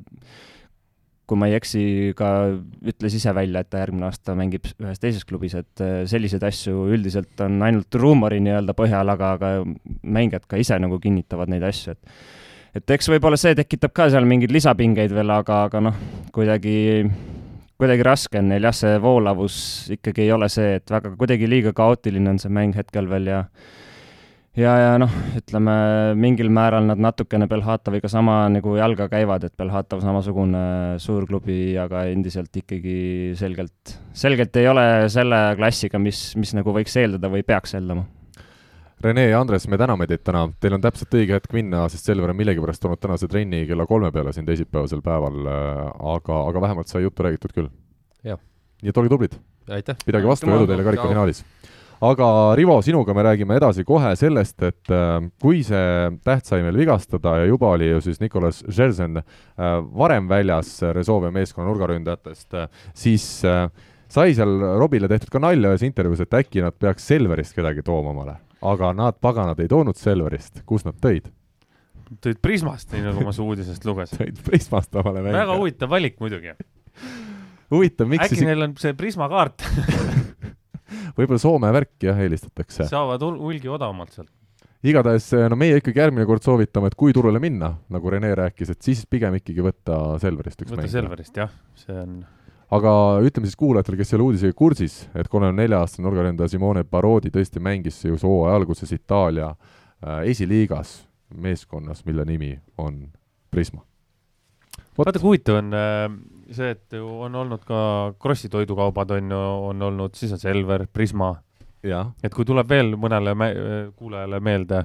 kui ma ei eksi, ka ütles ise välja, et ta järgmine aasta mängib ühes teises klubis, et äh, selliseid asju üldiselt on ainult ruumori nii-öelda põhjal, aga, aga mängijad ka ise nagu kinnitavad neid asju, et et eks võib-olla see tekitab ka seal mingeid lisapingeid veel, aga, aga noh, kuidagi, kuidagi raske on neil. Jah, see voolavus ikkagi ei ole see, et väga kuidagi liiga kaootiline on see mäng hetkel veel ja ja, ja noh, ütleme mingil määral nad natukene Belhatoviga sama nagu jalga käivad, et Belhatov samasugune suurklubi, aga endiselt ikkagi selgelt, selgelt ei ole selle klassiga, mis, mis nagu võiks eeldada või peaks eeldama
Rene ja Andres, me täname teid täna, teil on täpselt õige hetk minna, sest Selver on millegipärast toonud tänase trenni kella kolme peale siin teisipäevasel päeval, äh, aga, aga vähemalt sai juttu räägitud küll. nii et olge tublid! pidage vastu, edu teile karikafinaalis! aga Rivo, sinuga me räägime edasi kohe sellest, et äh, kui see täht sai meil vigastada ja juba oli ju siis Nicolas Želzen äh, varem väljas Rezovia meeskonna nurgaründajatest, siis sai seal Robile tehtud ka nalja ühes intervjuus, et äkki nad peaks Selverist kedagi tooma omale aga nad, paganad, ei toonud Selverist, kust nad tõid?
tõid Prismast, nii nagu ma su uudisest lugesin
tõid Prismast omale
välja. väga huvitav valik muidugi.
huvitav, miks
äkki siis... neil on see Prisma kaart
võib-olla Soome värk jah, eelistatakse.
saavad hulgi odavamalt sealt
igatahes, no meie ikkagi järgmine kord soovitame, et kui turule minna, nagu Rene rääkis, et siis pigem ikkagi võtta Selverist üks
mäng. võtta Selverist, jah, see on
aga ütleme siis kuulajatele, kes ei ole uudisega kursis, et kolmekümne nelja aastane nurgaründaja Simone Parodi tõesti mängis ju hooaja alguses Itaalia äh, esiliigas meeskonnas, mille nimi on Prisma.
vaata, kui huvitav on äh, see, et ju on olnud ka Krossi toidukaubad on ju, on olnud, siis on Selver, Prisma, et kui tuleb veel mõnele me kuulajale meelde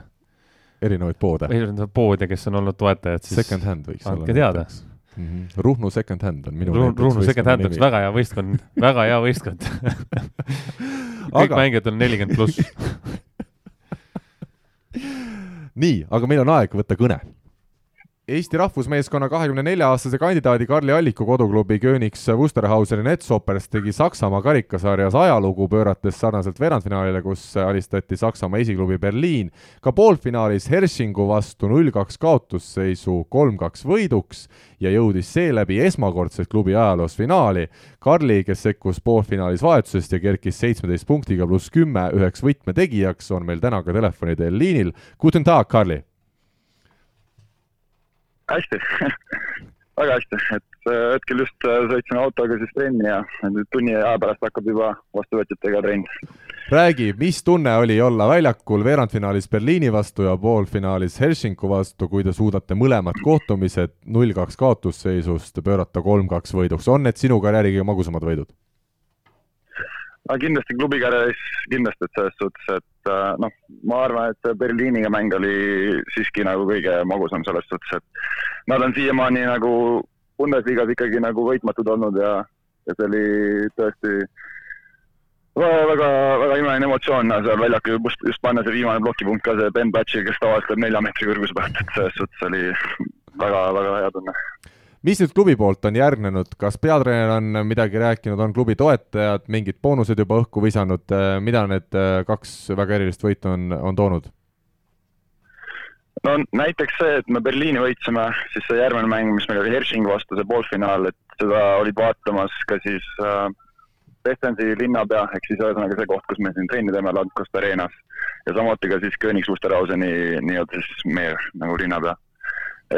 erinevaid poode.
erinevaid poode, kes on olnud toetajad, siis
Second hand võiks olla.
andke teada..
Mm -hmm. Ruhnu Second Hand on minu
Ruhnu Ruhnu Second Hand oleks väga hea võistkond, väga hea võistkond. kõik
Aga-
mängijad on nelikümmend pluss.
nii, aga meil on aeg võtta kõne. Eesti rahvusmeeskonna kahekümne nelja aastase kandidaadi Karli Alliku koduklubi Königs Wusterhauseni Netsoppers tegi Saksamaa karikasarjas ajalugu, pöörates sarnaselt veerandfinaalile, kus alistati Saksamaa esiklubi Berliin, ka poolfinaalis Hersingu vastu null-kaks kaotusseisu kolm-kaks võiduks ja jõudis seeläbi esmakordselt klubi ajaloos finaali. Karli, kes sekkus poolfinaalis vahetusest ja kerkis seitsmeteist punktiga pluss kümme üheks võtmetegijaks, on meil täna ka telefoni teel liinil. Guten Tag, Karli!
Hästi väga hästi, et äh, hetkel just äh, sõitsin autoga siis trenni ja nüüd tunni aja pärast hakkab juba vastuvõtjatega trenn.
räägi, mis tunne oli olla väljakul veerandfinaalis Berliini vastu ja poolfinaalis Helsingu vastu, kui te suudate mõlemad kohtumised null-kaks kaotusseisust pöörata kolm-kaks võiduks, on need sinu karjääri kõige magusamad võidud?
Aga kindlasti klubi karjääris kindlasti, et selles suhtes, et äh, noh, ma arvan, et Berliiniga mäng oli siiski nagu kõige magusam selles suhtes, et nad on siiamaani nagu Bundesliga-s ikkagi nagu võitmatud olnud ja, ja see oli tõesti väga, väga, väga imeline emotsioon seal väljakul just, just panna see viimane plokipunkt ka see Ben Batchi, kes tavaliselt lööb nelja meetri kõrguse pealt, et selles suhtes oli väga, väga hea tunne
mis nüüd klubi poolt on järgnenud, kas peatreener on midagi rääkinud, on klubi toetajad mingid boonused juba õhku visanud, mida need äh, kaks väga erilist võitu on, on toonud?
no näiteks see, et me Berliini võitsime, siis see järgmine mäng, mis meil oli Hersingi vastu, see poolfinaal, et seda olid vaatamas ka siis äh, Dresdensi linnapea, ehk siis ühesõnaga see koht, kus me siin trenni teeme, Landkost Arenas. ja samuti ka siis Königs Wusterhauseni nii-öelda siis meer nagu linnapea.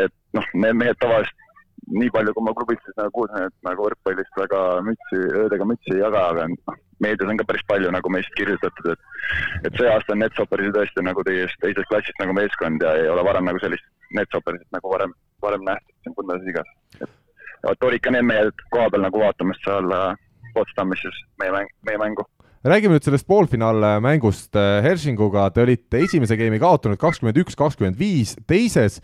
et noh, need mehed tavaliselt nii palju, kui ma klubis siis nagu kuulsin, et nagu võrkpallist väga mütsi, öödega mütsi ei jaga, aga noh, meedias on ka päris palju nagu meist kirjutatud, et et see aasta on Netsoppersi tõesti nagu teisest, teisest klassist nagu meeskond ja ei ole varem nagu sellist Netsoppersit nagu varem, varem nähtud siin Bundesligas. et olid ka need mehed koha peal nagu vaatamas seal äh, Potsdamis siis meie mäng, meie mängu.
Räägime nüüd sellest poolfinaalmängust äh, Hersinguga, te olite esimese geimi kaotanud kakskümmend üks, kakskümmend viis, teises,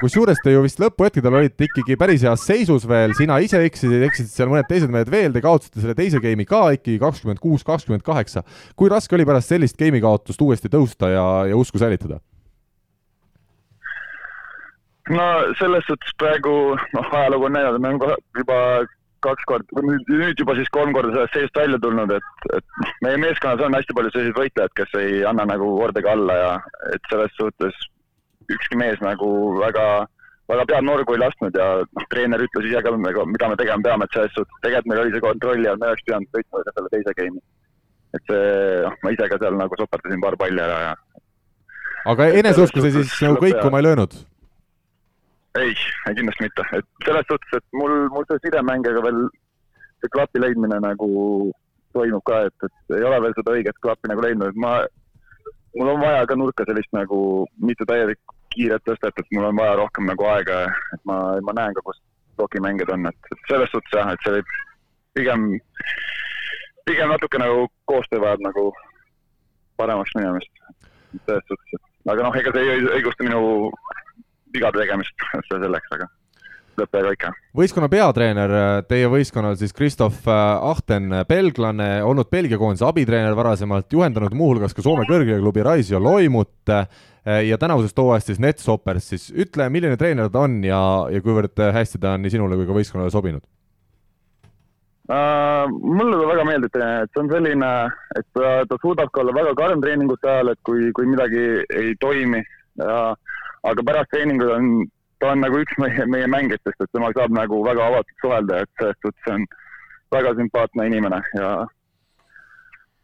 kusjuures te ju vist lõpuhetkedel olite ikkagi päris heas seisus veel, sina ise eksisid, eksisid seal mõned teised mehed veel, te kaotasite selle teise geimi ka ikkagi kakskümmend kuus, kakskümmend kaheksa. kui raske oli pärast sellist geimi kaotust uuesti tõusta ja, ja usku säilitada?
no selles suhtes praegu noh, ajalugu on näidanud, me oleme juba kaks korda, nüüd, juba siis kolm korda sellest seisust välja tulnud, et, et meie meeskonnas on hästi palju selliseid võitlejaid, kes ei anna nagu kordagi alla ja et selles suhtes ükski mees nagu väga, väga pead norgu ei lasknud ja noh, treener ütles ise ka, mida me tegema peame, et selles suhtes tegelikult meil oli see kontrolli all, me oleks pidanud võitma selle teise game'i. et see, noh, ma ise ka seal nagu soperdasin paar palli ära ja
aga eneseusku see siis nagu kõikuma ei löönud?
ei, kindlasti mitte, et selles suhtes, et mul, mul see sidemängiga veel see klapi leidmine nagu toimub ka, et, et ei ole veel seda õiget klappi nagu leidnud, et ma, mul on vaja ka nurka sellist nagu mitte täielikku kiiret tõstet, et mul on vaja rohkem nagu aega, et ma, ma näen ka, kus plokimängijad on, et, selles suhtes jah, et see pigem, pigem natuke nagu koostöö vajab nagu paremaks minemist, selles suhtes, et aga noh, ega see ei õigusta minu vigade tegemist, see selleks, aga lõppega ikka.
võistkonna peatreener teie võistkonnal siis Kristof Ahten, belglane, olnud Belgia koondise abitreener varasemalt, juhendanud muuhulgas ka Soome kõrgliigaklubi Raisio Loimut ja tänavusest hooajast siis Netsopers, siis ütle, milline treener ta on ja, ja kuivõrd hästi ta on nii sinule kui ka võistkonnale sobinud?
Uh, mulle ta väga meeldib, et see on selline, et ta, ta suudab ka olla väga karm treeningute ajal, et kui, kui midagi ei toimi ja aga pärast treeninguid on, ta on nagu üks meie, meie mängijatest, et temaga saab nagu väga avatud suhelda, et selles suhtes on väga sümpaatne inimene ja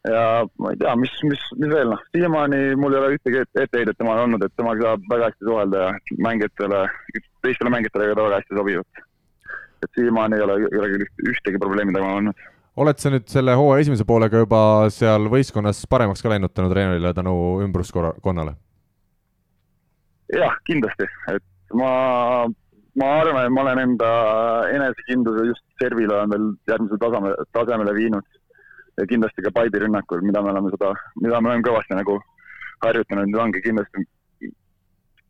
ja ma ei tea, mis, mis, mis veel noh, siiamaani mul ei ole ühtegi ette- etteheidet temale olnud, et temaga saab väga hästi suhelda ja mängijatele, teistele mängijatele ka ta väga hästi sobib. et siiamaani ei ole, ei ole küll üht- ühtegi probleemi temaga olnud.
oled sa nüüd selle hooaja esimese poolega juba seal võistkonnas paremaks ka läinud tänu treenerile, tänu ümbruskonnale?
jah, kindlasti, et ma, ma arvan, et ma olen enda enesekindluse just servile on veel järgmisele taseme, tasemele viinud. ja kindlasti ka Paibi rünnakul, mida me oleme seda, mida me oleme kõvasti nagu harjutanud, nüüd ongi kindlasti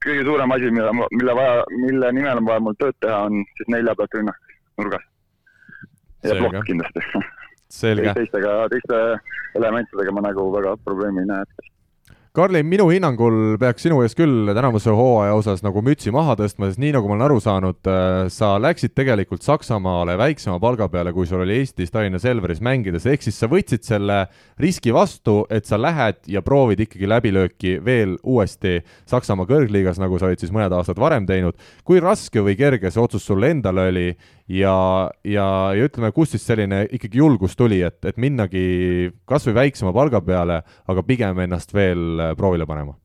kõige suurem asi, mida, mille vaja, mille nimel on vaja mul tööd teha, on siis nelja pealt rünnak nurgas. ja plokk kindlasti. teistega, teiste elementidega ma nagu väga probleemi ei näe
Karli, minu hinnangul peaks sinu ees küll tänavuse hooaja osas nagu mütsi maha tõstma, sest nii nagu ma olen aru saanud, äh, sa läksid tegelikult Saksamaale väiksema palga peale, kui sul oli Eestis Tallinna Selveris mängides, ehk siis sa võtsid selle riski vastu, et sa lähed ja proovid ikkagi läbilööki veel uuesti Saksamaa kõrgliigas, nagu sa olid siis mõned aastad varem teinud. kui raske või kerge see otsus sulle endale oli ja, ja, ja ütleme, kust siis selline ikkagi julgus tuli, et, et minnagi kas või väiksema palga peale, aga pigem ennast veel äh, proovile panema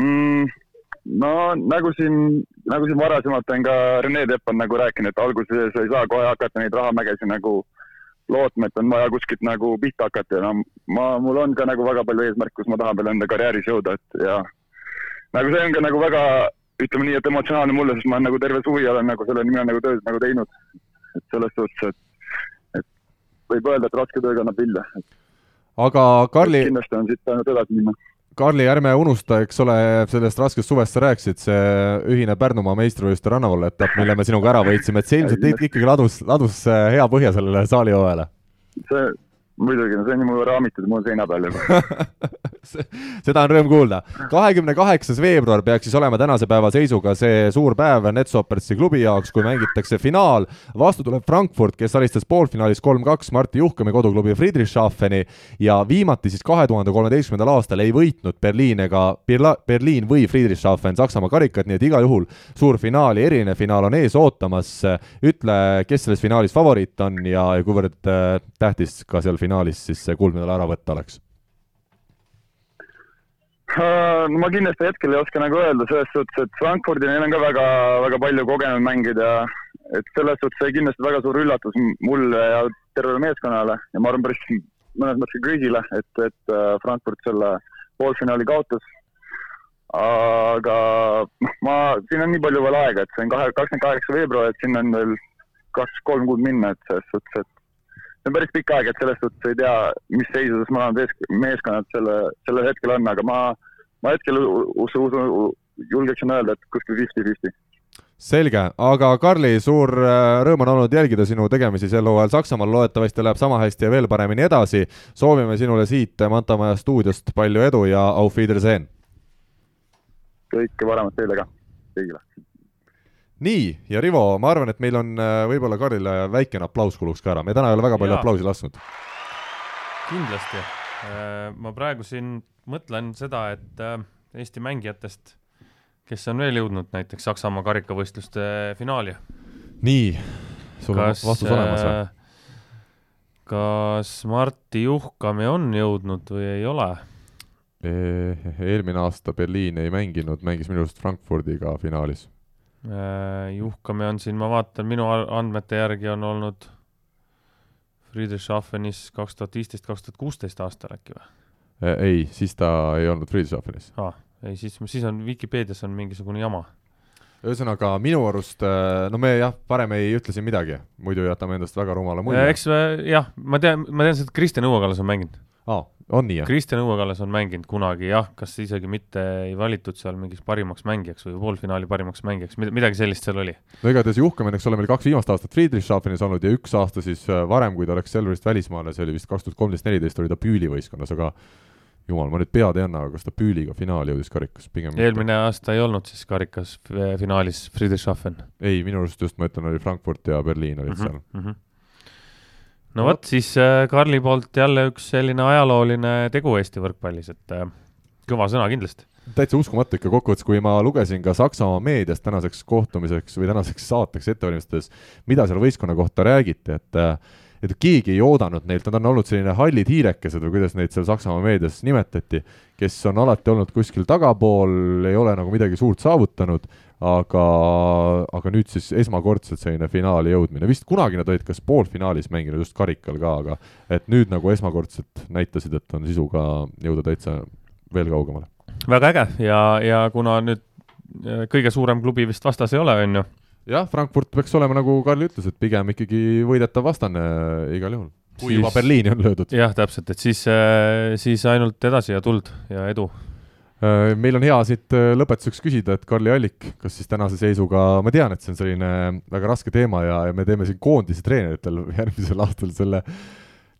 mm,? no nagu siin, nagu siin varasemalt on ka Rene Tepp on nagu rääkinud, et alguses ei saa kohe hakata neid rahamägesid nagu lootma, et on vaja kuskilt nagu pihta hakata ja no ma, mul on ka nagu väga palju eesmärke, kus ma tahan veel enda karjääris jõuda, et ja nagu see on ka nagu väga ütleme nii, et emotsionaalne mulle, sest ma olen nagu terve suvi olen nagu selle nimel nagu tööd nagu teinud. et selles suhtes, et, et võib öelda, et raske töö kannab vilja.
aga Karli.
kindlasti on siit ainult edasi minna.
Karli, ärme unusta, eks ole, sellest raskest suvest sa rääkisid, see ühine Pärnumaa meistrivõistluste rannavalve etapp, mille me sinuga ära võitsime, et see ilmselt ikkagi ladus, ladus hea põhja sellele saalihooajale.
see, muidugi, no see on ju mul raamitud mul seina peal juba
seda on rõõm kuulda. kahekümne kaheksas veebruar peaks siis olema tänase päeva seisuga see suur päev Netsopertsi klubi jaoks, kui mängitakse finaal. vastu tuleb Frankfurt, kes alistas poolfinaalis kolm-kaks Marti Juhkami koduklubi Friedrichshafeni ja viimati siis kahe tuhande kolmeteistkümnendal aastal ei võitnud Berliin ega Berla-, Berliin või Friedrichshafen Saksamaa karikat, nii et igal juhul suur finaal ja eriline finaal on ees ootamas. ütle, kes selles finaalis favoriit on ja, ja kuivõrd äh, tähtis ka seal finaalis siis see kuldmedal ära võtta oleks?
Äh, no ma kindlasti hetkel ei oska nagu öelda selles suhtes, et Frankfurdi neil on ka väga, väga palju kogenud mängijad ja et selles suhtes see kindlasti väga suur üllatus mulle ja tervele meeskonnale ja ma arvan päris mõnes mõttes ka kõigile, et, et äh, Frankfurt selle poolfinaali kaotas. aga noh, ma, siin on nii palju veel aega, et see on kahe, kakskümmend kaheksa veebruar, et sinna on veel kaks-kolm kuud minna, et selles suhtes, et see on päris pikk aeg, et selles suhtes ei tea, mis seisuses mõlemad meeskonnad selle, sellel hetkel on, aga ma, ma hetkel usu, usu, julgeksin öelda, et kuskil fifty-fifty
selge, aga Karli, suur äh, rõõm on olnud jälgida sinu tegemisi sel hooajal Saksamaal, loodetavasti läheb sama hästi ja veel paremini edasi. soovime sinule siit Manta Maja stuudiost palju edu ja auf Wiedersehen!
kõike paremat teile ka, kõigile!
Nii, ja Rivo, ma arvan, et meil on äh, võib-olla Karlile väikene aplaus kuluks ka ära, me täna ei ole väga palju ja. aplausi lasknud.
kindlasti. Äh, ma praegu siin mõtlen seda, et äh, Eesti mängijatest, kes on veel jõudnud näiteks Saksamaa karikavõistluste finaali.
nii, sul on vastus olemas või?
kas Martti Juhkami on jõudnud või ei ole?
eelmine aasta Berliin ei mänginud, mängis minu arust Frankfurdiga finaalis
Äh, juhkami on siin, ma vaatan, minu andmete järgi on olnud Friedrichshafenis kaks tuhat viisteist, kaks tuhat kuusteist aastal äkki või?
Äh, ei, siis ta ei olnud Friedrichshafenis
ah,. ei, siis, siis on Vikipeedias on mingisugune jama.
Ühesõnaga, minu arust, äh, no me jah, varem ei ütle siin midagi, muidu jätame endast väga rumala mulje.
eks jah, ma tean, ma tean seda, et Kristjan Õuekallas on mänginud
aa on nii, jah?
Kristjan Õuekallas on mänginud kunagi jah, kas isegi mitte ei valitud seal mingiks parimaks mängijaks või poolfinaali parimaks mängijaks, midagi sellist seal oli.
no igatahes Juhkamäe, eks ole, meil kaks viimast aastat Friedrichshafenis olnud ja üks aasta siis äh, varem, kui ta läks Selverist välismaale, see oli vist kaks tuhat kolmteist, neliteist oli ta Püüli võistkonnas, aga jumal, ma nüüd pead ei anna, aga kas ta Püüliga finaali jõudis karikas, pigem
eelmine mitte. aasta ei olnud siis karikas finaalis Friedrichshafen?
ei, minu arust just, ma ütlen, oli Frankfurt ja Berliin olid mm -hmm, seal mm. -hmm
no vot, siis äh, Karli poolt jälle üks selline ajalooline tegu Eesti võrkpallis, et äh, kõva sõna kindlasti.
täitsa uskumatu ikka kokkuvõttes, kui ma lugesin ka Saksamaa meediast tänaseks kohtumiseks või tänaseks saateks ette valmistades, mida seal võistkonna kohta räägiti, et äh, et keegi ei oodanud neilt, nad on olnud selline hallid hiirekesed või kuidas neid seal Saksamaa meedias nimetati, kes on alati olnud kuskil tagapool, ei ole nagu midagi suurt saavutanud aga, aga nüüd siis esmakordselt selline finaali jõudmine, vist kunagi nad olid kas poolfinaalis mänginud just karikal ka, aga et nüüd nagu esmakordselt näitasid, et on sisuga jõuda täitsa veel kaugemale.
väga äge ja, ja kuna nüüd äh, kõige suurem klubi vist vastas ei ole, on ju?
Jah, Frankfurt peaks olema, nagu Karl ütles, et pigem ikkagi võidetav vastane igal juhul kui juba Berliini on löödud.
jah, täpselt, et siis, siis ainult edasi ja tuld ja edu
Äh, meil on hea siit äh, lõpetuseks küsida, et Karli Allik, kas siis tänase seisuga, ma tean, et see on selline väga raske teema ja, ja me teeme siin koondise treeneritel järgmisel aastal selle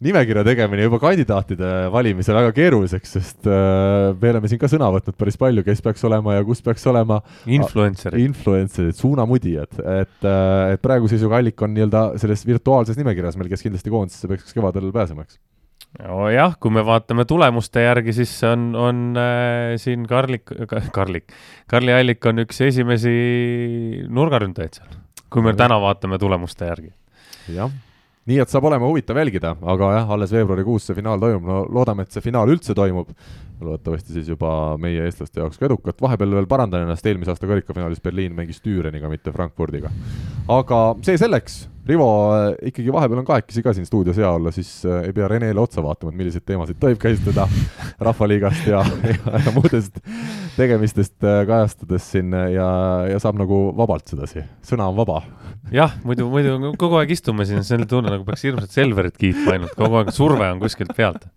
nimekirja tegemine juba kandidaatide valimise väga keeruliseks, sest äh, me oleme siin ka sõna võtnud päris palju, kes peaks olema ja kus peaks olema.
Influencer'id,
influencer'id, suunamudijad, et, et praegu seisuga Allik on nii-öelda selles virtuaalses nimekirjas meil, kes kindlasti koondisesse peaks kevadel pääsema, eks?
Jah, kui me vaatame tulemuste järgi, siis on, on äh, siin Karlik ka,, Karlik, Karli Allik on üks esimesi nurgaründajaid seal, kui me täna vaatame tulemuste järgi.
jah, nii et saab olema huvitav jälgida, aga jah, alles veebruarikuus see finaal toimub, no loodame, et see finaal üldse toimub. Loodetavasti siis juba meie eestlaste jaoks ka edukat, vahepeal veel parandan ennast, eelmise aasta karikafinaalis Berliin mängis Türeniga, mitte Frankfurdiga. aga see selleks, Rivo äh, ikkagi vahepeal on kahekesi ka siin stuudios hea olla, siis äh, ei pea Renele otsa vaatama, et milliseid teemasid tohib käsitleda Rahvaliigast ja, ja, ja muudest tegemistest äh, kajastades siin ja, ja saab nagu vabalt sedasi, sõna on vaba.
jah, muidu, muidu kogu aeg istume siin, selline tunne nagu peaks hirmsat Selverit kiitma ainult, kogu aeg surve on kuskilt pealt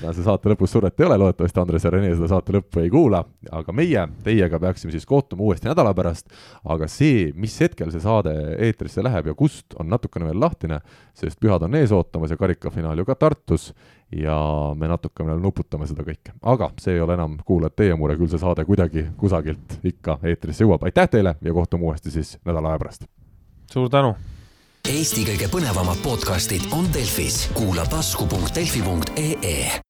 tänase saate lõpus survet ei ole, loodetavasti Andres ja Rene seda saate lõppu ei kuula, aga meie teiega peaksime siis kohtuma uuesti nädala pärast, aga see, mis hetkel see saade eetrisse läheb ja kust, on natukene veel lahtine, sest pühad on ees ootamas ja karikafinaal ju ka Tartus ja me natukene veel nuputame seda kõike. aga see ei ole enam kuulajad teie mure, küll see saade kuidagi kusagilt ikka eetrisse jõuab, aitäh teile ja kohtume uuesti siis nädala aja pärast!
suur tänu!
Eesti kõige põnevamad podcastid on Delfis, kuula tasku.delfi.ee.